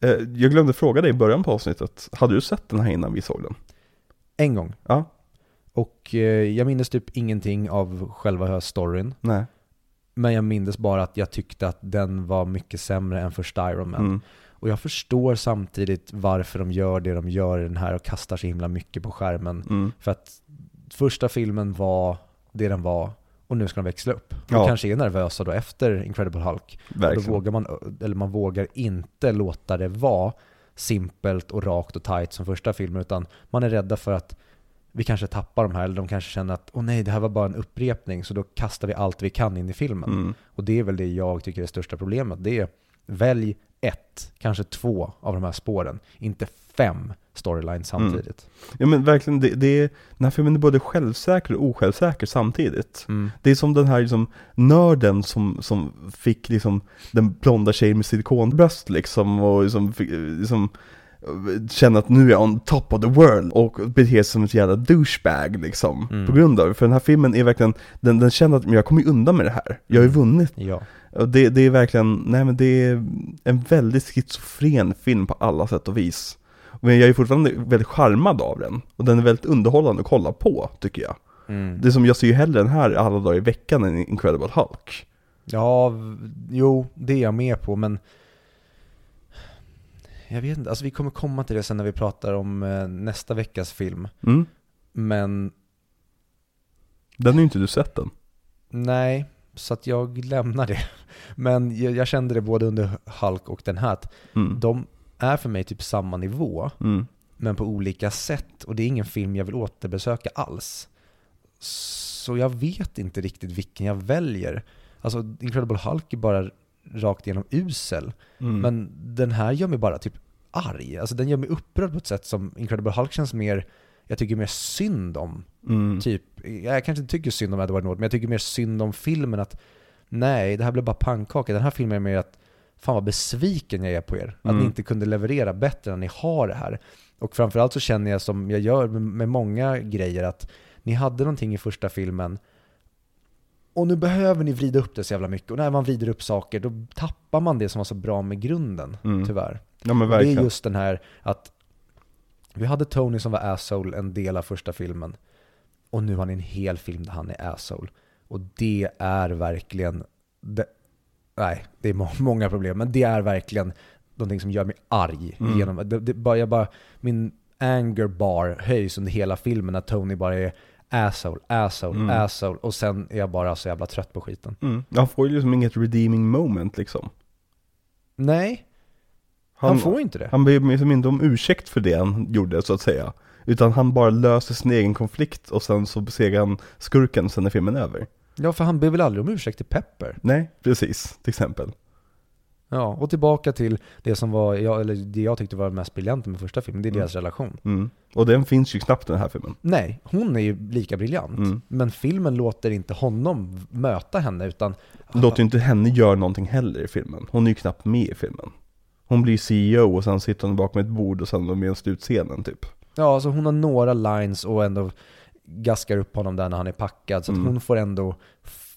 Eh, jag glömde fråga dig i början på avsnittet, hade du sett den här innan vi såg den? En gång. Ja, Och eh, jag minns typ ingenting av själva storyn. nej. Men jag minns bara att jag tyckte att den var mycket sämre än första Iron Man. Mm. Och jag förstår samtidigt varför de gör det de gör i den här och kastar så himla mycket på skärmen. Mm. För att första filmen var det den var och nu ska de växla upp. Ja. Och kanske är nervösa då efter Incredible Hulk. Då Verkligen. vågar man, eller man vågar inte låta det vara simpelt och rakt och tight som första filmen utan man är rädda för att vi kanske tappar de här eller de kanske känner att åh nej, det här var bara en upprepning så då kastar vi allt vi kan in i filmen. Mm. Och det är väl det jag tycker är det största problemet. Det är välj ett, kanske två av de här spåren, inte fem storylines Mm. samtidigt. Ja men verkligen, det, det är, den här filmen är både självsäker och osjälvsäker samtidigt. Mm. Det är som den här liksom, nörden som, som fick liksom den blonda tjejen med silikonbröst liksom och liksom, fick, liksom känna att nu är jag on top of the world och beter sig som ett jävla douchebag liksom. Mm. På grund av. För den här filmen är verkligen, den, den känner att men jag kommer undan med det här. Jag har ju vunnit. Ja. Och det, det är verkligen, nej men det är en väldigt schizofren film på alla sätt och vis. Men jag är fortfarande väldigt charmad av den. Och den är väldigt underhållande att kolla på, tycker jag. Mm. Det är som, jag ser ju hellre den här alla dagar i veckan än Incredible Hulk. Ja, jo, det är jag med på, men jag vet inte, alltså vi kommer komma till det sen när vi pratar om eh, nästa veckas film. Mm. Men Den har ju inte du sett den. nej, så att jag lämnar det. Men jag, jag kände det både under Hulk och den här, att Mm. de är för mig typ samma nivå, Mm. men på olika sätt. Och det är ingen film jag vill återbesöka alls. Så jag vet inte riktigt vilken jag väljer. Alltså Incredible Hulk är bara rakt igenom usel. Mm. Men den här gör mig bara typ arg. Alltså den gör mig upprörd på ett sätt som Incredible Hulk känns mer, jag tycker mer synd om. Mm. Typ, jag kanske inte tycker synd om Edward Norton, men jag tycker mer synd om filmen att nej, det här blev bara pannkaka. Den här filmen är mer att fan vad besviken jag är på er. Att Mm. ni inte kunde leverera bättre än ni har det här. Och framförallt så känner jag som jag gör med, många grejer att ni hade någonting i första filmen och nu behöver ni vrida upp det så jävla mycket. Och när man vrider upp saker då tappar man det som var så bra med grunden, Mm. tyvärr. Ja det är just den här att vi hade Tony som var asshole en del av första filmen. Och nu har ni en hel film där han är asshole. Och det är verkligen, det, nej, det är må- många problem, men det är verkligen någonting som gör mig arg. Mm. Genom, det, det, bara, jag bara, min anger bar höjs under hela filmen när Tony bara är asshole, asshole, Mm. asshole. Och sen är jag bara så jävla trött på skiten. Mm. Han får ju liksom inget redeeming moment liksom. Nej, han, får inte det. Han ber liksom inte om ursäkt för det han gjorde så att säga. Utan han bara löser sin egen konflikt och sen så besegrar han skurken sen är filmen över. Ja, för han ber väl aldrig om ursäkt till Pepper? Nej, precis, till exempel. Ja, och tillbaka till det som var, jag, eller det jag tyckte var mest briljant med första filmen, det är Mm. deras relation. Mm. Och den finns ju knappt i den här filmen. Nej, hon är ju lika briljant. Mm. Men filmen låter inte honom möta henne utan Låter ju inte henne göra någonting heller i filmen. Hon är ju knappt med i filmen. Hon blir CEO och sen sitter hon bakom ett bord och sen med i slutscenen typ. Ja, alltså hon har några lines och ändå gaskar upp honom där när han är packad. Så att Mm. hon får ändå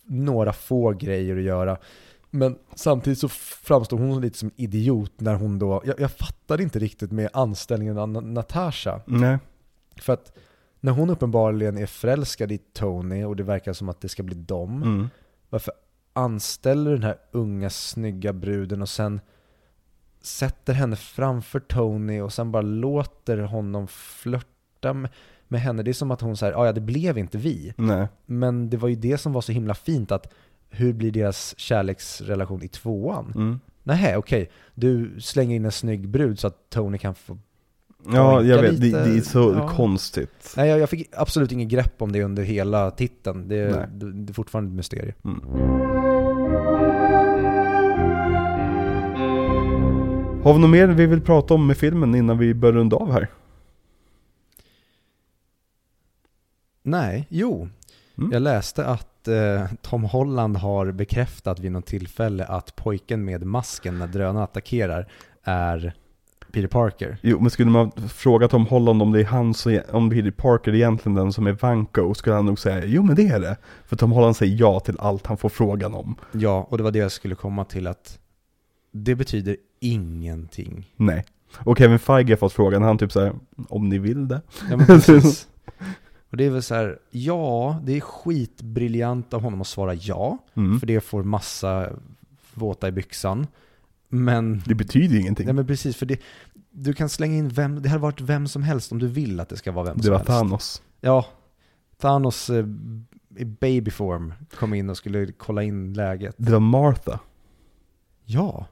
några få grejer att göra. Men samtidigt så framstår hon lite som idiot när hon då, jag, jag fattade inte riktigt med anställningen av Na- Natasha. Nej. För att när hon uppenbarligen är förälskad i Tony och det verkar som att det ska bli dem. Mm. Varför anställer den här unga snygga bruden och sen sätter henne framför Tony och sen bara låter honom flörta med, med henne. Det är som att hon säger, ja det blev inte vi. Nej. Men det var ju det som var så himla fint att hur blir deras kärleksrelation i tvåan? Mm. Nej, okej. Du slänger in en snygg brud så att Tony kan få... Ja, jag vet. Det, det är så ja. konstigt. Nej, jag, jag fick absolut inget grepp om det under hela titeln. Det, det, det är fortfarande ett mysterium. Mm. Har vi något mer vi vill prata om med filmen innan vi börjar runda av här? Nej, jo. Mm. Jag läste att eh, Tom Holland har bekräftat vid något tillfälle att pojken med masken när drönaren attackerar är Peter Parker. Jo, men skulle man fråga Tom Holland om det är han som, om Peter Parker är egentligen den som är Vanko, skulle han nog säga jo men det är det. För Tom Holland säger ja till allt han får frågan om. Ja, och det var det jag skulle komma till att det betyder ingenting. Nej. Och Kevin Feige har fått frågan, han typ såhär, om ni vill det. Ja, men precis. Och det är väl så här, ja, det är skitbriljant av honom att svara ja, Mm. för det får massa våta i byxan. Men Det betyder ju ingenting. Nej men precis, för det, du kan slänga in vem, det hade varit vem som helst om du vill att det ska vara vem det som var helst. Thanos. Ja, Thanos eh, i babyform kom in och skulle kolla in läget. Det var Martha. Ja,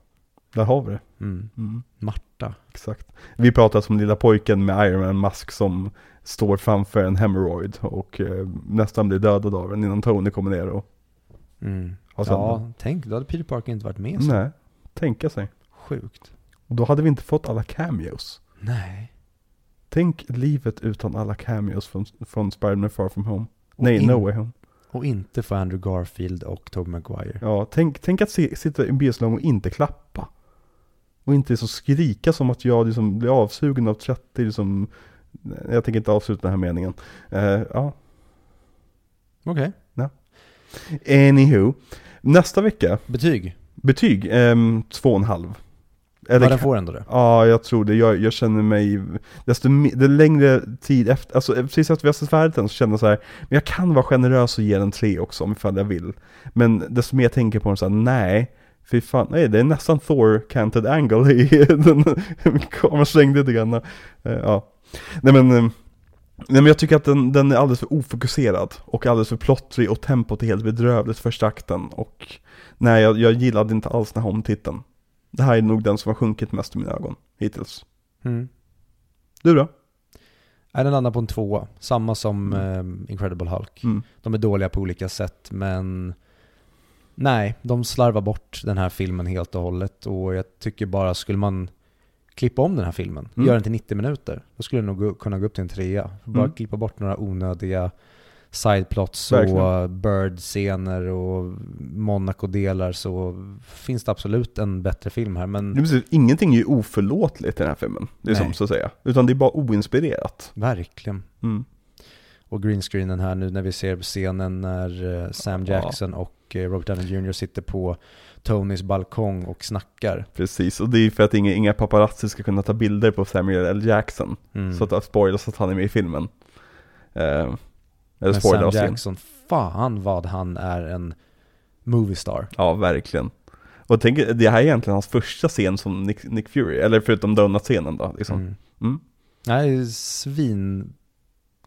Där har vi det. mm. Mm. Marta. Exakt. Vi pratar som lilla pojken med Iron Man-mask som står framför en hemorroid och eh, nästan blir dödad av den innan Tony kommer ner och Mm. har sönder den. Ja, tänk, då hade Peter Parker inte varit med så Nej, tänka sig. sjukt. Och då hade vi inte fått alla cameos. Nej. Tänk livet utan alla cameos från, från Spider-Man Far From Home. Och Nej, in- No Way Home. Och inte för Andrew Garfield och Tobey Maguire. Ja, tänk, tänk att se, sitta i en biosalong och inte klappa. Och inte så skrika som att jag liksom blir avsugen av 30 liksom, jag tänker inte avsluta den här meningen. Eh, ja, Okej. anywho. Nästa vecka, Betyg? betyg, ehm, två och en halv. Ja, Eller den ka- får ändå det. Ja, jag tror det. Jag, jag känner mig, desto det längre tid efter, alltså precis efter vi har sett färdigt den så känner jag så här, men jag kan vara generös och ge den tre också om ifall jag vill. Men desto mer jag tänker på den så här, nej, fy fan, nej det är nästan Thor canted angle i den, kameran svängde lite grann. Eh, ja. Nej men, eh, nej men jag tycker att den, den är alldeles för ofokuserad och alldeles för plottrig och tempot är helt bedrövligt första akten och nej jag, jag gillade inte alls den här omtiteln. Det här är nog den som har sjunkit mest i mina ögon hittills. Mm. Du då? Nej, den landar på en tvåa. Samma som eh, Incredible Hulk. Mm. De är dåliga på olika sätt, men nej, de slarvar bort den här filmen helt och hållet. Och jag tycker bara, skulle man klippa om den här filmen, Mm. göra den till 90 minuter, då skulle den nog kunna gå upp till en trea. Bara Mm. klippa bort några onödiga sideplots Verkligen. och bird-scener och Monaco-delar så finns det absolut en bättre film här. Men Det precis, ingenting är ju oförlåtligt i den här filmen. Det är som så att säga. Utan det är bara oinspirerat. verkligen. Mm. Och greenscreenen här nu när vi ser scenen när eh, Sam Ja. Jackson och eh, Robert Downey Jr. sitter på Tonys balkong och snackar. Precis, och det är för att inga, inga paparazzi ska kunna ta bilder på Samuel L. Jackson. Mm. Så att det spoilas att han är med i filmen. Eh, eller Men Sam. Jackson, fan vad han är en movie star. Ja, verkligen. Och tänk, det här är egentligen hans första scen som Nick, Nick Fury, eller förutom donut-scenen då liksom. Mm. Mm. Nej, svin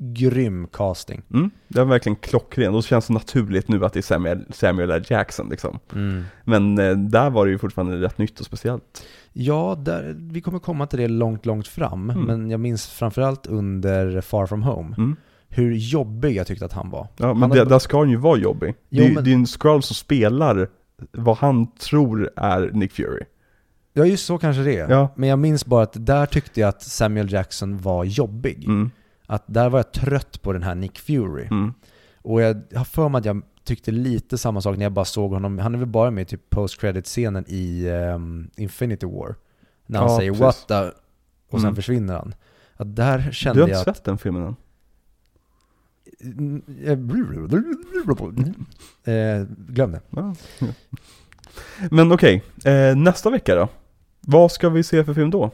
grym casting. Mm. Det är verkligen klockren, och det känns så naturligt nu att det är Samuel, Samuel L. Jackson liksom. Mm. Men eh, där var det ju fortfarande rätt nytt och speciellt. Ja, där, vi kommer komma till det långt, långt fram. Mm. Men jag minns framförallt under Far From Home, Mm. hur jobbig jag tyckte att han var. Ja, men hade- där ska han ju vara jobbig. Jo, det, är, men- det är en scroll som spelar vad han tror är Nick Fury. Ja, just så kanske det är. Ja. Men jag minns bara att där tyckte jag att Samuel Jackson var jobbig. Mm, Att där var jag trött på den här Nick Fury. mm. Och jag har för mig att jag tyckte lite samma sak när jag bara såg honom. Han är väl bara med i typ post credit scenen i ehm, Infinity War. När han Ja, säger precis. what the... Och sen Mm. försvinner han. Att där Du kände har inte jag att... sett den filmen än? Eh, glöm det. Ja. Men okej, eh, nästa vecka då? Vad ska vi se för film då?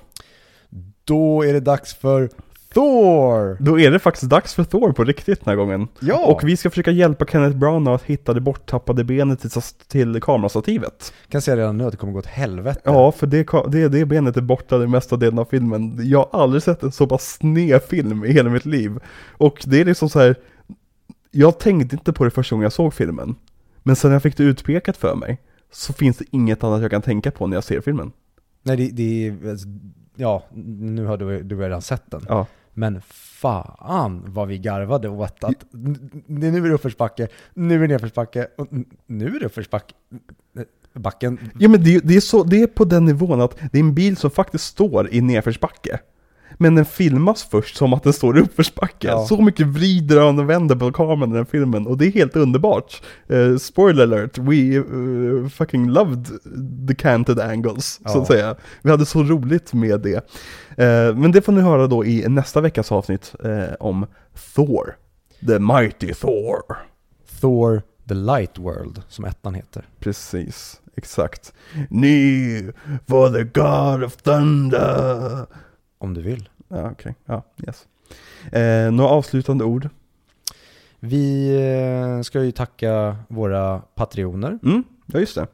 Då är det dags för Thor! Då är det faktiskt dags för Thor på riktigt den här gången. Ja! Och vi ska försöka hjälpa Kenneth Branagh att hitta det borttappade benet till, till kamerastativet. kan säga redan nu att det kommer gå åt helvete. Ja, för det, det, det benet är borta den mesta delen av filmen. Jag har aldrig sett en så pass sned film i hela mitt liv. Och det är liksom så här. Jag tänkte inte på det första gången jag såg filmen. Men sen jag fick det utpekat för mig, så finns det inget annat jag kan tänka på när jag ser filmen. Nej, det, det är... alltså, Ja, nu har du, du redan sett den. Ja. Men fan vad vi garvade åt att nu är det uppförsbacke, nu är det nedförsbacke, och nu är det uppförsbacke. Backen. Ja men det, det, är så, det är på den nivån att det är en bil som faktiskt står i nedförsbacke. Men den filmas först som att den står i uppförsbacke. Ja. Så mycket vrider och vänder på kameran i den filmen och det är helt underbart. Eh, spoiler alert, we eh, fucking loved the canted angles, så Ja. att säga. Vi hade så roligt med det. Eh, men det får ni höra då i nästa veckas avsnitt om Thor. The Mighty Thor. Thor The Light World, som ettan heter. Precis, exakt. Ni for the God of Thunder. Om du vill. Ja, okej. Ja, yes. Eh, några avslutande ord? Vi eh, ska ju tacka våra patrioner. Mm, ja just det.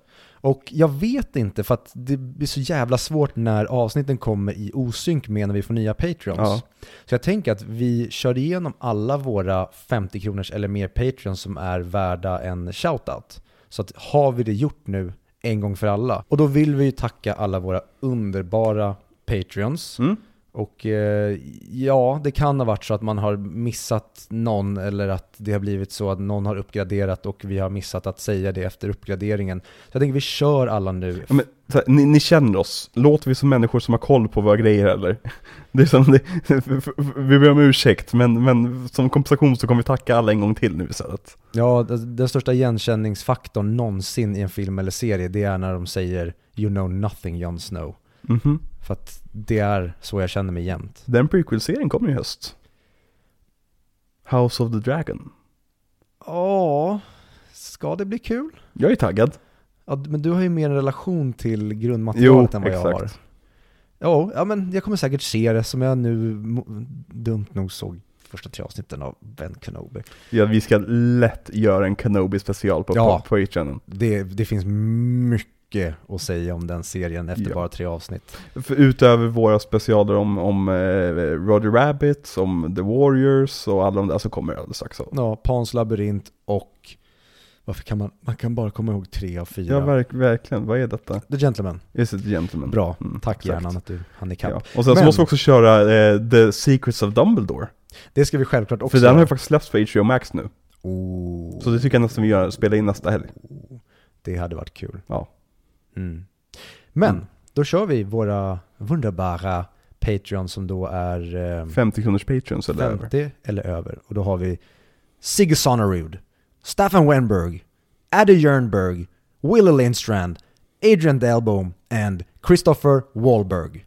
Och jag vet inte, för att det blir så jävla svårt när avsnitten kommer i osynk med när vi får nya Patreons. Ja. Så jag tänker att vi kör igenom alla våra 50 kronors eller mer Patreons som är värda en shoutout. Så att har vi det gjort nu en gång för alla. Och då vill vi ju tacka alla våra underbara Patreons. Mm. Och eh, ja, det kan ha varit så att man har missat någon eller att det har blivit så att någon har uppgraderat och vi har missat att säga det efter uppgraderingen. Så jag tänker vi kör alla nu. Ja, men, här, ni, ni känner oss, låter vi som människor som har koll på våra grejer eller? Det är som det, vi ber om ursäkt, men, men som kompensation så kommer vi tacka alla en gång till nu istället. Ja, den största igenkänningsfaktorn någonsin i en film eller serie, det är när de säger “You know nothing Jon Snow”. Mhm. För att det är så jag känner mig jämt. Den prequel-serien kommer i höst. House of the Dragon. Ja, ska det bli kul? Jag är taggad. Ja, men du har ju mer en relation till grundmaterialet än vad jag har. exakt. Ja, men jag kommer säkert se det som jag nu dumt nog såg första tre avsnitten av Ben Kenobi. Ja, vi ska lätt göra en Kenobi special på, Ja. på, på. Det, det finns mycket att säga om den serien efter Ja. bara tre avsnitt. För utöver våra specialer om, om eh, Roger Rabbit, om The Warriors och alla de där så kommer det alldeles strax. Så. Ja, Pans labyrint och varför kan man, man kan bara komma ihåg tre av fyra. Ja, verk, verkligen. Vad är detta? The Gentleman. Is it gentleman? Bra, Mm, tack exakt. hjärnan att du hann ikapp. Ja. Och sen så Men- måste vi också köra eh, The Secrets of Dumbledore. Det ska vi självklart också För den har ju faktiskt släppts på HBO Max nu. oh, Så det tycker jag nästan vi gör, spelar in nästa helg. Det hade varit kul. Ja. Mm. Men, Mm. då kör vi våra wunderbara Patreon som då är eh, 50 kronors Patreons eller över. 50 eller över. Och då har vi Sigge Sonnerud, Staffan Wenberg, Addy Jernberg, Wille Lindstrand, Adrian Delbom and Christopher Wahlberg.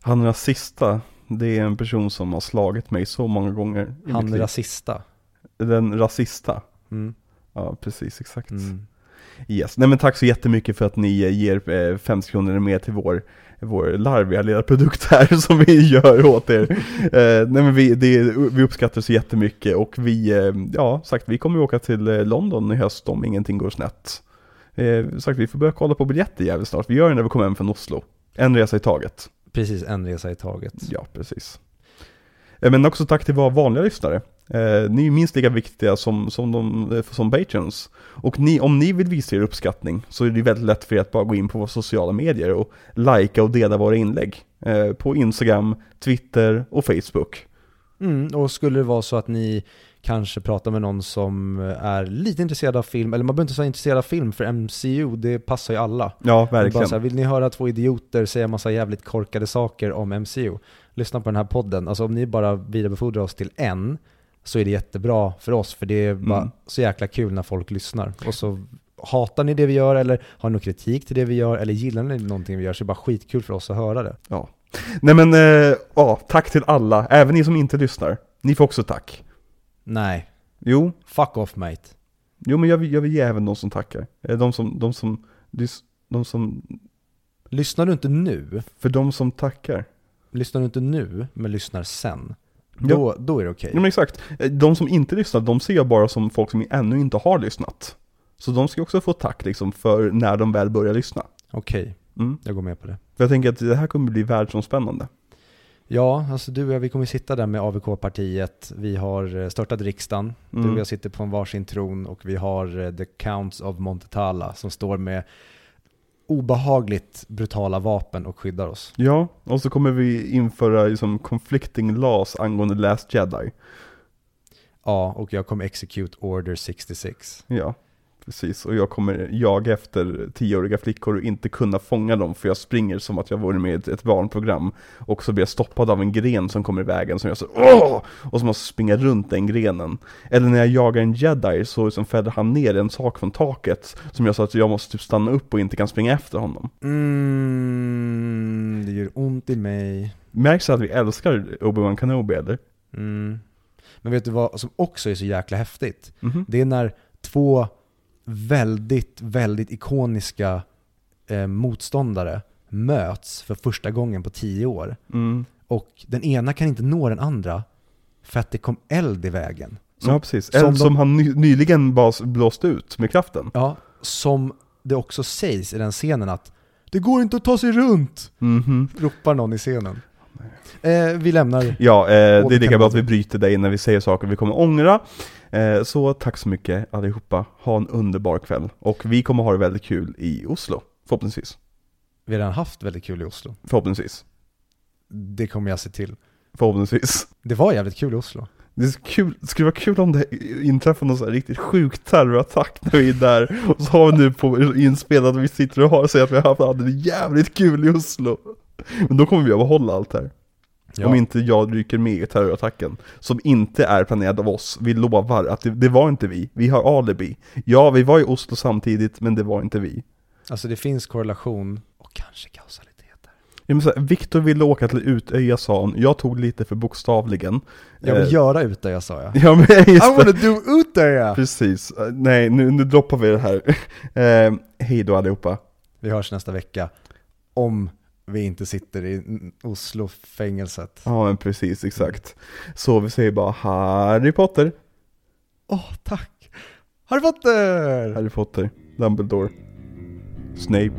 Han den där sista, det är en person som har slagit mig så många gånger i Han mitt liv. rasista. Den rasista. Mm. Ja, precis, exakt. Mm. Yes. Nej men tack så jättemycket för att ni eh, ger eh, 50 kronor eller mer till vår, vår larviga lilla produkt här som vi gör åt er. eh, nej men vi, det, vi uppskattar så jättemycket och vi, eh, ja sagt vi kommer ju åka till eh, London i höst om ingenting går snett. Eh, sagt vi får börja kolla på biljetter jävligt snart, vi gör det när vi kommer hem från Oslo. En resa i taget. Precis, en resa i taget. Ja, precis. Eh, Men också tack till våra vanliga lyssnare. Eh, ni är minst lika viktiga som, som, de, eh, som Patreons. Och ni, om ni vill visa er uppskattning så är det väldigt lätt för er att bara gå in på våra sociala medier och likea och dela våra inlägg. Eh, på Instagram, Twitter och Facebook. Mm, och skulle det vara så att ni kanske prata med någon som är lite intresserad av film, eller man behöver inte vara intresserad av film, för MCU, det passar ju alla. Ja, Bara verkligen. så här, vill ni höra två idioter säga massa jävligt korkade saker om MCU? Lyssna på den här podden. Alltså om ni bara vidarebefordrar oss till en, så är det jättebra för oss, för det är bara Mm. så jäkla kul när folk lyssnar. Och så hatar ni det vi gör, eller har ni någon kritik till det vi gör, eller gillar ni någonting vi gör, så är det bara skitkul för oss att höra det. Ja. Nej men, eh, ja, tack till alla, även ni som inte lyssnar. Ni får också tack. Nej, Jo, fuck off mate. jo men jag vill, jag vill ge även de som tackar. Eh, De som, de som, de som, Lyssnar du inte nu, för de som tackar. lyssnar du inte nu, men lyssnar sen, Ja. då, då är det okej. Ja men exakt. Eh, De som inte lyssnar, de ser jag bara som folk som ännu inte har lyssnat. Så de ska också få tack liksom för när de väl börjar lyssna. Okej, Mm. jag går med på det. För jag tänker att det här kommer bli världsomspännande. Ja, alltså du och jag, vi kommer sitta där med AVK-partiet. Vi har eh, störtat riksdagen. Du Mm. och jag sitter på en varsin tron och vi har eh, The Counts of Montetala som står med obehagligt brutala vapen och skyddar oss. Ja, och så kommer vi införa liksom conflicting laws angående Last Jedi. Ja, och jag kommer execute order 66. Ja, precis. Och jag kommer jaga efter tioåriga flickor och inte kunna fånga dem för jag springer som att jag vore med i ett, ett barnprogram. Och så blir jag stoppad av en gren som kommer i vägen som jag så åh! Och så måste jag springa runt den grenen. Eller när jag jagar en jedi så liksom fäller han ner en sak från taket som jag sa att jag måste typ stanna upp och inte kan springa efter honom. Mm, det gör ont i mig. Märks det att vi älskar Obi-Wan Kenobi eller? Mm. Men vet du vad som också är så jäkla häftigt? Mhm. Det är när två väldigt, väldigt ikoniska eh, motståndare möts för första gången på tio år. Mm. Och den ena kan inte nå den andra för att det kom eld i vägen. Som, Ja precis, som Eld de- som han ny, nyligen bas, blåst ut med kraften. ja, som det också sägs i den scenen att det går inte att ta sig runt, Mhm. ropar någon i scenen. Eh, vi lämnar. Ja, eh, det är lika bra att vi bryter dig när vi säger saker vi kommer ångra. Eh, så tack så mycket allihopa, ha en underbar kväll. Och vi kommer ha det väldigt kul i Oslo, förhoppningsvis. Vi har redan haft väldigt kul i Oslo. Förhoppningsvis. Det kommer jag se till. Förhoppningsvis. Det var jävligt kul i Oslo. Det, är så kul, det skulle vara kul om det inträffar någon så här riktigt sjuk terrorattack när vi är där. Och så har vi nu på inspelat och vi sitter och har säger att vi har haft hade det jävligt kul i Oslo. Men då kommer vi att behålla allt här. Ja. Om inte jag ryker med i terrorattacken. Som inte är planerad av oss. Vi lovar att det, det var inte vi. Vi har alibi. Ja, vi var i Oslo samtidigt, men det var inte vi. Alltså det finns korrelation och kanske kausalitet Viktor ville åka till Utöja sa han. Jag tog lite för bokstavligen. Jag vill Eh, göra ut det jag sa jag. Ja men just I wanna do ut det ja! Precis. Eh, Nej, nu, nu droppar vi det här. Eh, hej då allihopa. Vi hörs nästa vecka. Om vi inte sitter i Oslo-fängelset. Ja men precis, exakt. Så vi säger bara Harry Potter. Åh, tack! Harry Potter! Harry Potter. Dumbledore. Snape.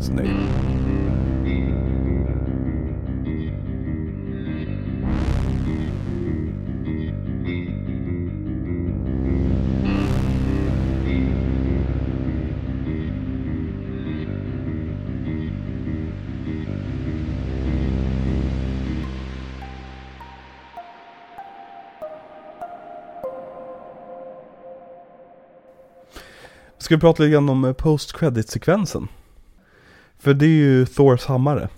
Snape. Ska vi prata lite grann om eh, post-credit-sekvensen? För det är ju Thors hammare.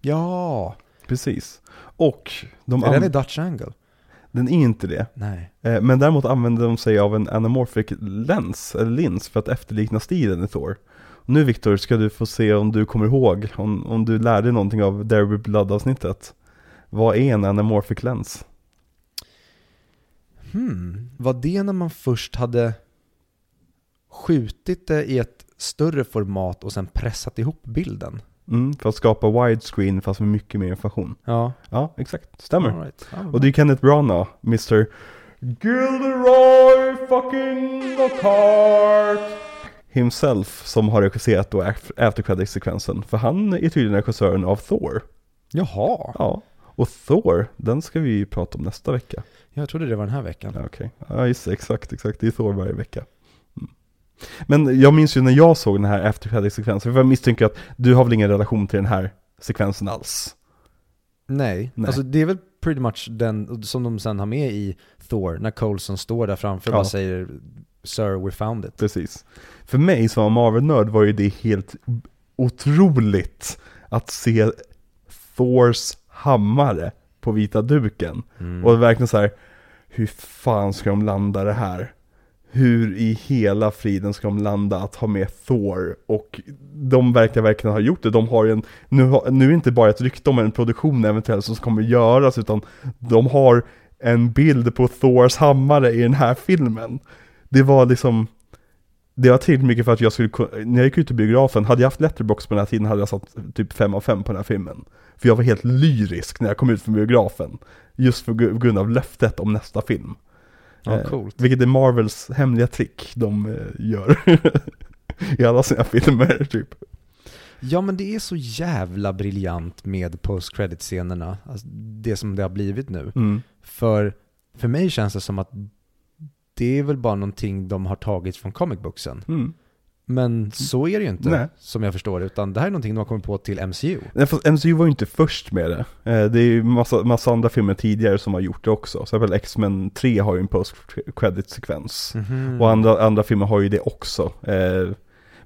Ja! Precis. Och de Är den i Dutch Angle? den är inte det. Nej. Eh, Men däremot använder de sig av en anamorphic lens, eller lins, för att efterlikna stilen i Thor. Nu Viktor, ska du få se om du kommer ihåg, om, om du lärde dig någonting av Derby Blood-avsnittet. Vad är en anamorphic lens? Hmm. Var det när man först hade skjutit det i ett större format och sen pressat ihop bilden? Mm, för att skapa widescreen fast med mycket mer information. Ja. Ja, exakt. Stämmer. Right. Ja, Och det är Kenneth Branagh, Mr. Gilderoy fucking Lockhart himself som har regisserat då af- after credit-sekvensen. För han är tydligen regissören av Thor. Jaha. Ja. Och Thor, den ska vi prata om nästa vecka. Jag trodde det var den här veckan. Ja, Okej, ja just det, exakt, exakt. Det är Thor varje vecka. Men jag minns ju när jag såg den här after credit-sekvensen, för jag misstänker att du har väl ingen relation till den här sekvensen alls? Nej. Nej. Alltså det är väl pretty much den som de sen har med i Thor, när Coulson står där framför och Ja. bara säger Sir, we found it. Precis. För mig som Marvel-nörd var ju det helt otroligt att se Thors hammare på vita duken. Mm. Och verkligen så här, hur fan ska de landa det här? Hur i hela friden ska de landa att ha med Thor? Och de verkar verkligen ha gjort det. De har ju en, nu, har, nu är det inte bara ett rykte om en produktion eventuellt som kommer göras, utan de har en bild på Thors hammare i den här filmen. Det var liksom, det var tillräckligt mycket för att jag skulle kunna, när jag gick ut i biografen, hade jag haft letterbox på den här tiden hade jag satt typ 5 av 5 på den här filmen. För jag var helt lyrisk när jag kom ut från biografen. Just på grund av löftet om nästa film. Ja, Eh, coolt. Vilket är Marvels hemliga trick de eh, gör. I alla sina filmer typ. Ja men det är så jävla briljant med post credit scenerna alltså, det som det har blivit nu. Mm. För, för mig känns det som att det är väl bara någonting de har tagit från comic booksen. Mm. Men så är det ju inte, Nej. som jag förstår utan det här är någonting de har kommit på till MCU. Nej, fast MCU var ju inte först med det. Eh, Det är ju massa, massa andra filmer tidigare som har gjort det också. Så exempel X-Men 3 har ju en post-credit-sekvens. Mhm. Och andra, andra filmer har ju det också. Eh,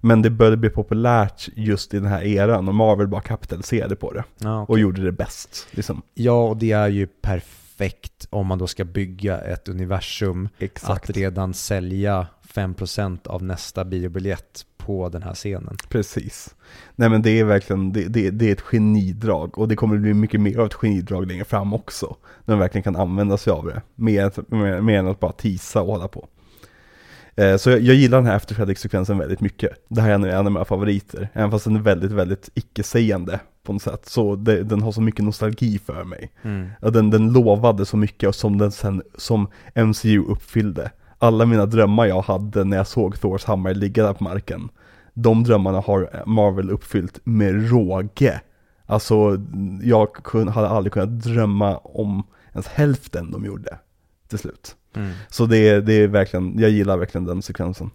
Men det började bli populärt just i den här eran och Marvel bara kapitaliserade på det. Ja, okej. Och gjorde det bäst. Liksom. ja, och det är ju perfekt om man då ska bygga ett universum Exakt. att redan sälja 5% av nästa biobiljett på den här scenen. Precis. Nej men det är verkligen, det, det, det är ett genidrag och det kommer bli mycket mer av ett genidrag längre fram också. När de verkligen kan använda sig av det. Mer, mer, mer än att bara tisa och hålla på. Eh, Så jag, jag gillar den här after sekvensen väldigt mycket. Det här är en, en av mina favoriter. Även fast den är väldigt, väldigt icke-sägande på något sätt. Så det, den har så mycket nostalgi för mig. Ja, Den, den lovade så mycket och som den sen, som MCU uppfyllde. Alla mina drömmar jag hade när jag såg Thors hammare ligga där på marken. De drömmarna har Marvel uppfyllt med råge. Alltså, jag hade aldrig kunnat drömma om ens hälften de gjorde till slut. Mm. Så det, det är verkligen, jag gillar verkligen den sekvensen.